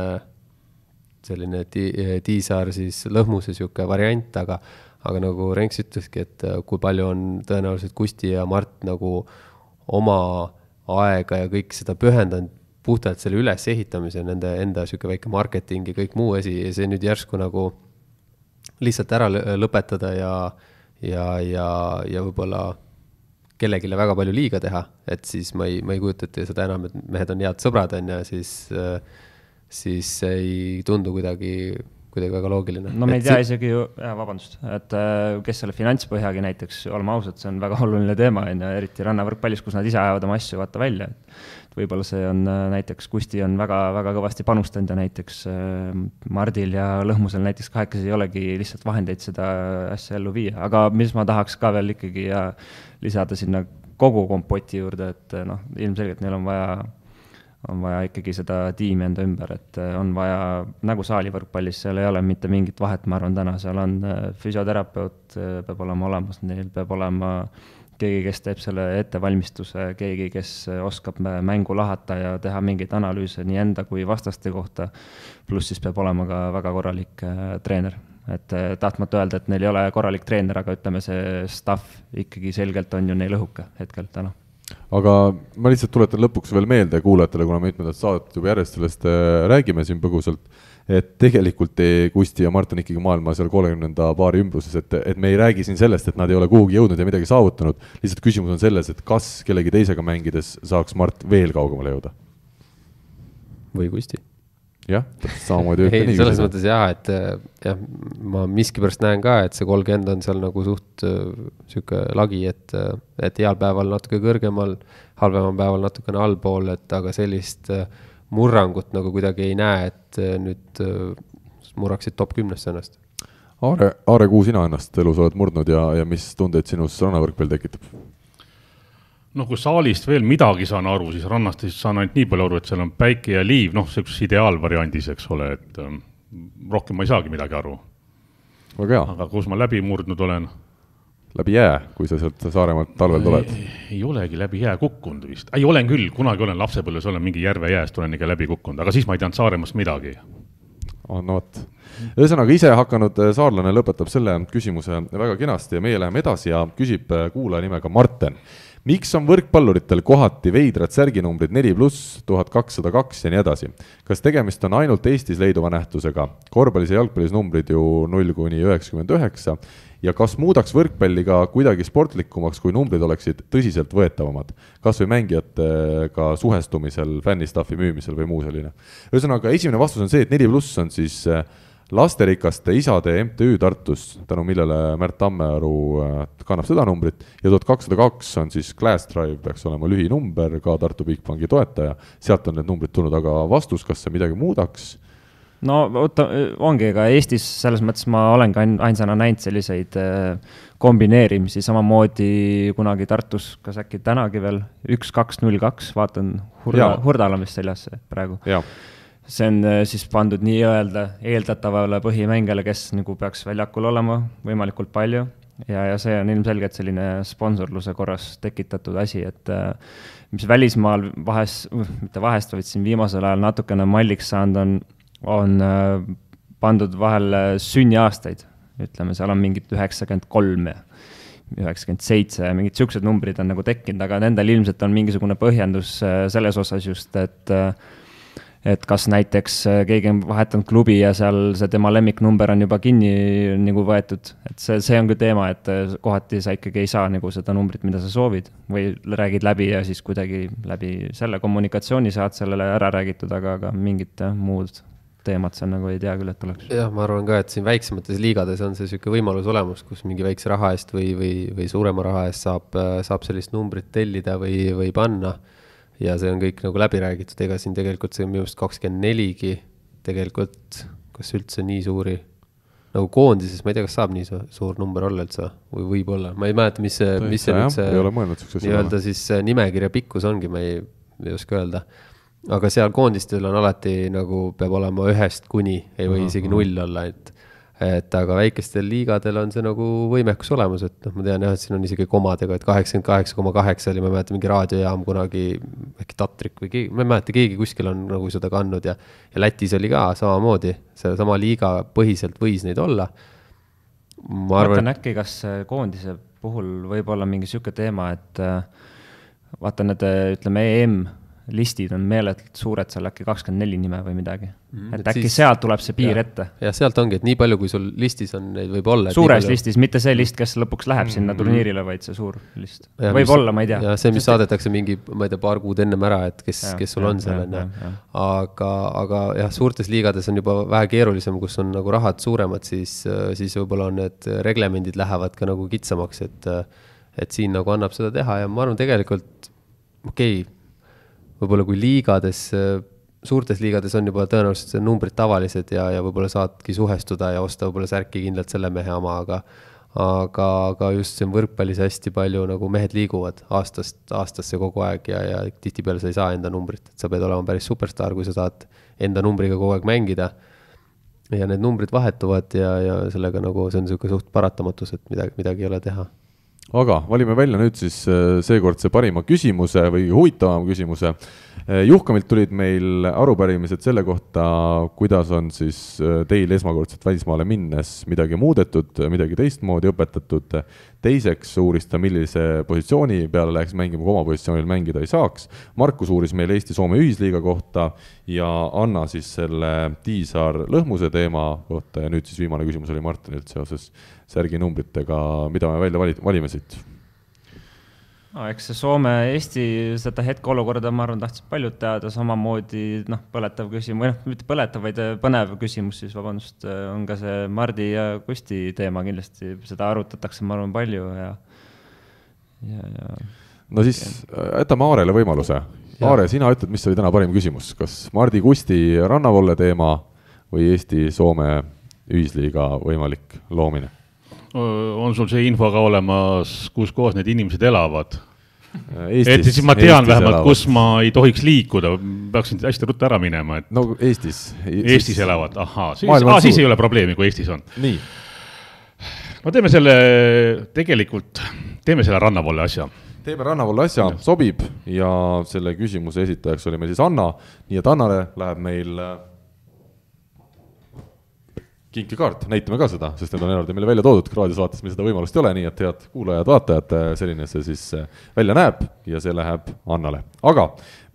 selline Tiisaar siis lõhmuse sihuke variant, aga, aga nagu Renks ütleski, et äh, kui palju on tõenäoliselt Kusti ja Mart nagu oma aega ja kõik seda pühendanud puhtalt selle ülesehitamise, nende enda sihuke väike marketing ja kõik muu asi ja see nüüd järsku nagu lihtsalt ära lõpetada ja, ja, ja, ja võib-olla kellelegi väga palju liiga teha, et siis ma ei, ma ei kujuta ette seda enam, et mehed on head sõbrad, on ju, siis, siis ei tundu kuidagi, kuidagi väga loogiline. no me ei tea see... isegi ju, vabandust, et äh, kes selle finantspõhjagi näiteks, oleme ausad, see on väga oluline teema, on ju, eriti rannavõrkpallis, kus nad ise ajavad oma asju vaata välja, et võib-olla see on äh, näiteks, Kusti on väga-väga kõvasti panustanud ja näiteks äh, Mardil ja Lõhmusel näiteks kahekesi ei olegi lihtsalt vahendeid seda asja ellu viia, aga mis ma tahaks ka veel ikkagi ja lisada sinna kogu kompoti juurde, et noh, ilmselgelt neil on vaja, on vaja ikkagi seda tiimi enda ümber, et on vaja, nagu saalivõrkpallis, seal ei ole mitte mingit vahet, ma arvan, täna seal on füsioterapeut peab olema olemas, neil peab olema äh, keegi, kes teeb selle ettevalmistuse, keegi, kes oskab mängu lahata ja teha mingeid analüüse nii enda kui vastaste kohta. pluss siis peab olema ka väga korralik äh, treener, et äh, tahtmata öelda, et neil ei ole korralik treener, aga ütleme, see staff ikkagi selgelt on ju neil õhuke hetkel täna aga ma lihtsalt tuletan lõpuks veel meelde kuulajatele, kuna mitmendat saadet juba järjest sellest äh, räägime siin põgusalt et tegelikult Kusti ja Mart on ikkagi maailma seal kolmekümnenda paari ümbruses, et, et me ei räägi siin sellest, et nad ei ole kuhugi jõudnud ja midagi saavutanud. lihtsalt küsimus on selles, et kas kellegi teisega mängides saaks Mart veel kaugemale jõuda. või Kusti. Jah, täpselt samamoodi nii selles mõttes jah, et jah, ma miskipärast näen ka, et see kolmkümmend on seal nagu suht äh, sihuke lagi, et, et heal päeval natuke kõrgemal, halvemal päeval natukene allpool, et aga sellist murrangut nagu kuidagi ei näe, et nüüd murraksid top kümnesse ennast. Aare, Aare, kuhu sina ennast elus oled murdnud ja, ja mis tundeid sinus rannavõrkpall tekitab? Noh, kui saalist veel midagi saan aru, siis rannast siis saan ainult nii palju aru, et seal on päike ja liiv, noh, sihukeses ideaalvariandis, eks ole, et ähm, rohkem ma ei saagi midagi aru. väga hea. aga kus ma läbi murdnud olen läbi jää, kui sa sealt Saaremaalt talvel tuled? ei olegi läbi jää kukkunud vist, ei olen küll, kunagi olen lapsepõlves olen mingi järve jääst olen ikka läbi kukkunud, aga siis ma ei teadnud Saaremaast midagi. oh, no vot, ühesõnaga ise hakanud äh, saarlane lõpetab selle küsimuse väga kenasti ja meie läheme edasi ja küsib äh, kuulaja nimega Marten miks on võrkpalluritel kohati veidrad särginumbrid neli pluss, tuhat kakssada kaks ja nii edasi? kas tegemist on ainult Eestis leiduva nähtusega? korvpallis ja jalgpallis numbrid ju null kuni üheksakümmend üheksa ja kas muudaks võrkpalli ka kuidagi sportlikumaks, kui numbrid oleksid tõsiseltvõetavamad, kas või mängijatega suhestumisel, fännistafi müümisel või muu selline. ühesõnaga, esimene vastus on see, et neli pluss on siis äh, lasterikaste isade MTÜ Tartus, tänu millele Märt Tammearu äh, kannab seda numbrit. Ja tuhat kakssada kaks on siis Glass Drive, peaks olema lühinumber, ka Tartu Bigbanki toetaja, sealt on need numbrid tulnud, aga vastus, kas see midagi muudaks? No oota, ongi, ega Eestis selles mõttes ma olengi ainsana näinud selliseid äh, kombineerimisi, samamoodi kunagi Tartus, kas äkki tänagi veel, üks, kaks, null, kaks, vaatan, Hurda, Hurdal on vist seljas praegu. See on äh, siis pandud nii-öelda eeldatavale põhimängijale, kes nagu peaks väljakul olema võimalikult palju. Ja, ja see on ilmselgelt selline sponsorluse korras tekitatud asi, et äh, mis välismaal vahest, mitte vahest, vaid siin viimasel ajal natukene malliks saanud on on äh, pandud vahele sünniaastaid, ütleme, seal on mingid üheksakümmend kolm ja üheksakümmend seitse ja mingid siuksed numbrid on nagu tekkinud, aga nendel ilmselt on mingisugune põhjendus selles osas just, et äh, et kas näiteks keegi on vahetanud klubi ja seal see tema lemmiknumber on juba kinni nagu võetud, et see, see on küll teema, et kohati sa ikkagi ei saa nagu seda numbrit, mida sa soovid või räägid läbi ja siis kuidagi läbi selle kommunikatsiooni saad sellele ära räägitud, aga, aga mingit muud teemat seal nagu ei tea küll, et oleks. jah, ma arvan ka, et siin väiksemates liigades on see niisugune võimalus olemas, kus mingi väikse raha eest või, või, või suurema raha eest saab, saab sellist numbrit tellida või, või panna. Ja see on kõik nagu läbi räägitud, ega siin tegelikult see on minu arust kakskümmend neligi tegelikult, kas üldse nii suuri nagu koondises, ma ei tea, kas saab nii suur number olla üldse või võib-olla, ma ei mäleta, mis see, mis see nüüd see nii-öelda siis nimekirja pikkus ongi, ma ei, ei oska öelda. Aga seal koondistel on alati nagu peab olema ühest kuni, ei või isegi null olla, et et aga väikestel liigadel on see nagu võimekus olemas, et noh, ma tean jah, et siin on isegi komadega, et kaheksakümmend kaheksa koma kaheksa oli, ma ei mäleta, mingi raadiojaam kunagi, äkki Tatrik või keegi, ma ei mäleta, keegi kuskil on nagu seda kandnud ja ja Lätis oli ka samamoodi, sellesama liiga põhiselt võis neid olla. ma arvan, äkki, kas koondise puhul võib olla mingi niisugune teema, et äh, vaata need, ütleme, EM listid on meeletult suured, seal äkki kakskümmend neli nime või midagi mm,. et äkki siis, sealt tuleb see piir ja, ette. jah, sealt ongi, et nii palju, kui sul listis on neid võib olla. suures palju... listis, mitte see list, kes lõpuks läheb mm, sinna turniirile, vaid see suur list. võib-olla, ma ei tea. ja see, mis saadetakse mingi, ma ei tea, paar kuud ennem ära, et kes, kes sul ja, on seal, on ju. aga, aga jah, suurtes liigades on juba vähe keerulisem, kus on nagu rahad suuremad, siis, siis võib-olla on need reglemendid lähevad ka nagu kitsamaks, et et siin nagu annab seda teha ja ma arvan, tegelikult okei okay,, võib-olla kui liigades, suurtes liigades on juba tõenäoliselt numbrid tavalised ja, ja võib-olla saadki suhestuda ja osta võib-olla särki kindlalt selle mehe oma, aga aga, aga just siin võrkpallis hästi palju nagu mehed liiguvad aastast aastasse kogu aeg ja, ja tihtipeale sa ei saa enda numbrit, et sa pead olema päris superstaar, kui sa saad enda numbriga kogu aeg mängida. ja need numbrid vahetuvad ja, ja sellega nagu see on niisugune suht paratamatus, et midagi, midagi ei ole teha aga valime välja nüüd siis äh, seekordse parima küsimuse või huvitavama küsimuse. Äh, Juhkamilt tulid meil arupärimised selle kohta, kuidas on siis äh, teil esmakordselt välismaale minnes midagi muudetud, midagi teistmoodi õpetatud. teiseks uuris ta, millise positsiooni peale läheks mängima, kui oma positsioonil mängida ei saaks. Markus uuris meil Eesti-Soome ühisliiga kohta ja Anna siis selle Tiisaar lõhmuse teema kohta ja nüüd siis viimane küsimus oli Martinilt seoses särginumbritega, mida me välja vali-, valime siit? no eks see Soome-Eesti seda hetkeolukorda, ma arvan, tahtsid paljud teada, samamoodi noh, põletav küsimus, või noh, mitte põletav, vaid põnev küsimus siis, vabandust, on ka see Mardi ja Kusti teema kindlasti, seda arutatakse, ma arvan, palju ja, ja, ja. No siis jätame Aarele võimaluse. Aare, sina ütled, mis oli täna parim küsimus, kas Mardi Kusti rannavolle teema või Eesti-Soome ühisliiga võimalik loomine? on sul see info ka olemas, kus kohas need inimesed elavad? et siis ma tean Eestis vähemalt, kus ma ei tohiks liikuda, peaksin hästi ruttu ära minema, et. no Eestis. Eestis elavad, ahaa, siis, ah, siis ei ole probleemi, kui Eestis on. nii. no teeme selle, tegelikult, teeme selle rannavolle asja teeme rannavolle asja, sobib ja selle küsimuse esitajaks oli meil siis Anna, nii et Annale läheb meil kinkekaart, näitame ka seda, sest need on eraldi meile välja toodud, raadiosaates meil seda võimalust ei ole, nii et head kuulajad-vaatajad, selline see siis eh, välja näeb ja see läheb Annale. aga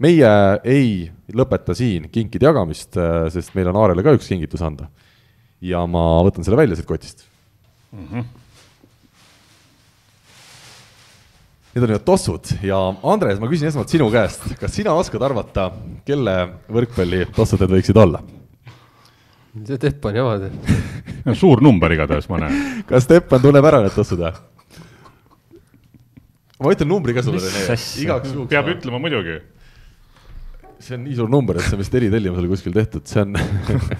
meie ei lõpeta siin kinkide jagamist, sest meil on Aarele ka üks kingitus anda. ja ma võtan selle välja siit kotist mm. -hmm. Need on ju tossud ja Andres, ma küsin esmalt sinu käest, kas sina oskad arvata, kelle võrkpallitossud need võiksid olla? see Teppan jama teeb suur number igatahes, ma näen. kas Teppan tunneb ära need tossud või? ma ütlen numbri ka sulle, Rene, igaks juhuks. peab ütlema muidugi. see on nii suur number, et see on vist eritellimusel kuskil tehtud, see on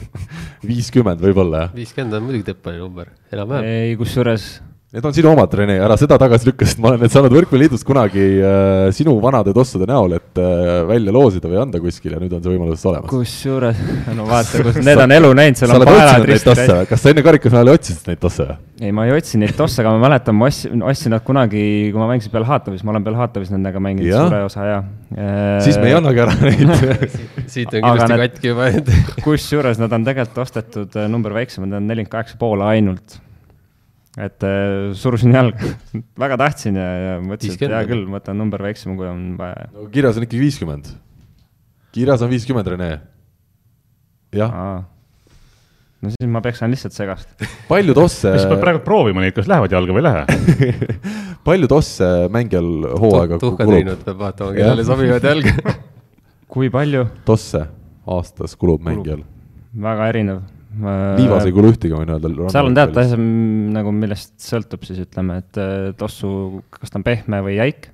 viiskümmend võib-olla, jah? viiskümmend on muidugi Teppani number, enam-vähem. ei, kusjuures Need on sinu omad, Rene, ära seda tagasi lükka, sest ma olen need saanud Võrkpalliliidust kunagi äh, sinu vanade tossude näol, et äh, välja loosida või anda kuskil ja nüüd on see võimalus olemas. kusjuures, no vaata, kus need on elu näinud, seal on paelad risti täis. kas sa enne karikafinaali otsisid neid tosse või? ei, ma ei otsinud neid tosse, aga ma mäletan, ma ostsin, ostsin nad kunagi, kui ma mängisin Belhatovis, ma olen Belhatovis nendega mänginud ja. suure osa ja. siis me ei annagi ära neid siit on kindlasti katki juba kusjuures nad on tegelikult ostetud äh, number väiksemad, need on nelikümmend kaheksa pool ainult et äh, surusin jalga väga tahtsin ja, ja mõtlesin, et hea küll, ma võtan number väiksema, kui on vaja no,. kirjas on ikkagi viiskümmend. kirjas on viiskümmend, Rene. jah. no siis ma peksan lihtsalt segast. palju tosse siis peab praegu proovima neid, kas lähevad jalga või ei lähe palju tosse mängijal hooaega kulub? tuhka teinud, peab vaatama, kellele sobivad jalga kui palju? tosse aastas kulub, kulub. mängijal väga erinev. Liivas ei kulu ühtegi, võin öelda. seal on teatud asjad nagu, millest sõltub siis ütleme, et äh, tossu, kas ta on pehme või jäik.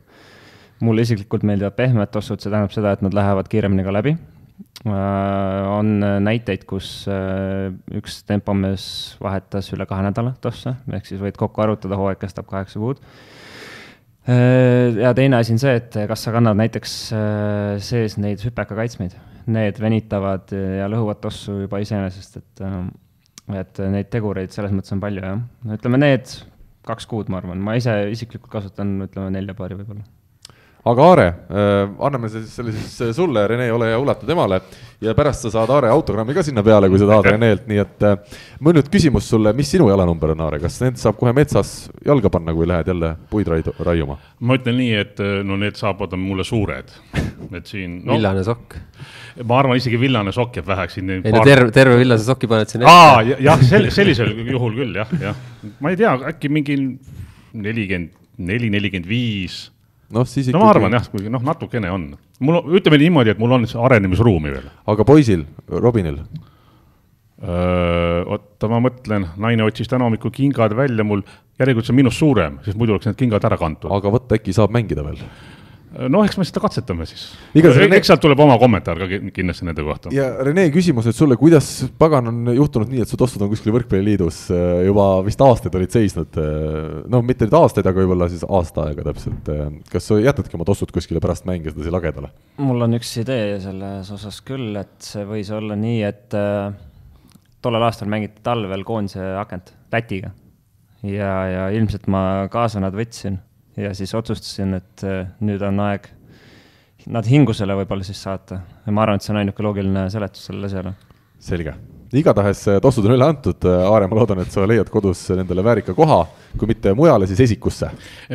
mulle isiklikult meeldivad pehmed tossud, see tähendab seda, et nad lähevad kiiremini ka läbi. on näiteid, kus äh, üks tempomees vahetas üle kahe nädala tosse, ehk siis võid kokku arvutada, hooaeg kestab kaheksa kuud. Ja teine asi on see, et kas sa kannad näiteks äh, sees neid hüpekakaitsmeid, need venitavad ja lõhuvad tossu juba iseenesest, et äh, et neid tegureid selles mõttes on palju jah, ütleme need kaks kuud, ma arvan, ma ise isiklikult kasutan, ütleme nelja paari võib-olla. Aga Aare, anname siis selle siis sulle, Rene, ole hea, ulata temale ja pärast sa saad Aare autogrammi ka sinna peale, kui sa tahad Reneelt, nii et äh, mul nüüd küsimus sulle, mis sinu jalanumber on, Aare, kas need saab kohe metsas jalga panna, kui lähed jälle puid raidu- raiuma? ma ütlen nii, et äh, no need saavad mulle suured, et siin no,, villane sokk. ma arvan, isegi villane sokk jääb väheks. Siin. ei no terve, terve villase soki paned sinna aa, jah, sel-, sellisel juhul küll jah, jah, ma ei tea, äkki mingi nelikümmend neli, nelikümmend viis. noh, siis no ma arvan jah, kuigi noh, natukene on, mul on, ütleme niimoodi, et mul on arenemisruumi veel. aga poisil, Robinil, oota, ma mõtlen, naine otsis täna hommikul kingad välja mul, järelikult see on minust suurem, sest muidu oleks need kingad ära kantud. aga vot äkki saab mängida veel. noh, eks me seda katsetame siis. Rene- eks sealt tuleb oma kommentaar ka ki- kindlasti nende kohta. ja Rene, küsimus nüüd sulle, kuidas pagan on juhtunud nii, et su tossud on kuskil võrkpalliliidus äh, juba vist aastaid olid seisnud, noh, mitte nüüd aastaid, aga võib-olla siis aasta aega täpselt. kas sa jätadki oma tossud kuskile pärast mänge sedasi lagedale? mul on üks idee selles osas küll, et see võis olla nii, et äh, tollel aastal mängiti talvel koondise akent Lätiga. ja, ja ilmselt ma kaasa nad võtsin ja siis otsustasin, et äh, nüüd on aeg nad hingusele võib-olla siis saata. ja ma arvan, et see on ainuke loogiline seletus sellele asjale. selge. igatahes äh, tossud on üle antud, Aare, ma loodan, et sa leiad kodus nendele väärika koha, kui mitte mujale, siis esikusse.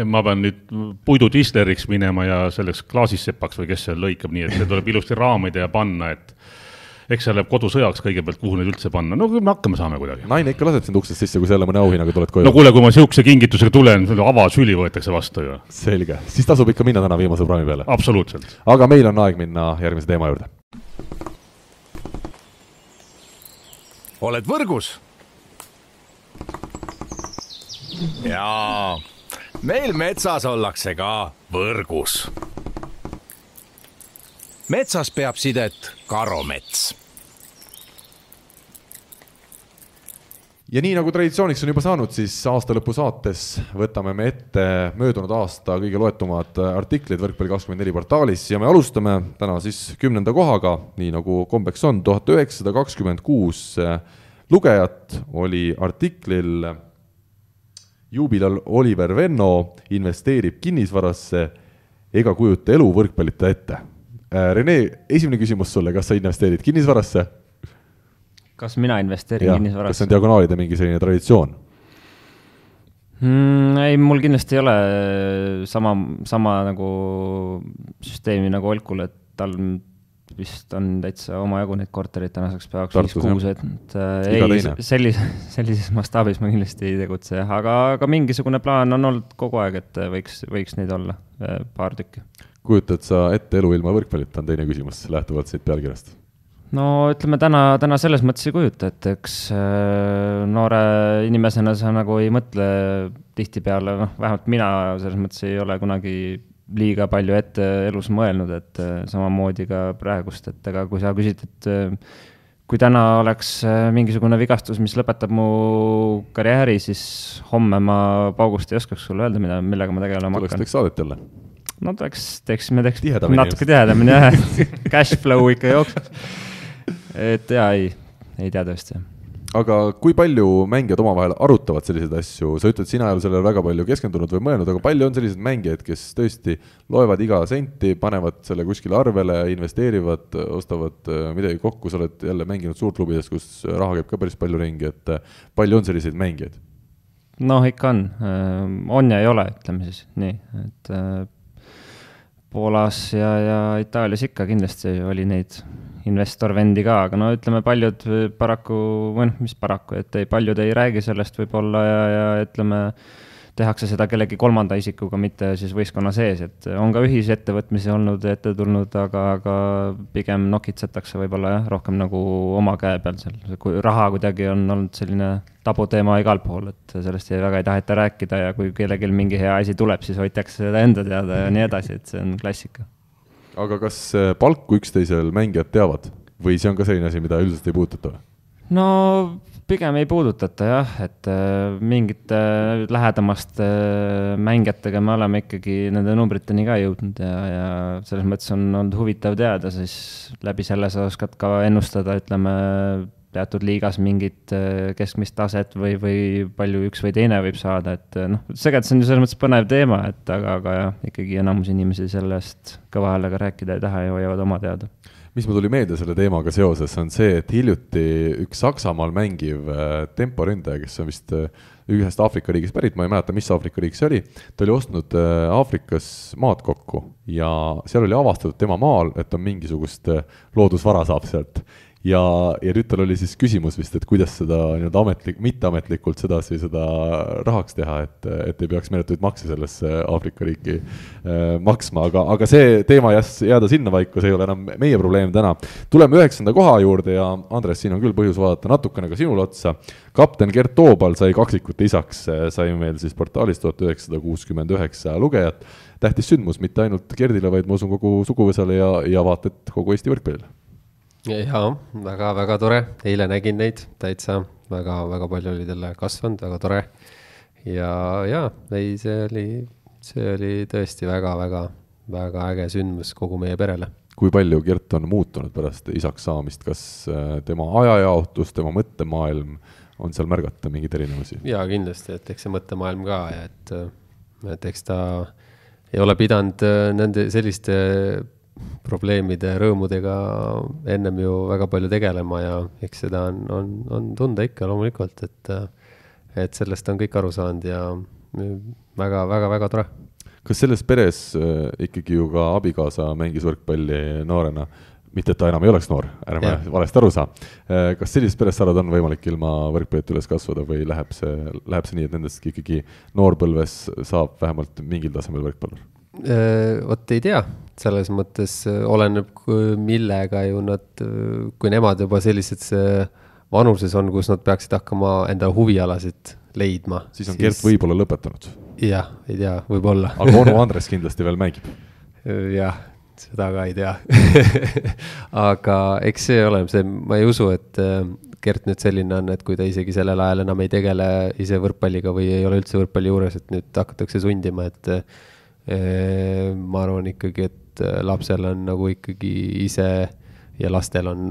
ma pean nüüd puidudisleriks minema ja selleks klaasissepaks või kes seal lõikab, nii et see tuleb ilusti raamida ja panna, et eks see läheb kodusõjaks kõigepealt, kuhu neid üldse panna, no küll me hakkama saame kuidagi. naine ikka laseb sind uksest sisse, kui sa jälle mõne auhinnaga tuled koju no kuule, kui ma siukse kingitusega tulen, avasüli võetakse vastu ju, selge, siis tasub ikka minna täna viimase praami peale. absoluutselt. aga meil on aeg minna järgmise teema juurde. oled võrgus? jaa, meil metsas ollakse ka võrgus. Metsas peab sidet karomets ja nii nagu traditsiooniks on juba saanud, siis aastalõpu saates võtame me ette möödunud aasta kõige loetumad artiklid Võrkpalli24 portaalis ja me alustame täna siis kümnenda kohaga, nii nagu kombeks on, tuhat üheksasada kakskümmend kuus lugejat oli artiklil juubilal Oliver Venno investeerib kinnisvarasse ega kujuta elu võrkpallita ette. Rene, esimene küsimus sulle, kas sa investeerid kinnisvarasse? kas mina investeerin kas see kinnisvarasse on? diagonaalide mingi selline traditsioon? mm,. ei, mul kindlasti ei ole sama, sama nagu süsteemi nagu Olkul, et tal vist on täitsa omajagu neid kortereid tänaseks päevaks viis-kuus, et äh, Iga ei sellise, sellises mastaabis ma kindlasti ei tegutse aga, aga mingisugune plaan on olnud kogu aeg, et võiks, võiks neid olla äh, paar tükki. Kujutad sa ette elu ilma võrkpallita, on teine küsimus lähtuvalt siit pealkirjast. no ütleme täna, täna selles mõttes ei kujuta, et eks äh, noore inimesena sa nagu ei mõtle tihtipeale, noh, vähemalt mina selles mõttes ei ole kunagi liiga palju ette elus mõelnud, et äh, samamoodi ka praegust, et ega kui sa küsid, et äh, kui täna oleks mingisugune vigastus, mis lõpetab mu karjääri, siis homme ma paugust ei oskaks sulle öelda, mida, millega ma tegelema tuleks hakkan. teeks saadet jälle. No teeks, teeksime, teeks Tihedamini natuke tihedamini jah, cash flow ikka jookseks. et jaa, ei, ei tea tõesti. Aga kui palju mängijad omavahel arutavad selliseid asju, sa ütled, sina ei ole sellele väga palju keskendunud või mõelnud, aga palju on selliseid mängijaid, kes tõesti loevad iga senti, panevad selle kuskile arvele, investeerivad, ostavad äh, midagi kokku, sa oled jälle mänginud suurklubides, kus raha käib ka päris palju ringi, et äh, palju on selliseid mängijaid? noh, ikka on, on ja ei ole, ütleme siis nii, et äh, Poolas ja, ja Itaalias ikka kindlasti oli neid investorvendi ka, aga no ütleme, paljud paraku, või noh, mis paraku, et ei, paljud ei räägi sellest võib-olla ja, ja ütleme, tehakse seda kellegi kolmanda isikuga, mitte siis võistkonna sees, et on ka ühisettevõtmisi olnud ette tulnud, aga, aga pigem nokitsetakse võib-olla jah, rohkem nagu oma käe peal seal, kui raha kuidagi on olnud selline tabuteema igal pool, et sellest ei, väga ei taheta rääkida ja kui kellelgi mingi hea asi tuleb, siis hoitakse seda enda teada ja nii edasi, et see on klassika. aga kas eh, palku üksteisel mängijad teavad või see on ka selline asi, mida üldiselt ei puudutata või? no pigem ei puudutata jah, et äh, mingite lähedamaste äh, mängijatega me oleme ikkagi nende numbriteni ka jõudnud ja, ja selles mõttes on olnud huvitav teada, siis läbi selle sa oskad ka ennustada, ütleme, teatud liigas mingit äh, keskmist taset või, või palju üks või teine võib saada, et noh, tegelikult see on ju selles mõttes põnev teema, et aga, aga jah, ikkagi enamus inimesi sellest kõva häälega rääkida ei taha ja hoiavad oma teada mis mul tuli meelde selle teemaga seoses, on see, et hiljuti üks Saksamaal mängiv äh, temporündaja, kes on vist äh, ühest Aafrika riigist pärit, ma ei mäleta, mis Aafrika riik see oli, ta oli ostnud äh, Aafrikas maad kokku ja seal oli avastatud tema maal, et on mingisugust loodusvara saab sealt ja, ja nüüd tal oli siis küsimus vist, et kuidas seda nii-öelda ametlik, mitteametlikult sedasi seda rahaks teha, et, et ei peaks meeletuid makse sellesse Aafrika riiki äh, maksma, aga, aga see teema jääs jääda sinnapaika, see ei ole enam meie probleem täna. tuleme üheksanda koha juurde ja Andres, siin on küll põhjus vaadata natukene ka sinule otsa. kapten Gert Toobal sai kaksikute isaks, sai meil siis portaalis tuhat üheksasada kuuskümmend üheksa lugejat. tähtis sündmus mitte ainult Gerdile, vaid ma usun kogu suguvõsale ja, ja vaata et kogu Eesti võrkpallile jaa, väga-väga tore, eile nägin neid täitsa, väga-väga palju oli talle kasvanud, väga tore. ja, ja ei, see oli, see oli tõesti väga-väga, väga äge sündmus kogu meie perele. kui palju Gert on muutunud pärast isaks saamist, kas äh, tema ajajaotus, tema mõttemaailm on seal märgata mingeid erinevusi? jaa, kindlasti, et eks see mõttemaailm ka ja et, et eks ta ei ole pidanud äh, nende selliste probleemide, rõõmudega ennem ju väga palju tegelema ja eks seda on, on, on tunda ikka loomulikult, et, et sellest on kõik aru saanud ja väga-väga-väga tore. kas selles peres äh, ikkagi ju ka abikaasa mängis võrkpalli noorena? mitte, et ta enam ei oleks noor, ärme valesti aru saa. Äh, kas sellises peres, sa arvad, on võimalik ilma võrkpallita üles kasvada või läheb see, läheb see nii, et nendest ikkagi noorpõlves saab vähemalt mingil tasemel võrkpallur? Äh, vot ei tea, selles mõttes äh, oleneb, millega ju nad, äh, kui nemad juba sellises vanuses on, kus nad peaksid hakkama enda huvialasid leidma. siis on siis... Gert võib-olla lõpetanud. jah, ei tea, võib-olla. aga onu Andres kindlasti veel mängib. jah, seda ka ei tea aga eks see ole see, ma ei usu, et Gert nüüd selline on, et kui ta isegi sellel ajal enam ei tegele ise võrkpalliga või ei ole üldse võrkpalli juures, et nüüd hakatakse sundima, et ma arvan ikkagi, et äh, lapsel on nagu ikkagi ise ja lastel on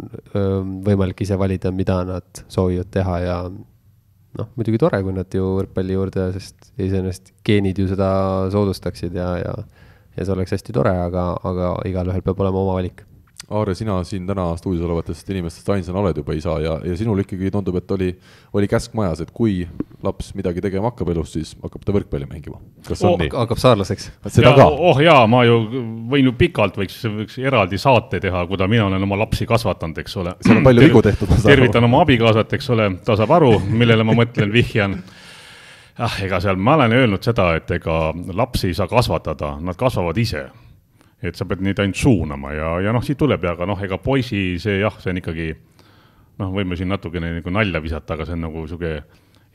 võimalik ise valida, mida nad soovivad teha ja noh, muidugi tore, kui nad ju võrkpalli juurde, sest iseenesest geenid ju seda soodustaksid ja, ja ja see oleks hästi tore, aga, aga igalühel peab olema oma valik Aare, sina siin täna stuudios olevatest inimestest ainsana oled juba isa ja, ja sinul ikkagi tundub, et oli, oli käsk majas, et kui laps midagi tegema hakkab elus, siis hakkab ta võrkpalli mängima. kas on oh, nii? hakkab saarlaseks. seda ja, ka? oh jaa, ma ju võin ju pikalt, võiks, võiks eraldi saate teha, kuida mina olen oma lapsi kasvatanud, eks ole. seal on palju vigu tehtud. tervitan oma abikaasat, eks ole, ta saab aru, millele ma mõtlen, vihjan ah, ega seal, ma olen öelnud seda, et ega lapsi ei saa kasvatada, nad kasvavad ise et sa pead neid ainult suunama ja, ja noh, siit tuleb ja, aga noh, ega poisi see jah, see on ikkagi noh, võime siin natukene nagu nalja visata, aga see on nagu niisugune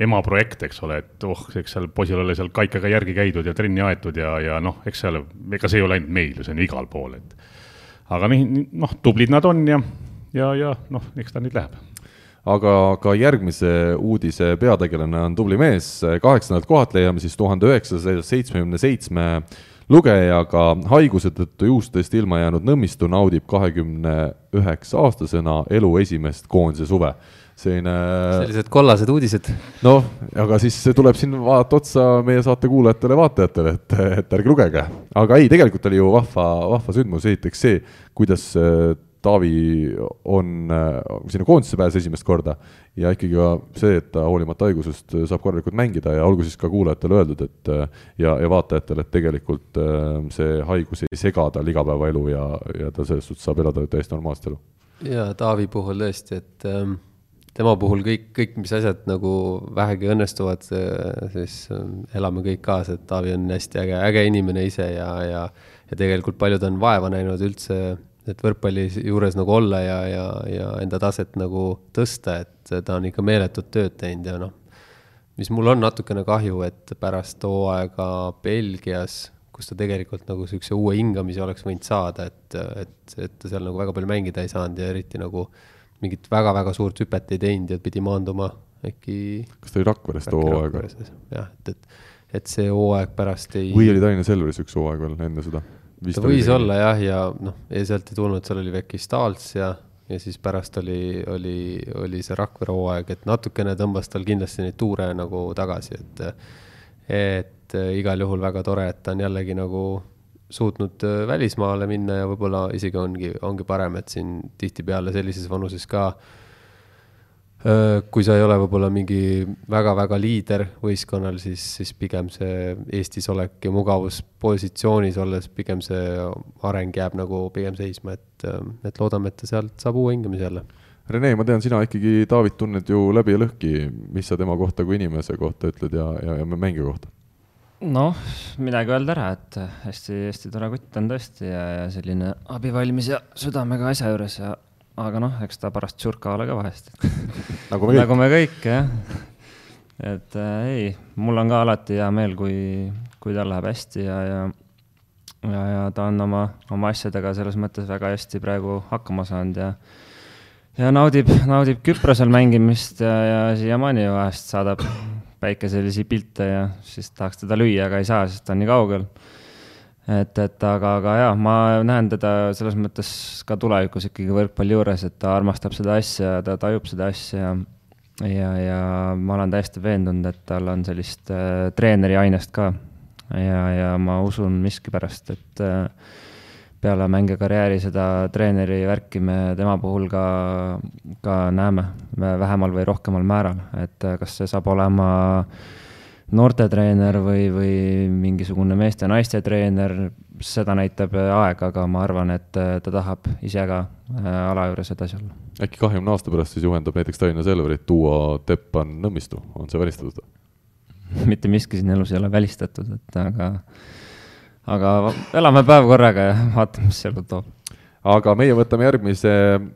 ema projekt, eks ole, et oh, eks seal poisil ole seal kaikega järgi käidud ja trenni aetud ja, ja noh, eks seal, ega see ei ole ainult meil ju, see on igal pool, et aga nii, noh, tublid nad on ja, ja, ja noh, eks ta nüüd läheb. Aga ka järgmise uudise peategelane on tubli mees, kaheksandalt kohalt leiame siis tuhande üheksasaja seitsmekümne seitsme lugejaga haiguse tõttu juustest ilma jäänud Nõmmistu naudib kahekümne üheksa aastasena elu esimest koondise suve. selline. sellised kollased uudised. noh, aga siis tuleb siin vaadata otsa meie saate kuulajatele-vaatajatele, et, et ärge lugege. aga ei, tegelikult oli ju vahva, vahva sündmus, esiteks see, kuidas Taavi on äh, sinna koondisse pääses esimest korda ja ikkagi ka see, et ta hoolimata haigusest saab korralikult mängida ja olgu siis ka kuulajatele öeldud, et äh, ja, ja vaatajatele, et tegelikult äh, see haigus ei sega tal igapäevaelu ja, ja ta selles suhtes saab elada täiesti normaalset elu. ja Taavi puhul tõesti, et ähm, tema puhul kõik, kõik, mis asjad nagu vähegi õnnestuvad, siis elame kõik kaasa, et Taavi on hästi äge, äge inimene ise ja, ja, ja tegelikult paljud on vaeva näinud üldse, et võrkpalli juures nagu olla ja, ja, ja enda taset nagu tõsta, et ta on ikka meeletut tööd teinud ja noh, mis mul on natukene kahju, et pärast hooaega Belgias, kus ta tegelikult nagu niisuguse uue hingamise oleks võinud saada, et, et, et ta seal nagu väga palju mängida ei saanud ja eriti nagu mingit väga-väga suurt hüpet ei teinud ja pidi maanduma äkki. kas ta oli Rakveres too hooaeg? jah, et, et, et see hooaeg pärast ei. või oli Tallinna Selveris üks hooaeg veel enne seda? Ta võis olla jah, ja noh, sealt ei tulnud, seal oli Veki Stals ja, ja siis pärast oli, oli, oli see Rakvere hooaeg, et natukene tõmbas tal kindlasti neid tuure nagu tagasi, et, et igal juhul väga tore, et ta on jällegi nagu suutnud äh, välismaale minna ja võib-olla isegi ongi, ongi parem, et siin tihtipeale sellises vanuses ka äh, kui sa ei ole võib-olla mingi väga-väga liider võistkonnal, siis, siis pigem see Eestis olek ja mugavuspositsioonis olles, pigem see areng jääb nagu pigem seisma, et, äh, et loodame, et ta sealt saab uue hingamise jälle. Rene, ma tean, sina ikkagi Taavit tunned ju läbi ja lõhki, mis sa tema kohta kui inimese kohta ütled ja, ja, ja mängija kohta? noh, midagi öelda ära, et hästi-hästi tore kutt on tõesti ja, ja selline abivalmis ja südamega asja juures ja aga noh, eks ta parast tšurka ole ka vahest nagu me kõik. nagu me kõik, jah. et äh, ei, mul on ka alati hea meel, kui, kui tal läheb hästi ja, ja ja, ja ta on oma, oma asjadega selles mõttes väga hästi praegu hakkama saanud ja ja naudib, naudib Küprosel mängimist ja, ja siiamaani vahest saadab päikeselisi pilte ja siis tahaks teda lüüa, aga ei saa, sest ta on nii kaugel. Et, et aga, aga jaa, ma näen teda selles mõttes ka tulevikus ikkagi võrkpalli juures, et ta armastab seda asja, ta tajub seda asja ja ja, ja ma olen täiesti veendunud, et tal on sellist äh, treeneri ainest ka. ja, ja ma usun miskipärast, et äh, peale mängekarjääri seda treeneri värki me tema puhul ka, ka näeme vähemal või rohkemal määral, et äh, kas see saab olema noortetreener või, või mingisugune meeste-naiste treener, seda näitab aeg, aga ma arvan, et äh, ta tahab ise ka äh, ala juures edasi olla. äkki kahekümne aasta pärast siis juhendab näiteks Tallinna Selverit tuua Teppan Nõmmistu, on see välistatud mitte miski siin elus ei ole välistatud, et aga aga elame päev korraga ja vaatame, mis elu toob. aga meie võtame järgmise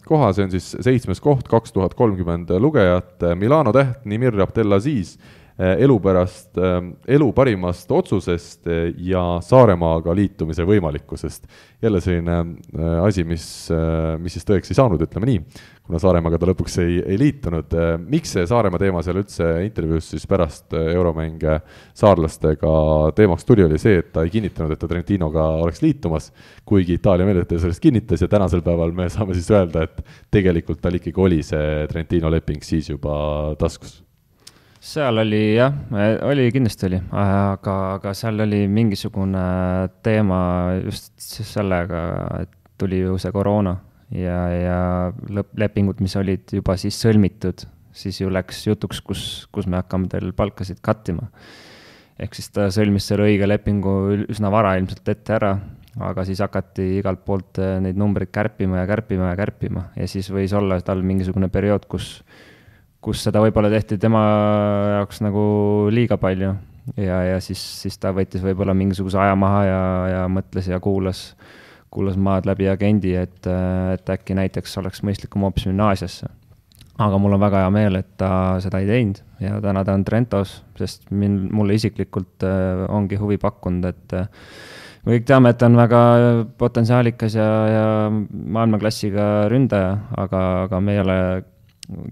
koha, see on siis seitsmes koht, kaks tuhat kolmkümmend lugejat, Milano täht Nimir Abdelaziz elu pärast, elu parimast otsusest ja Saaremaaga liitumise võimalikkusest. jälle selline asi, mis, mis siis tõeks ei saanud, ütleme nii kuna Saaremaaga ta lõpuks ei, ei liitunud. miks see Saaremaa teema seal üldse intervjuus siis pärast euromänge saarlastega teemaks tuli, oli see, et ta ei kinnitanud, et ta Trentinoga oleks liitumas, kuigi Itaalia meediatöö sellest kinnitas ja tänasel päeval me saame siis öelda, et tegelikult tal ikkagi oli see Trentino leping siis juba taskus seal oli jah, oli, kindlasti oli, aga, aga seal oli mingisugune teema just sellega, et tuli ju see koroona ja, ja lõpplepingud, mis olid juba siis sõlmitud, siis ju läks jutuks, kus, kus me hakkame teil palkasid cut ima. ehk siis ta sõlmis selle õige lepingu üsna vara ilmselt ette ära, aga siis hakati igalt poolt neid numbreid kärpima ja kärpima ja kärpima ja siis võis olla tal mingisugune periood, kus, kus seda võib-olla tehti tema jaoks nagu liiga palju ja, ja siis, siis ta võttis võib-olla mingisuguse aja maha ja, ja mõtles ja kuulas kuulas maad läbi agendi, et, et äkki näiteks oleks mõistlikum hoopis minna Aasiasse. aga mul on väga hea meel, et ta seda ei teinud ja täna ta on Trentos, sest min-, mulle isiklikult äh, ongi huvi pakkunud, et äh, me kõik teame, et ta on väga potentsiaalikas ja, ja maailmaklassiga ründaja, aga, aga me ei ole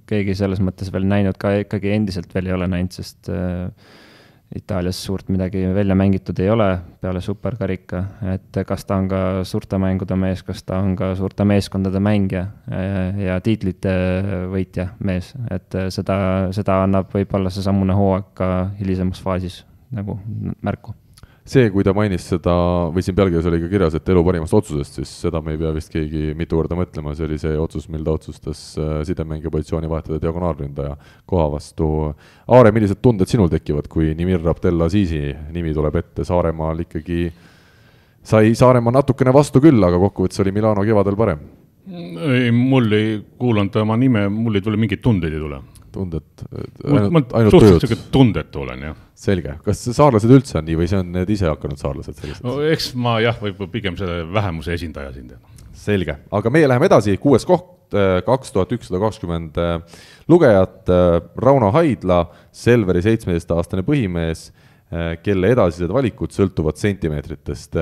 keegi selles mõttes veel näinud ka ikkagi endiselt veel ei ole näinud, sest äh, Itaalias suurt midagi välja mängitud ei ole peale superkarika, et kas ta on ka suurte mängude mees, kas ta on ka suurte meeskondade mängija ja tiitlite võitja mees, et seda, seda annab võib-olla seesamune hooaeg ka hilisemas faasis nagu märku see, kui ta mainis seda, või siin pealkirjas oli ka kirjas, et elu parimast otsusest, siis seda me ei pea vist keegi mitu korda mõtlema, see oli see otsus, mil ta otsustas äh, sidemängija positsiooni vahetada diagonaalründaja koha vastu. Aare, millised tunded sinul tekivad, kui Nimir Abdelazizi nimi tuleb ette, Saaremaal ikkagi sai Saaremaa natukene vastu küll, aga kokkuvõttes oli Milano kevadel parem ei, mul ei kuulanud tema nime, mul ei tule mingeid tundeid ei tule. tunded, ma ainult, ainult suhteliselt tundetu olen jah. selge, kas saarlased üldse on nii või see on need ise hakanud saarlased sellised no eks ma jah, võib-olla pigem selle vähemuse esindaja siin teen. selge, aga meie läheme edasi, kuues koht, kaks tuhat ükssada kakskümmend lugejat, Rauno Haidla, Selveri seitsmeteistaastane põhimees, kelle edasised valikud sõltuvad sentimeetritest.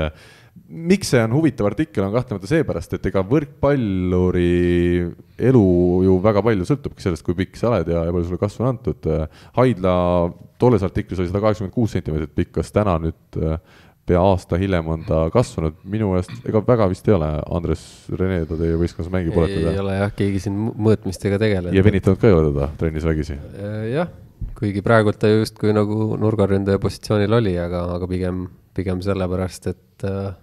Miks see on huvitav artikkel, on kahtlemata seepärast, et ega võrkpalluri elu ju väga palju sõltubki sellest, kui pikk sa oled ja, ja palju sulle kasvu on antud. Haidla tolles artiklis oli sada kaheksakümmend kuus sentimeetrit pikk, kas täna nüüd äh, pea aasta hiljem on ta kasvanud, minu meelest ega väga vist ei ole, Andres Rene ta teie võistkonnas mängib, olete ei te? ole jah, keegi siin mõõtmistega tegelenud. ja venitanud ka ei ole teda trennis vägisi? jah, kuigi praegult ta justkui nagu nurgaründaja positsioonil oli, aga, aga pigem, pigem sellepärast, et äh,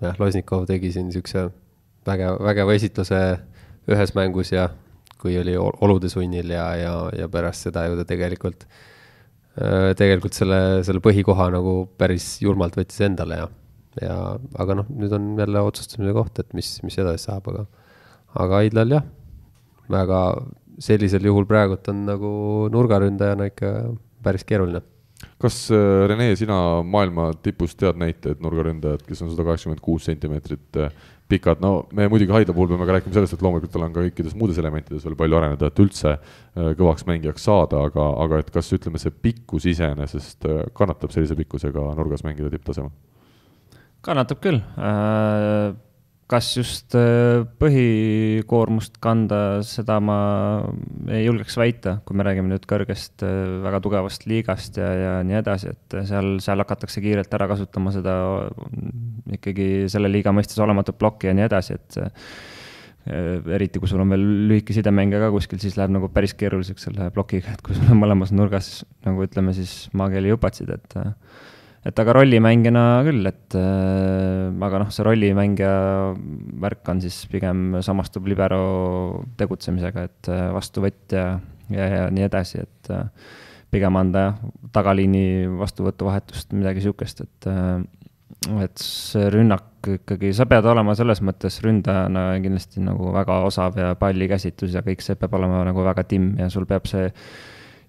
jah, Losnikov tegi siin siukse vägeva, vägeva esitluse ühes mängus ja kui oli ol- olude sunnil ja, ja, ja pärast seda ju ta tegelikult, tegelikult selle, selle põhikoha nagu päris julmalt võttis endale ja, ja aga noh, nüüd on jälle otsustamise koht, et mis, mis edasi saab, aga, aga Aidlal jah, väga sellisel juhul praegult on nagu nurgaründajana ikka päris keeruline. Kas äh, Rene, sina maailma tipust tead näiteid nurgaründajad, kes on sada kaheksakümmend kuus sentimeetrit äh, pikad, no me muidugi Haidla puhul peame ka rääkima sellest, et loomulikult tal on ka kõikides muudes elementides veel palju areneda, et üldse äh, kõvaks mängijaks saada, aga, aga et kas ütleme, see pikkus iseenesest äh, kannatab sellise pikkusega nurgas mängida tipptasemel? kannatab küll. Kas just äh, põhikoormust kanda, seda ma ei julgeks väita, kui me räägime nüüd kõrgest äh, väga tugevast liigast ja, ja nii edasi, et seal, seal hakatakse kiirelt ära kasutama seda mm, ikkagi selle liiga mõistes olematut plokki ja nii edasi, et äh, eriti kui sul on veel lühike sidemängija ka kuskil, siis läheb nagu päris keeruliseks selle plokiga, et kui sul on mõlemas nurgas nagu ütleme siis maakeeli jupatsid, et et aga rollimängijana küll, et äh, aga noh, see rollimängija värk on siis pigem samastub libero tegutsemisega, et äh, vastuvõtja ja, ja nii edasi, et äh, pigem anda jah, tagaliini vastuvõtuvahetust, midagi sihukest, et et see rünnak ikkagi, sa pead olema selles mõttes ründajana kindlasti nagu väga osav ja pallikäsitlus ja kõik see peab olema nagu väga timm ja sul peab see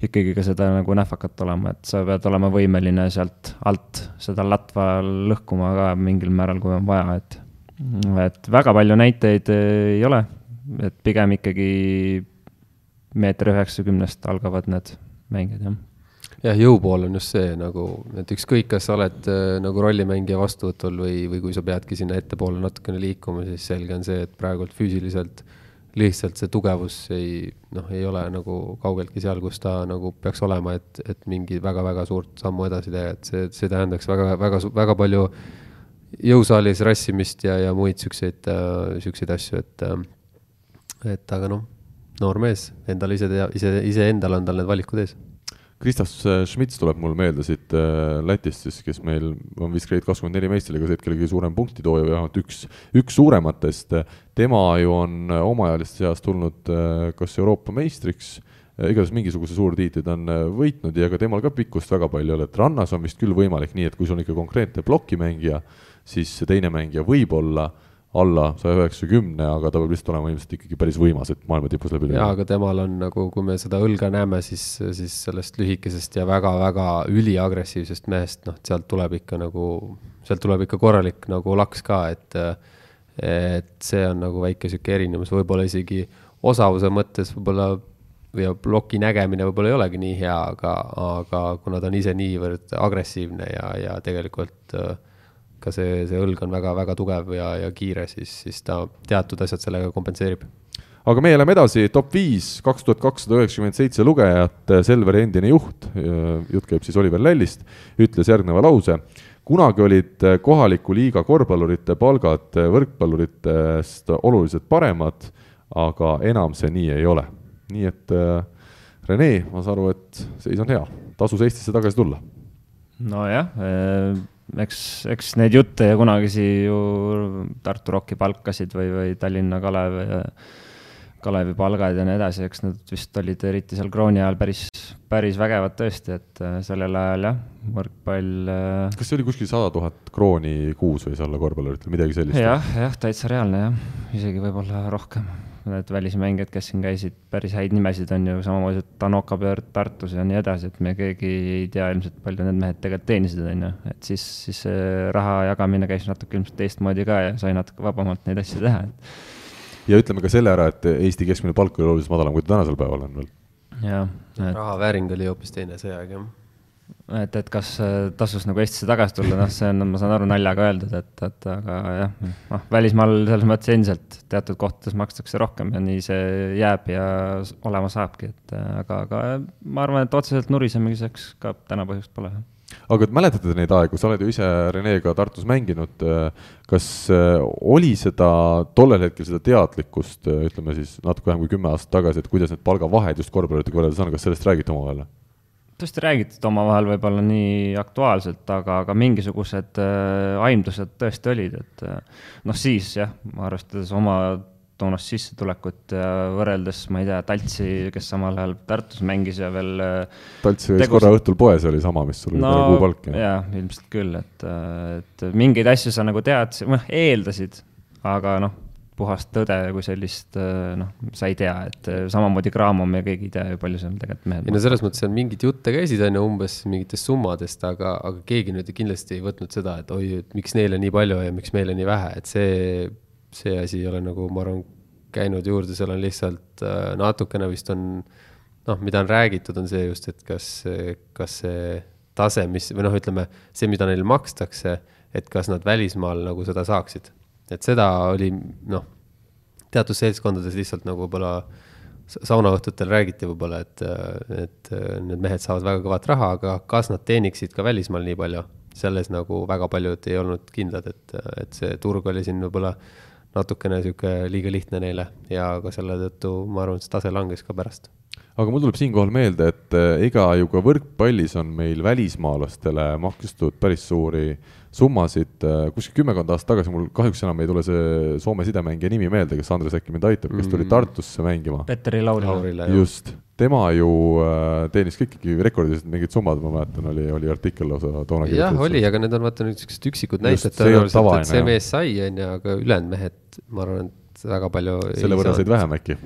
ikkagi ka seda nagu nähvakat olema, et sa pead olema võimeline sealt alt seda latva lõhkuma ka mingil määral, kui on vaja, et et väga palju näiteid ei ole, et pigem ikkagi meeter üheksakümnest algavad need mängijad, jah. Jah, jõupool on just see nagu, et ükskõik, kas sa oled äh, nagu rollimängija vastuvõtul või, või kui sa peadki sinna ettepoole natukene liikuma, siis selge on see, et praegult füüsiliselt lihtsalt see tugevus ei, noh, ei ole nagu kaugeltki seal, kus ta nagu peaks olema, et, et mingi väga-väga suurt sammu edasi teha, et see, see tähendaks väga, väga, väga palju jõusaalis rassimist ja, ja muid siukseid äh,, siukseid asju, et äh, et aga noh, noor mees, endal ise tea, ise, iseendal on tal need valikud ees Kristas Schmitz tuleb mul meelde siit äh, Lätist siis, kes meil on vist Grade kakskümmend neli meistriliigas hetkel kõige suurem punktitooja või vähemalt üks, üks suurematest. tema ju on omaealiste seas tulnud äh, kas Euroopa meistriks, igatahes mingisuguse suurtiitli ta on äh, võitnud ja ega temal ka pikkust väga palju ei ole, et rannas on vist küll võimalik nii, et kui sul on ikka konkreetne plokimängija, siis teine mängija võib olla alla saja üheksakümne, aga ta peab lihtsalt olema ilmselt ikkagi päris võimas, et maailma tipus läbi jaa, aga temal on nagu, kui me seda õlga näeme, siis, siis sellest lühikesest ja väga-väga üliagressiivsest mehest, noh, sealt tuleb ikka nagu, sealt tuleb ikka korralik nagu laks ka, et et see on nagu väike sihuke erinevus, võib-olla isegi osavuse mõttes võib-olla ja ploki nägemine võib-olla ei olegi nii hea, aga, aga kuna ta on ise niivõrd agressiivne ja, ja tegelikult äh, ka see, see õlg on väga-väga tugev ja, ja kiire, siis, siis ta teatud asjad sellega kompenseerib aga meie läheme edasi, top viis, kaks tuhat kakssada üheksakümmend seitse lugejat, Selveri endine juht, jutt käib siis Oliver Lällist, ütles järgneva lause. kunagi olid kohaliku liiga korvpallurite palgad võrkpalluritest oluliselt paremad, aga enam see nii ei ole. nii et Rene, ma saan aru, et seis on hea, tasus Eestisse tagasi tulla. nojah, eks, eks neid jutte ja kunagisi ju Tartu Rocki palkasid või, või Tallinna Kalev Kalevi palgad ja nii edasi, eks nad vist olid eriti seal krooni ajal päris, päris vägevad tõesti, et äh, sellel ajal jah, võrkpall. Äh, kas see oli kuskil sada tuhat krooni kuus võis olla korvpalluritel, midagi sellist? jah, jah, täitsa reaalne jah, isegi võib-olla rohkem. Need välismängijad, kes siin käisid, päris häid nimesid on ju, samamoodi Tanoka Pöörd Tartus ja nii edasi, et me keegi ei tea ilmselt, palju need mehed tegelikult teenisid, on ju. et siis, siis see raha jagamine käis natuke ilmselt teistmoodi ka ja sai natuke vabamalt neid asju teha, et ja ütleme ka selle ära, et Eesti keskmine palk oli oluliselt madalam, kui ta tänasel päeval on veel. jah et.... raha vääring oli hoopis teine see aeg, jah et, et kas tasus nagu Eestisse tagasi tulla, noh, see on, ma saan aru, naljaga öeldud, et, et aga jah, noh, välismaal selles mõttes endiselt teatud kohtades makstakse rohkem ja nii see jääb ja olema saabki, et aga, aga ma arvan, et otseselt nurisemiseks ka täna põhjust pole aga et mäletate neid aegu, sa oled ju ise Renega Tartus mänginud, kas äh, oli seda tollel hetkel seda teadlikkust, äh, ütleme siis natuke vähem kui kümme aastat tagasi, et kuidas need palgavahed just korvpalluritega võrreldes on, kas sellest räägiti omavahel? Tõesti räägitud omavahel võib-olla nii aktuaalselt, aga, aga mingisugused äh, aimdused tõesti olid, et äh, noh, siis jah, arvestades oma toonast sissetulekut ja võrreldes, ma ei tea, Taltsi, kes samal ajal Tartus mängis ja veel. Äh, Talts käis tegus... korra õhtul poes, oli sama, mis sul oli no, kuupalk. jaa, ilmselt küll, et, et mingeid asju sa nagu teadsid, noh, eeldasid, aga noh, puhast tõde kui sellist, noh, sa ei tea, et samamoodi Graamo me keegi ei tea ju, palju seal tegelikult mehed. ei no selles mõttes seal mingid jutte käisid, on ju, umbes mingitest summadest, aga, aga keegi nüüd kindlasti ei võtnud seda, et oi, et miks neile nii palju ja miks meile nii vähe, et see see asi ei ole nagu, ma arvan, käinud juurde, seal on lihtsalt äh, natukene vist on noh, mida on räägitud, on see just, et kas, kas see tase, mis või noh, ütleme see, mida neile makstakse, et kas nad välismaal nagu seda saaksid. Et seda oli noh, teatud seltskondades lihtsalt nagu võib-olla saunaõhtutel räägiti võib-olla, et, et need mehed saavad väga kõvat raha, aga kas nad teeniksid ka välismaal nii palju, selles nagu väga paljud ei olnud kindlad, et, et see turg oli siin võib-olla natukene sihuke liiga lihtne neile ja ka selle tõttu ma arvan, et see tase langes ka pärast. Aga mul tuleb siinkohal meelde, et ega ju ka võrkpallis on meil välismaalastele makstud päris suuri summasid, kuskil kümmekond aastat tagasi, mul kahjuks enam ei tule see Soome sidemängija nimi meelde, kes Andres äkki mind aitab, kes tuli mm. Tartusse mängima. Petteri Laurile. just tema ju äh, teenis ka ikkagi rekordilised mingid summad, ma mäletan, oli, oli artikkel lausa toona. jah, oli, aga need on vaata nüüd siuksed üksikud näited tõenäoliselt, et see mees sai, on ju, aga ülejäänud mehed, ma arvan, et väga palju. selle võrra said vähem äkki?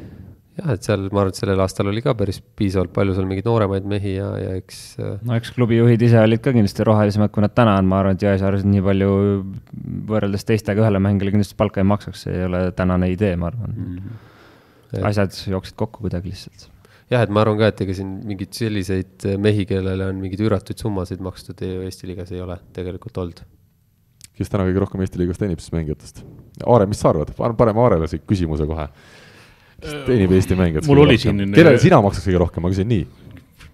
Jah, et seal, ma arvan, et sellel aastal oli ka päris piisavalt palju seal mingeid nooremaid mehi ja, ja eks. Äh, no eks klubijuhid ise olid ka kindlasti rohelisemad, kui nad täna on, ma arvan, et Jõesaares nii palju võrreldes teistega ühele mängijale kindlasti palka ei maksaks, see ei ole tänane idee, ma arvan mm. -hmm. asjad jooksid kokku kuidagi lihtsalt jah, et ma arvan ka, et ega siin mingeid selliseid mehi, kellele on mingeid üüratuid summasid makstud Eesti liigas ei ole tegelikult olnud. kes täna kõige rohkem Eesti liigas teenib siis mängijatest? Aare, mis sa arvad, paneme Aarele siia küsimuse kohe. Kes teenib Eesti mängijatest? mul oli siin. kellele sina maksaks kõige rohkem, ma küsin nii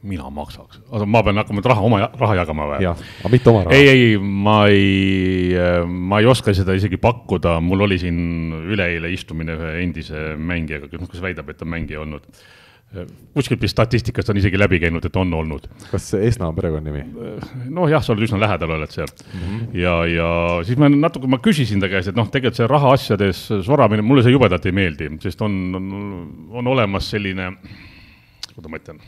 mina maksaks, oota, ma pean hakkama nüüd raha, oma raha jagama või? jah, aga mitte oma raha. ei, ei, ma ei, ma ei oska seda isegi pakkuda, mul oli siin üleeile istumine ühe endise mängijaga, kes väidab, et on mängija olnud kuskilt vist statistikast on isegi läbi käinud, et on olnud. kas Esna on perekonnanimi? noh, jah, sa oled üsna lähedal, oled seal mm. -hmm. ja, ja siis ma natuke, ma küsisin ta käest, et noh, tegelikult see rahaasjades soramine, mulle see jubedalt ei meeldi, sest on, on, on olemas selline, kuidas ma ütlen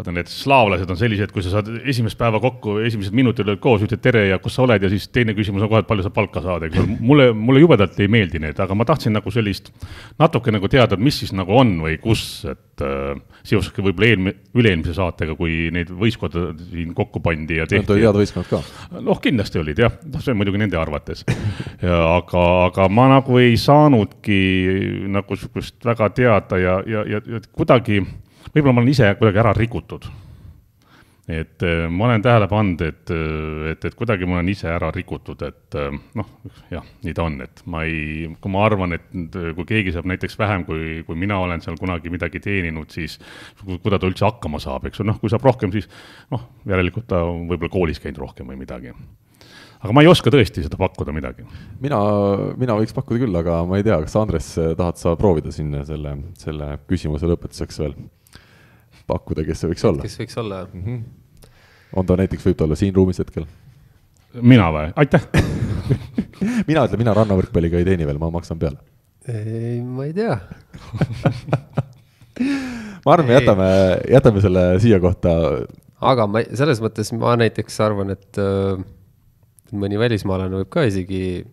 vaata, need slaavlased on sellised, kui sa saad esimest päeva kokku, esimesed minutid oled koos, ütled tere ja kus sa oled ja siis teine küsimus on kohe, et palju sa palka saad, eks ole. mulle, mulle jubedalt ei meeldi need, aga ma tahtsin nagu sellist natuke nagu teada, et mis siis nagu on või kus, et äh, seoses ka võib-olla eelmine, üle-eelmise saatega, kui neid võistkondi siin kokku pandi ja tehti. Nad olid head võistkonnad ka. noh, kindlasti olid jah, noh, see on muidugi nende arvates. aga, aga ma nagu ei saanudki nagu sihukest väga teada ja, ja, ja, ja kuidagi võib-olla ma olen ise kuidagi ära rikutud. et äh, ma olen tähele pannud, et, äh, et, et kuidagi ma olen ise ära rikutud, et äh, noh, jah, nii ta on, et ma ei, kui ma arvan, et kui keegi saab näiteks vähem, kui, kui mina olen seal kunagi midagi teeninud, siis kui ta üldse hakkama saab, eks ju, noh, kui saab rohkem, siis noh, järelikult ta on võib-olla koolis käinud rohkem või midagi aga ma ei oska tõesti seda pakkuda midagi. mina, mina võiks pakkuda küll, aga ma ei tea, kas Andres, tahad sa proovida sinna selle, selle küsimuse lõpetuseks veel? Pakkuda, kes see võiks olla. kes võiks olla mm? -hmm. on ta näiteks, võib ta olla siin ruumis hetkel? mina või, aitäh mina ütlen, mina rannavõrkpalliga ei teeni veel, ma maksan peale. ei, ma ei tea. ma arvan, me Ei. jätame, jätame selle siia kohta. aga ma ei- selles mõttes ma näiteks arvan, et äh, mõni välismaalane võib ka isegi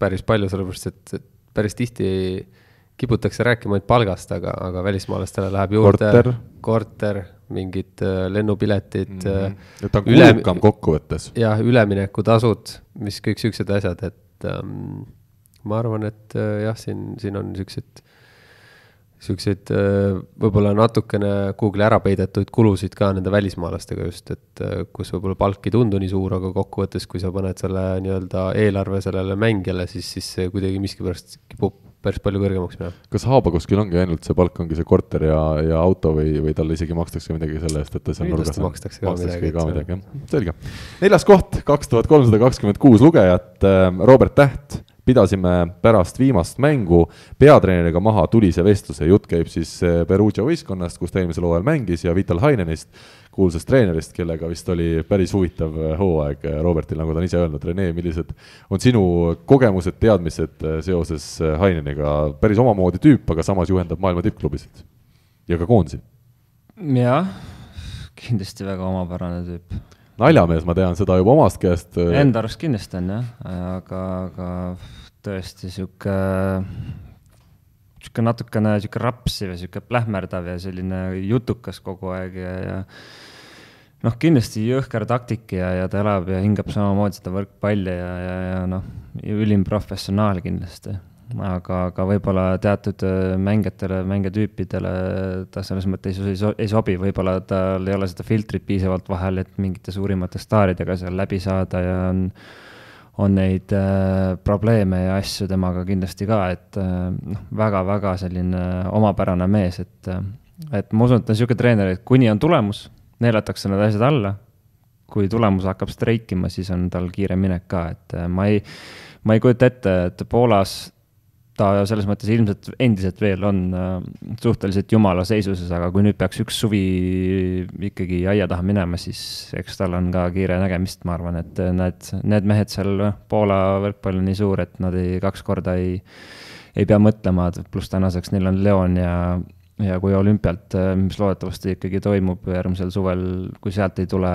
päris palju, sellepärast et et päris tihti kiputakse rääkima ainult palgast, aga, aga välismaalastele läheb juurde Korter. korter, mingid äh, lennupiletid mm, -hmm. et ta on kulukam kokkuvõttes. jah, üleminekutasud, mis kõik siuksed asjad, et ähm, ma arvan, et äh, jah, siin, siin on siuksed, siukseid äh, võib-olla natukene kuhugi ära peidetud kulusid ka nende välismaalastega just, et äh, kus võib-olla palk ei tundu nii suur, aga kokkuvõttes, kui sa paned selle nii-öelda eelarve sellele mängijale, siis, siis see kuidagi miskipärast kipub päris palju kõrgemaks minema. kas Haabakuskil ongi ainult see palk, ongi see korter ja, ja auto või, või talle isegi makstakse midagi selle eest, et ta seal nurgas on? makstakse ka midagi, ka midagi, jah, selge. neljas koht, kaks tuhat kolmsada kakskümmend kuus lugejat, Robert Täht, pidasime pärast viimast mängu peatreeneriga maha tulise vestluse, jutt käib siis eh, Perugia võistkonnast, kus ta eelmisel hooajal mängis ja Vital Hainenist, kuulsast treenerist, kellega vist oli päris huvitav eh, hooaeg eh, Robertil, nagu ta on ise öelnud, Rene, millised on sinu kogemused, teadmised seoses Haineniga, päris omamoodi tüüp, aga samas juhendab maailma tippklubisid ja ka koondisi. jah, kindlasti väga omapärane tüüp. naljamees, ma tean seda juba omast käest. Enda arust kindlasti on jah, aga, aga tõesti sihuke, sihuke natukene sihuke rapsiv ja sihuke plähmerdav ja selline jutukas kogu aeg ja, ja noh, kindlasti jõhker taktik ja, ja ta elab ja hingab samamoodi seda võrkpalli ja, ja, ja noh, ülim professionaal kindlasti. aga, aga võib-olla teatud äh, mängijatele, mängijatüüpidele ta selles mõttes ei, so, ei sobi, võib-olla tal ei ole seda filtrit piisavalt vahel, et mingite suurimate staaridega seal läbi saada ja on on neid äh, probleeme ja asju temaga kindlasti ka, et äh, noh, väga-väga selline omapärane mees, et äh, et ma usun, et ta on niisugune treener, et kuni on tulemus, neelatakse need asjad alla, kui tulemus hakkab streikima, siis on tal kiire minek ka, et äh, ma ei, ma ei kujuta ette, et Poolas ta selles mõttes ilmselt endiselt veel on äh, suhteliselt jumala seisuses, aga kui nüüd peaks üks suvi ikkagi aia taha minema, siis eks tal on ka kiire nägemist, ma arvan, et äh, need, need mehed seal, Poola võrkpall on nii suur, et nad ei, kaks korda ei, ei pea mõtlema, pluss tänaseks neil on Leon ja, ja kui olümpialt, mis loodetavasti ikkagi toimub järgmisel suvel, kui sealt ei tule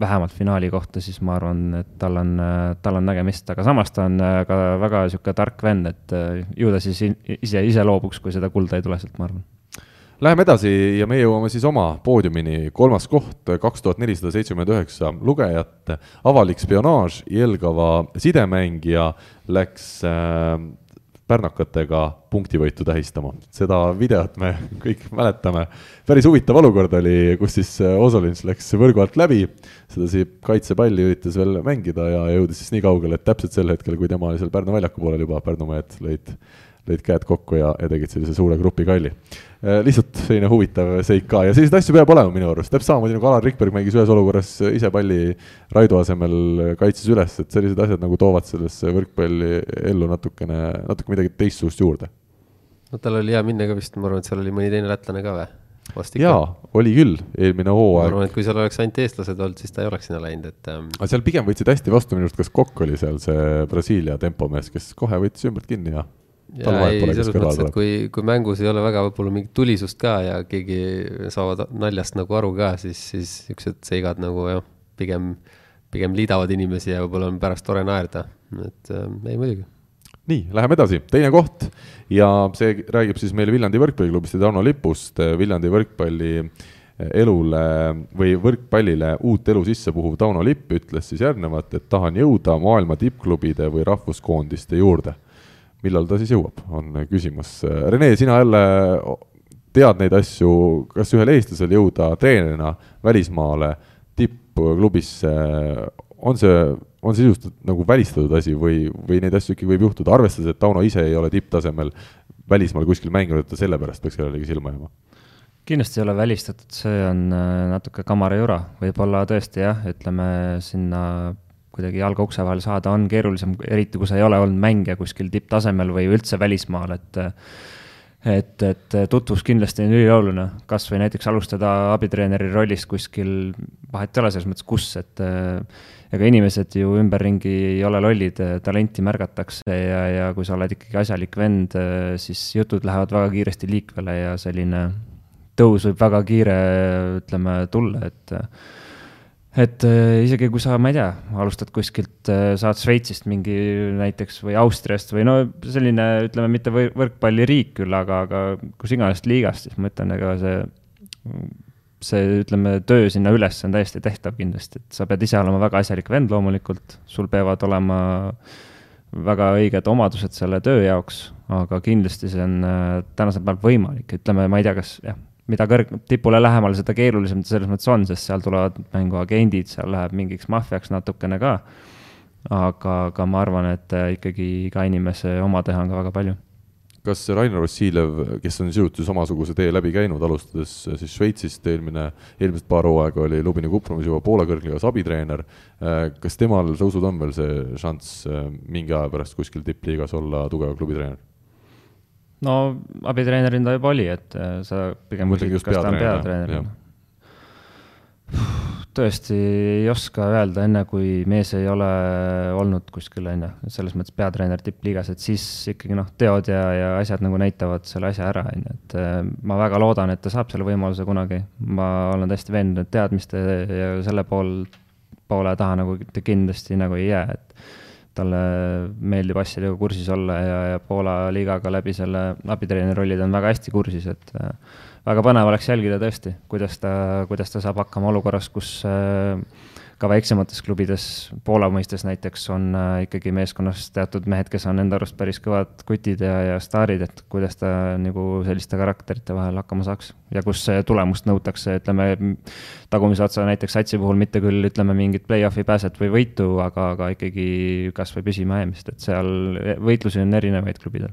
vähemalt finaali kohta, siis ma arvan, et tal on, tal on nägemist, aga samas ta on äh, ka väga niisugune tark vend, et äh, ju ta siis ise, ise loobuks, kui seda kulda ei tule sealt, ma arvan. Läheme edasi ja me jõuame siis oma poodiumini, kolmas koht, kaks tuhat nelisada seitsekümmend üheksa lugejat, avalik spionaaž, Jelgava sidemängija läks äh, pärnakatega punktivõitu tähistama. seda videot me kõik mäletame. päris huvitav olukord oli, kus siis äh, Osolins läks võrgu alt läbi, sedasi kaitsepalli üritas veel mängida ja jõudis siis nii kaugele, et täpselt sel hetkel, kui tema oli seal Pärnu väljaku poolel juba, Pärnu mehed lõid, lõid käed kokku ja, ja tegid sellise suure grupi kalli. Lihtsalt selline huvitav seik ka. Ja selliseid asju peab olema minu arust, täpselt samamoodi nagu Alar Rikberg mängis ühes olukorras ise palli Raido asemel kaitses üles, et sellised asjad nagu toovad sellesse võrkpalli ellu natukene, natuke midagi teistsugust juurde. no tal oli hea minna ka vist, ma arvan, et seal oli mõni teine lätlane ka või? jaa, oli küll, eelmine ma hooaeg arvan, et kui seal oleks ainult eestlased olnud, siis ta ei oleks sinna läinud, et ähm, aga seal pigem võtsid hästi vastu minu arust, kas Kokk oli seal see Brasiilia tempomees, kes kohe võttis ümbert kinni ja ja ei, selles mõttes, et kui, kui mängus ei ole väga võib-olla mingit tulisust ka ja keegi saavad naljast nagu aru ka, siis, siis niisugused seigad nagu jah, pigem, pigem liidavad inimesi ja võib-olla on pärast tore naerda, et äh, ei muidugi. nii, läheme edasi, teine koht. Ja see räägib siis meile Viljandi võrkpalliklubist ja Tauno Lipust, Viljandi võrkpalli elule või võrkpallile uut elu sisse puhuv Tauno Lipp ütles siis järgnevat, et tahan jõuda maailma tippklubide või rahvuskoondiste juurde millal ta siis jõuab, on küsimus. Rene, sina jälle tead neid asju, kas ühel eestlasel jõuda treenerina välismaale tippklubisse, on see, on see sisust nagu välistatud asi või, või neid asju ikkagi võib juhtuda, arvestades, et Tauno ise ei ole tipptasemel välismaal kuskil mänginud, et ta sellepärast peaks kellelegi silma jääma? kindlasti ei ole välistatud, see on äh, natuke kamarajura, võib-olla tõesti jah, ütleme sinna kuidagi jalga ukse vahele saada on keerulisem, eriti kui sa ei ole olnud mängija kuskil tipptasemel või üldse välismaal, et et, et tutvus kindlasti on ülioluline, kas või näiteks alustada abitreeneri rollist kuskil vahet ei ole selles mõttes, kus, et ega inimesed ju ümberringi ei ole lollid, talenti märgatakse ja, ja kui sa oled ikkagi asjalik vend, siis jutud lähevad väga kiiresti liikvele ja selline tõus võib väga kiire, ütleme, tulla, et et äh, isegi kui sa, ma ei tea, alustad kuskilt, äh, saad Šveitsist mingi näiteks või Austriast või no selline, ütleme, mitte võr võrkpalliriik küll, aga, aga kus iganes liigast, siis ma ütlen, ega see, see, ütleme, töö sinna üles on täiesti tehtav kindlasti, et sa pead ise olema väga asjalik vend loomulikult, sul peavad olema väga õiged omadused selle töö jaoks, aga kindlasti see on äh, tänasel päeval võimalik, ütleme, ma ei tea, kas jah mida kõrg-, tipule lähemal, seda keerulisem ta selles mõttes on, sest seal tulevad mängu agendid, seal läheb mingiks maffiaks natukene ka. aga, aga ma arvan, et äh, ikkagi iga inimese oma teha on ka väga palju. kas Rainer Vassiljev, kes on sisuliselt samasuguse tee läbi käinud, alustades äh, siis Šveitsist, eelmine, eelmised paar hooaega oli Lubini Kuprumis juba Poola kõrgliigas abitreener, äh, kas temal, sa usud, on veel see šanss mingi aja pärast kuskil tippliigas olla tugeva klubitreener? No abitreenerina ta juba oli, et äh, sa pigem küsid, kas ta on peatreener. tõesti ei oska öelda, enne kui mees ei ole olnud kuskil, on ju, selles mõttes peatreener tippliigas, et siis ikkagi noh, teod ja, ja asjad nagu näitavad selle asja ära, on ju, et äh, ma väga loodan, et ta saab selle võimaluse kunagi. ma olen täiesti veendunud, teadmiste ja selle pool, poole taha nagu ta kindlasti nagu ei jää, et talle meeldib asjadega kursis olla ja, ja Poola liigaga läbi selle abitreeneri rolli ta on väga hästi kursis, et äh, väga põnev oleks jälgida tõesti, kuidas ta, kuidas ta saab hakkama olukorras, kus äh, ka väiksemates klubides, Poola mõistes näiteks, on äh, ikkagi meeskonnas teatud mehed, kes on enda arust päris kõvad kutid ja, ja staarid, et kuidas ta nagu selliste karakterite vahel hakkama saaks. ja kus tulemust nõutakse, ütleme, tagumise otsa näiteks satsi puhul mitte küll, ütleme, mingit play-off'i pääset või võitu, aga, aga ikkagi kas või püsimajäämist, et seal võitlusi on erinevaid klubidel.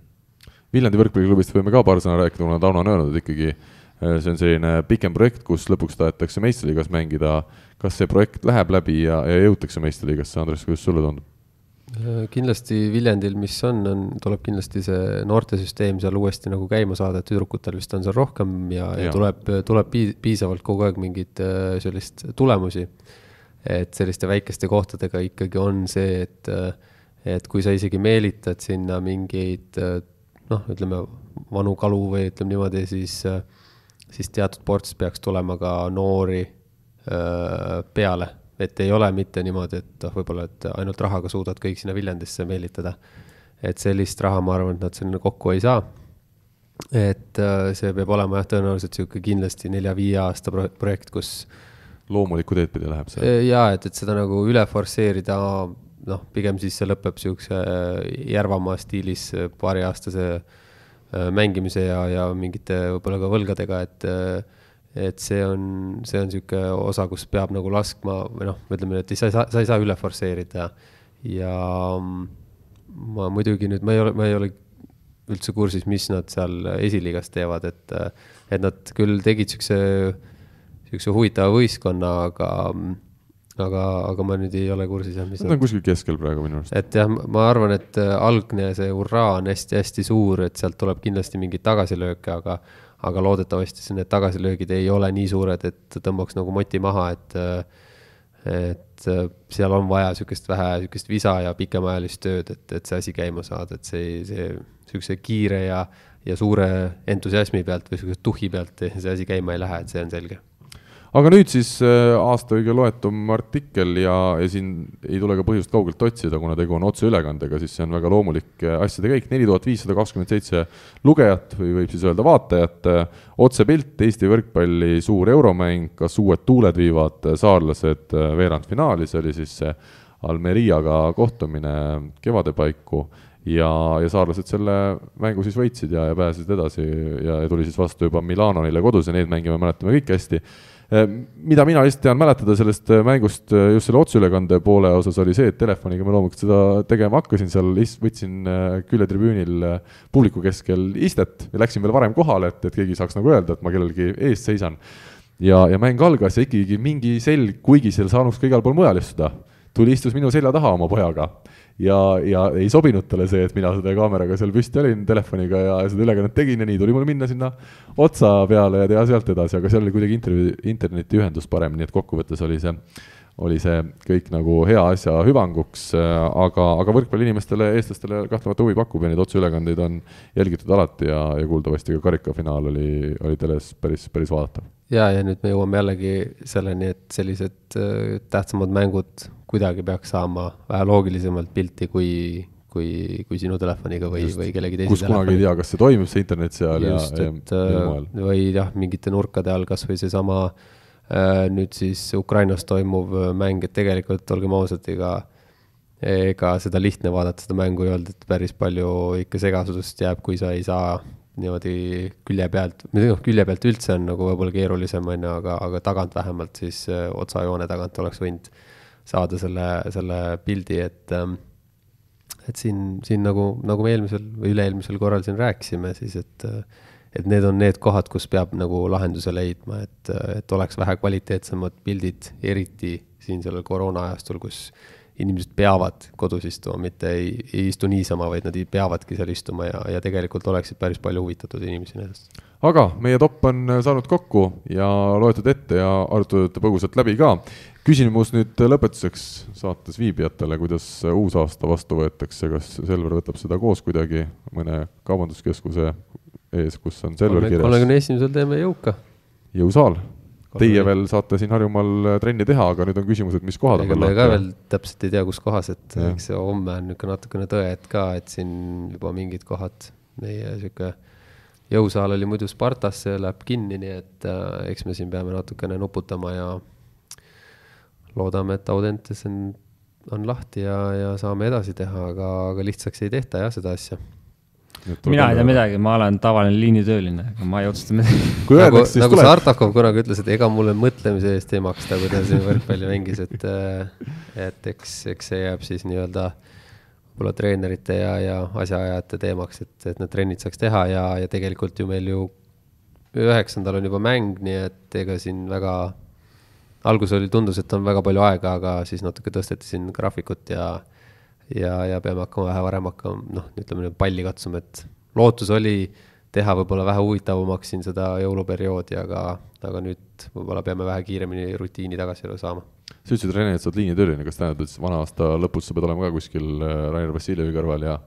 Viljandi võrkpalliklubist võime ka paar sõna rääkida, kuna Tauno on öelnud, et ikkagi äh, see on selline pikem projekt, kus lõpuks tahetakse meistriliigas mängida kas see projekt läheb läbi ja, ja jõutakse meistriliigasse, Andres, kuidas sulle tundub? Äh, kindlasti Viljandil, mis on, on, tuleb kindlasti see noortesüsteem seal uuesti nagu käima saada, et tüdrukutel vist on seal rohkem ja, ja, ja tuleb, tuleb piisavalt kogu aeg mingeid äh, sellist tulemusi. et selliste väikeste kohtadega ikkagi on see, et, äh, et kui sa isegi meelitad sinna mingeid noh, ütleme vanu kalu või ütleme niimoodi, siis, siis teatud ports peaks tulema ka noori Äh, peale, et ei ole mitte niimoodi, et noh, võib-olla, et ainult rahaga suudad kõik sinna Viljandisse meelitada. et sellist raha, ma arvan, et nad sinna kokku ei saa. et äh, see peab olema jah, tõenäoliselt niisugune kindlasti nelja-viie aasta projekt, kus loomulikku teed pidi läheb see? Äh, jaa, et, et seda nagu üle forsseerida, noh, pigem siis see lõpeb niisuguse Järvamaa stiilis paariaastase mängimise ja, ja mingite võib-olla ka võlgadega, et et see on, see on niisugune osa, kus peab nagu laskma või noh, ütleme, et sa ei saa, sa ei saa üle forsseerida. ja ma muidugi nüüd, ma ei ole, ma ei ole üldse kursis, mis nad seal esiliigas teevad, et, et nad küll tegid niisuguse, niisuguse huvitava võistkonna, aga aga, aga ma nüüd ei ole kursis jah, mis. Nad on kuskil keskel praegu minu arust. et jah, ma arvan, et algne see hurraa on hästi-hästi suur, et sealt tuleb kindlasti mingeid tagasilööke, aga aga loodetavasti siis need tagasilöögid ei ole nii suured, et tõmbaks nagu moti maha, et et seal on vaja niisugust vähe niisugust visa ja pikemaajalist tööd, et, et see asi käima saada, et see, see niisuguse kiire ja, ja suure entusiasmi pealt või niisuguse tuhhi pealt see asi käima ei lähe, et see on selge aga nüüd siis äh, aasta kõige loetum artikkel ja, ja siin ei tule ka põhjust kaugelt otsida, kuna tegu on otseülekandega, siis see on väga loomulik äh, asjade käik, neli tuhat viissada kakskümmend seitse lugejat või võib siis öelda vaatajat, äh, otsepilt, Eesti võrkpalli suur euromäng, kas uued tuuled viivad saarlased veerandfinaali, see oli siis see Almeriaga kohtumine kevade paiku. Ja, ja saarlased selle mängu siis võitsid ja, ja pääsesid edasi ja, ja tuli siis vastu juba Milano neile kodus ja neid mänge me mäletame kõik hästi mida mina lihtsalt tean mäletada sellest äh, mängust äh, just selle otseülekande poole osas oli see, et telefoniga ma loomulikult seda tegema hakkasin, seal võtsin küljetribüünil publiku keskel istet ja läksin veel varem kohale, et, et keegi saaks nagu öelda, et ma kellelgi ees seisan. ja, ja mäng algas ja ikkagi mingi selg, kuigi seal saanuks ka igal pool mujal istuda, tuli, istus minu selja taha oma pojaga ja, ja ei sobinud talle see, et mina selle kaameraga seal püsti olin telefoniga ja seda ülekannet tegin ja nii tuli mul minna sinna otsa peale ja teha sealt edasi, aga seal oli kuidagi intervjuu, internetiühendus parem, nii et kokkuvõttes oli see oli see kõik nagu hea asja hüvanguks, aga, aga võrkpalliinimestele, eestlastele kahtlemata huvi pakub ja neid otseülekandeid on jälgitud alati ja, ja kuuldavasti ka karikafinaal oli, oli teles päris, päris vaadatav. ja, ja nüüd me jõuame jällegi selleni, et sellised äh, tähtsamad mängud kuidagi peaks saama vähe loogilisemalt pilti, kui, kui, kui sinu telefoniga või, või kellegi teise kus kunagi ei tea, kas see toimib, see internet seal Just, ja, ja mil moel. või jah, mingite nurkade all kas või seesama äh, Äh, nüüd siis Ukrainas toimuv äh, mäng, et tegelikult olgem ausad, ega ega seda lihtne vaadata, seda mängu ei olnud, et päris palju ikka segasust jääb, kui sa ei saa niimoodi külje pealt, noh, külje pealt üldse on nagu võib-olla keerulisem, on ju, aga, aga tagant vähemalt siis äh, otsajoone tagant oleks võinud saada selle, selle pildi, et ähm, et siin, siin nagu, nagu me eelmisel või üle-eelmisel korral siin rääkisime, siis et et need on need kohad, kus peab nagu lahenduse leidma, et, et oleks vähe kvaliteetsemad pildid, eriti siin sellel koroona ajastul, kus inimesed peavad kodus istuma, mitte ei, ei istu niisama, vaid nad peavadki seal istuma ja, ja tegelikult oleksid päris palju huvitatud inimesi nendest. Aga meie top on saanud kokku ja loetud ette ja arutatud põgusalt läbi ka. küsimus nüüd lõpetuseks saates viibijatele, kuidas uus aasta vastu võetakse, kas Selver võtab seda koos kuidagi mõne kaubanduskeskuse ees, kus on Selver kirjas. kolmekümne esimesel teeme jõuka. jõusaal. Teie veel saate siin Harjumaal äh, trenni teha, aga nüüd on küsimus, et mis kohad on veel lahti. ega me ka veel täpselt ei tea, kus kohas, et eks see homme on niisugune natukene tõed ka, et siin juba mingid kohad, meie niisugune jõusaal oli muidu Spartas, see läheb kinni, nii et äh, eks me siin peame natukene nuputama ja loodame, et Audentes on, on lahti ja, ja saame edasi teha, aga, aga lihtsaks ei tehta jah, seda asja mina ei tea midagi, ma olen tavaline liinitööline, aga ma ei otsusta midagi. nagu, nagu Sartakov kunagi ütles, et ega mulle mõtlemise eest ei maksta, kui ta siin võrkpalli mängis, et, äh, et eks, eks see jääb siis nii-öelda võib-olla treenerite ja, ja asjaajajate teemaks, et, et need trennid saaks teha ja, ja tegelikult ju meil ju üheksandal on juba mäng, nii et ega siin väga, alguses oli, tundus, et on väga palju aega, aga siis natuke tõsteti siin graafikut ja ja, ja peame hakkama vähe varem hakkama, noh, ütleme nüüd palli katsuma, et lootus oli teha võib-olla vähe huvitavamaks siin seda jõuluperioodi, aga, aga nüüd võib-olla peame vähe kiiremini rutiini tagasi saama. Sa ütlesid, Rene, et sa oled liinitööline, kas tähendab, et vana aasta lõpus sa pead olema ka kuskil äh, Rainer Vassiljevi kõrval ja,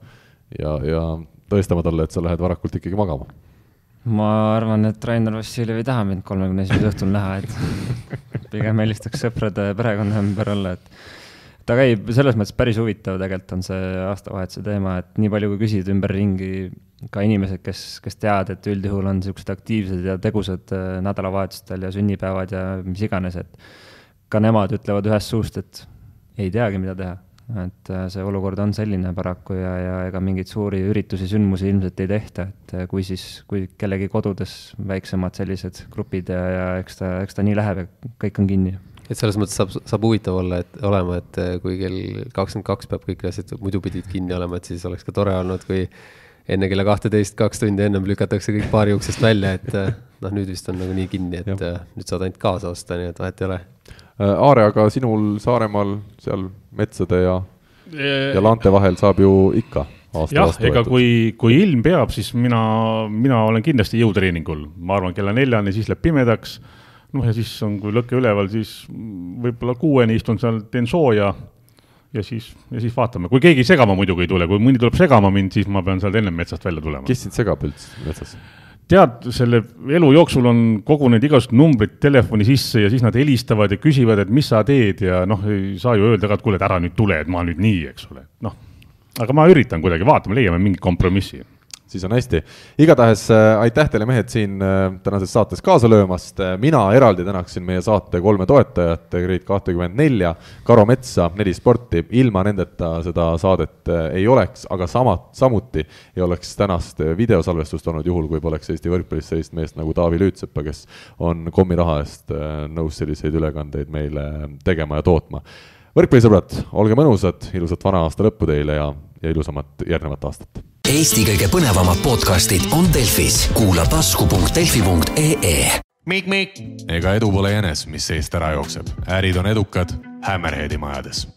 ja, ja tõestama talle, et sa lähed varakult ikkagi magama? ma arvan, et Rainer Vassiljev ei taha mind kolmekümne esimesel õhtul näha, et pigem helistaks sõprade perekonna ümber olla, et ta käib selles mõttes päris huvitav tegelikult on see aastavahetuse teema, et nii palju, kui küsid ümberringi ka inimesed, kes, kes teavad, et üldjuhul on niisugused aktiivsed ja tegusad äh, nädalavahetustel ja sünnipäevad ja mis iganes, et ka nemad ütlevad ühest suust, et ei teagi, mida teha. et äh, see olukord on selline paraku ja, ja ega mingeid suuri üritusi, sündmusi ilmselt ei tehta, et äh, kui siis, kui kellegi kodudes väiksemad sellised grupid ja, ja eks ta, eks ta nii läheb ja kõik on kinni et selles mõttes saab, saab huvitav olla, et olema, et eh, kui kell kakskümmend kaks peab kõik asjad muidu pidid kinni olema, et siis oleks ka tore olnud, kui enne kella kahteteist, kaks tundi ennem lükatakse kõik baari uksest välja, et noh, nüüd vist on nagunii kinni, et ja. Nüüd saad ainult kaasa osta, nii et vahet ei ole. Äh, Aare, aga sinul Saaremaal seal metsade ja, ja laante vahel saab ju ikka aasta jah, ega kui, kui ilm peab, siis mina, mina olen kindlasti jõutreeningul, ma arvan, kella neljani, siis läheb pimedaks noh, ja siis on, kui lõke üleval, siis võib-olla kuueni istun seal, teen sooja ja siis, ja siis vaatame, kui keegi segama muidugi ei tule, kui mõni tuleb segama mind, siis ma pean sealt ennem metsast välja tulema. kes sind segab üldse metsas? Tead, selle elu jooksul on kogunenud igasugused numbrid telefoni sisse ja siis nad helistavad ja küsivad, et mis sa teed ja noh, ei saa ju öelda ka, et kuule, et ära nüüd tule, et ma nüüd nii, eks ole, noh. aga ma üritan kuidagi, vaatame, leiame mingi kompromissi siis on hästi. igatahes äh, aitäh teile, mehed, siin äh, tänases saates kaasa löömast. Äh, mina eraldi tänaksin meie saate kolme toetajat, Grade kahtekümmend nelja, Karo Metsa, Neli Sporti. ilma nendeta seda saadet ei oleks, aga sama, samuti ei oleks tänast videosalvestust olnud, juhul kui poleks Eesti võrkpallis sellist meest nagu Taavi Lüütsepa, kes on kommiraha eest nõus selliseid ülekandeid meile tegema ja tootma. võrkpallisõbrad, olge mõnusad, ilusat vana aasta lõppu teile ja, ja ilusamat järgnevat aastat Eesti kõige põnevamad podcastid on Delfis, kuula tasku.delfi.ee. Mikk-Mikk. ega edu pole jänes, mis seest ära jookseb, ärid on edukad Hammerheadi majades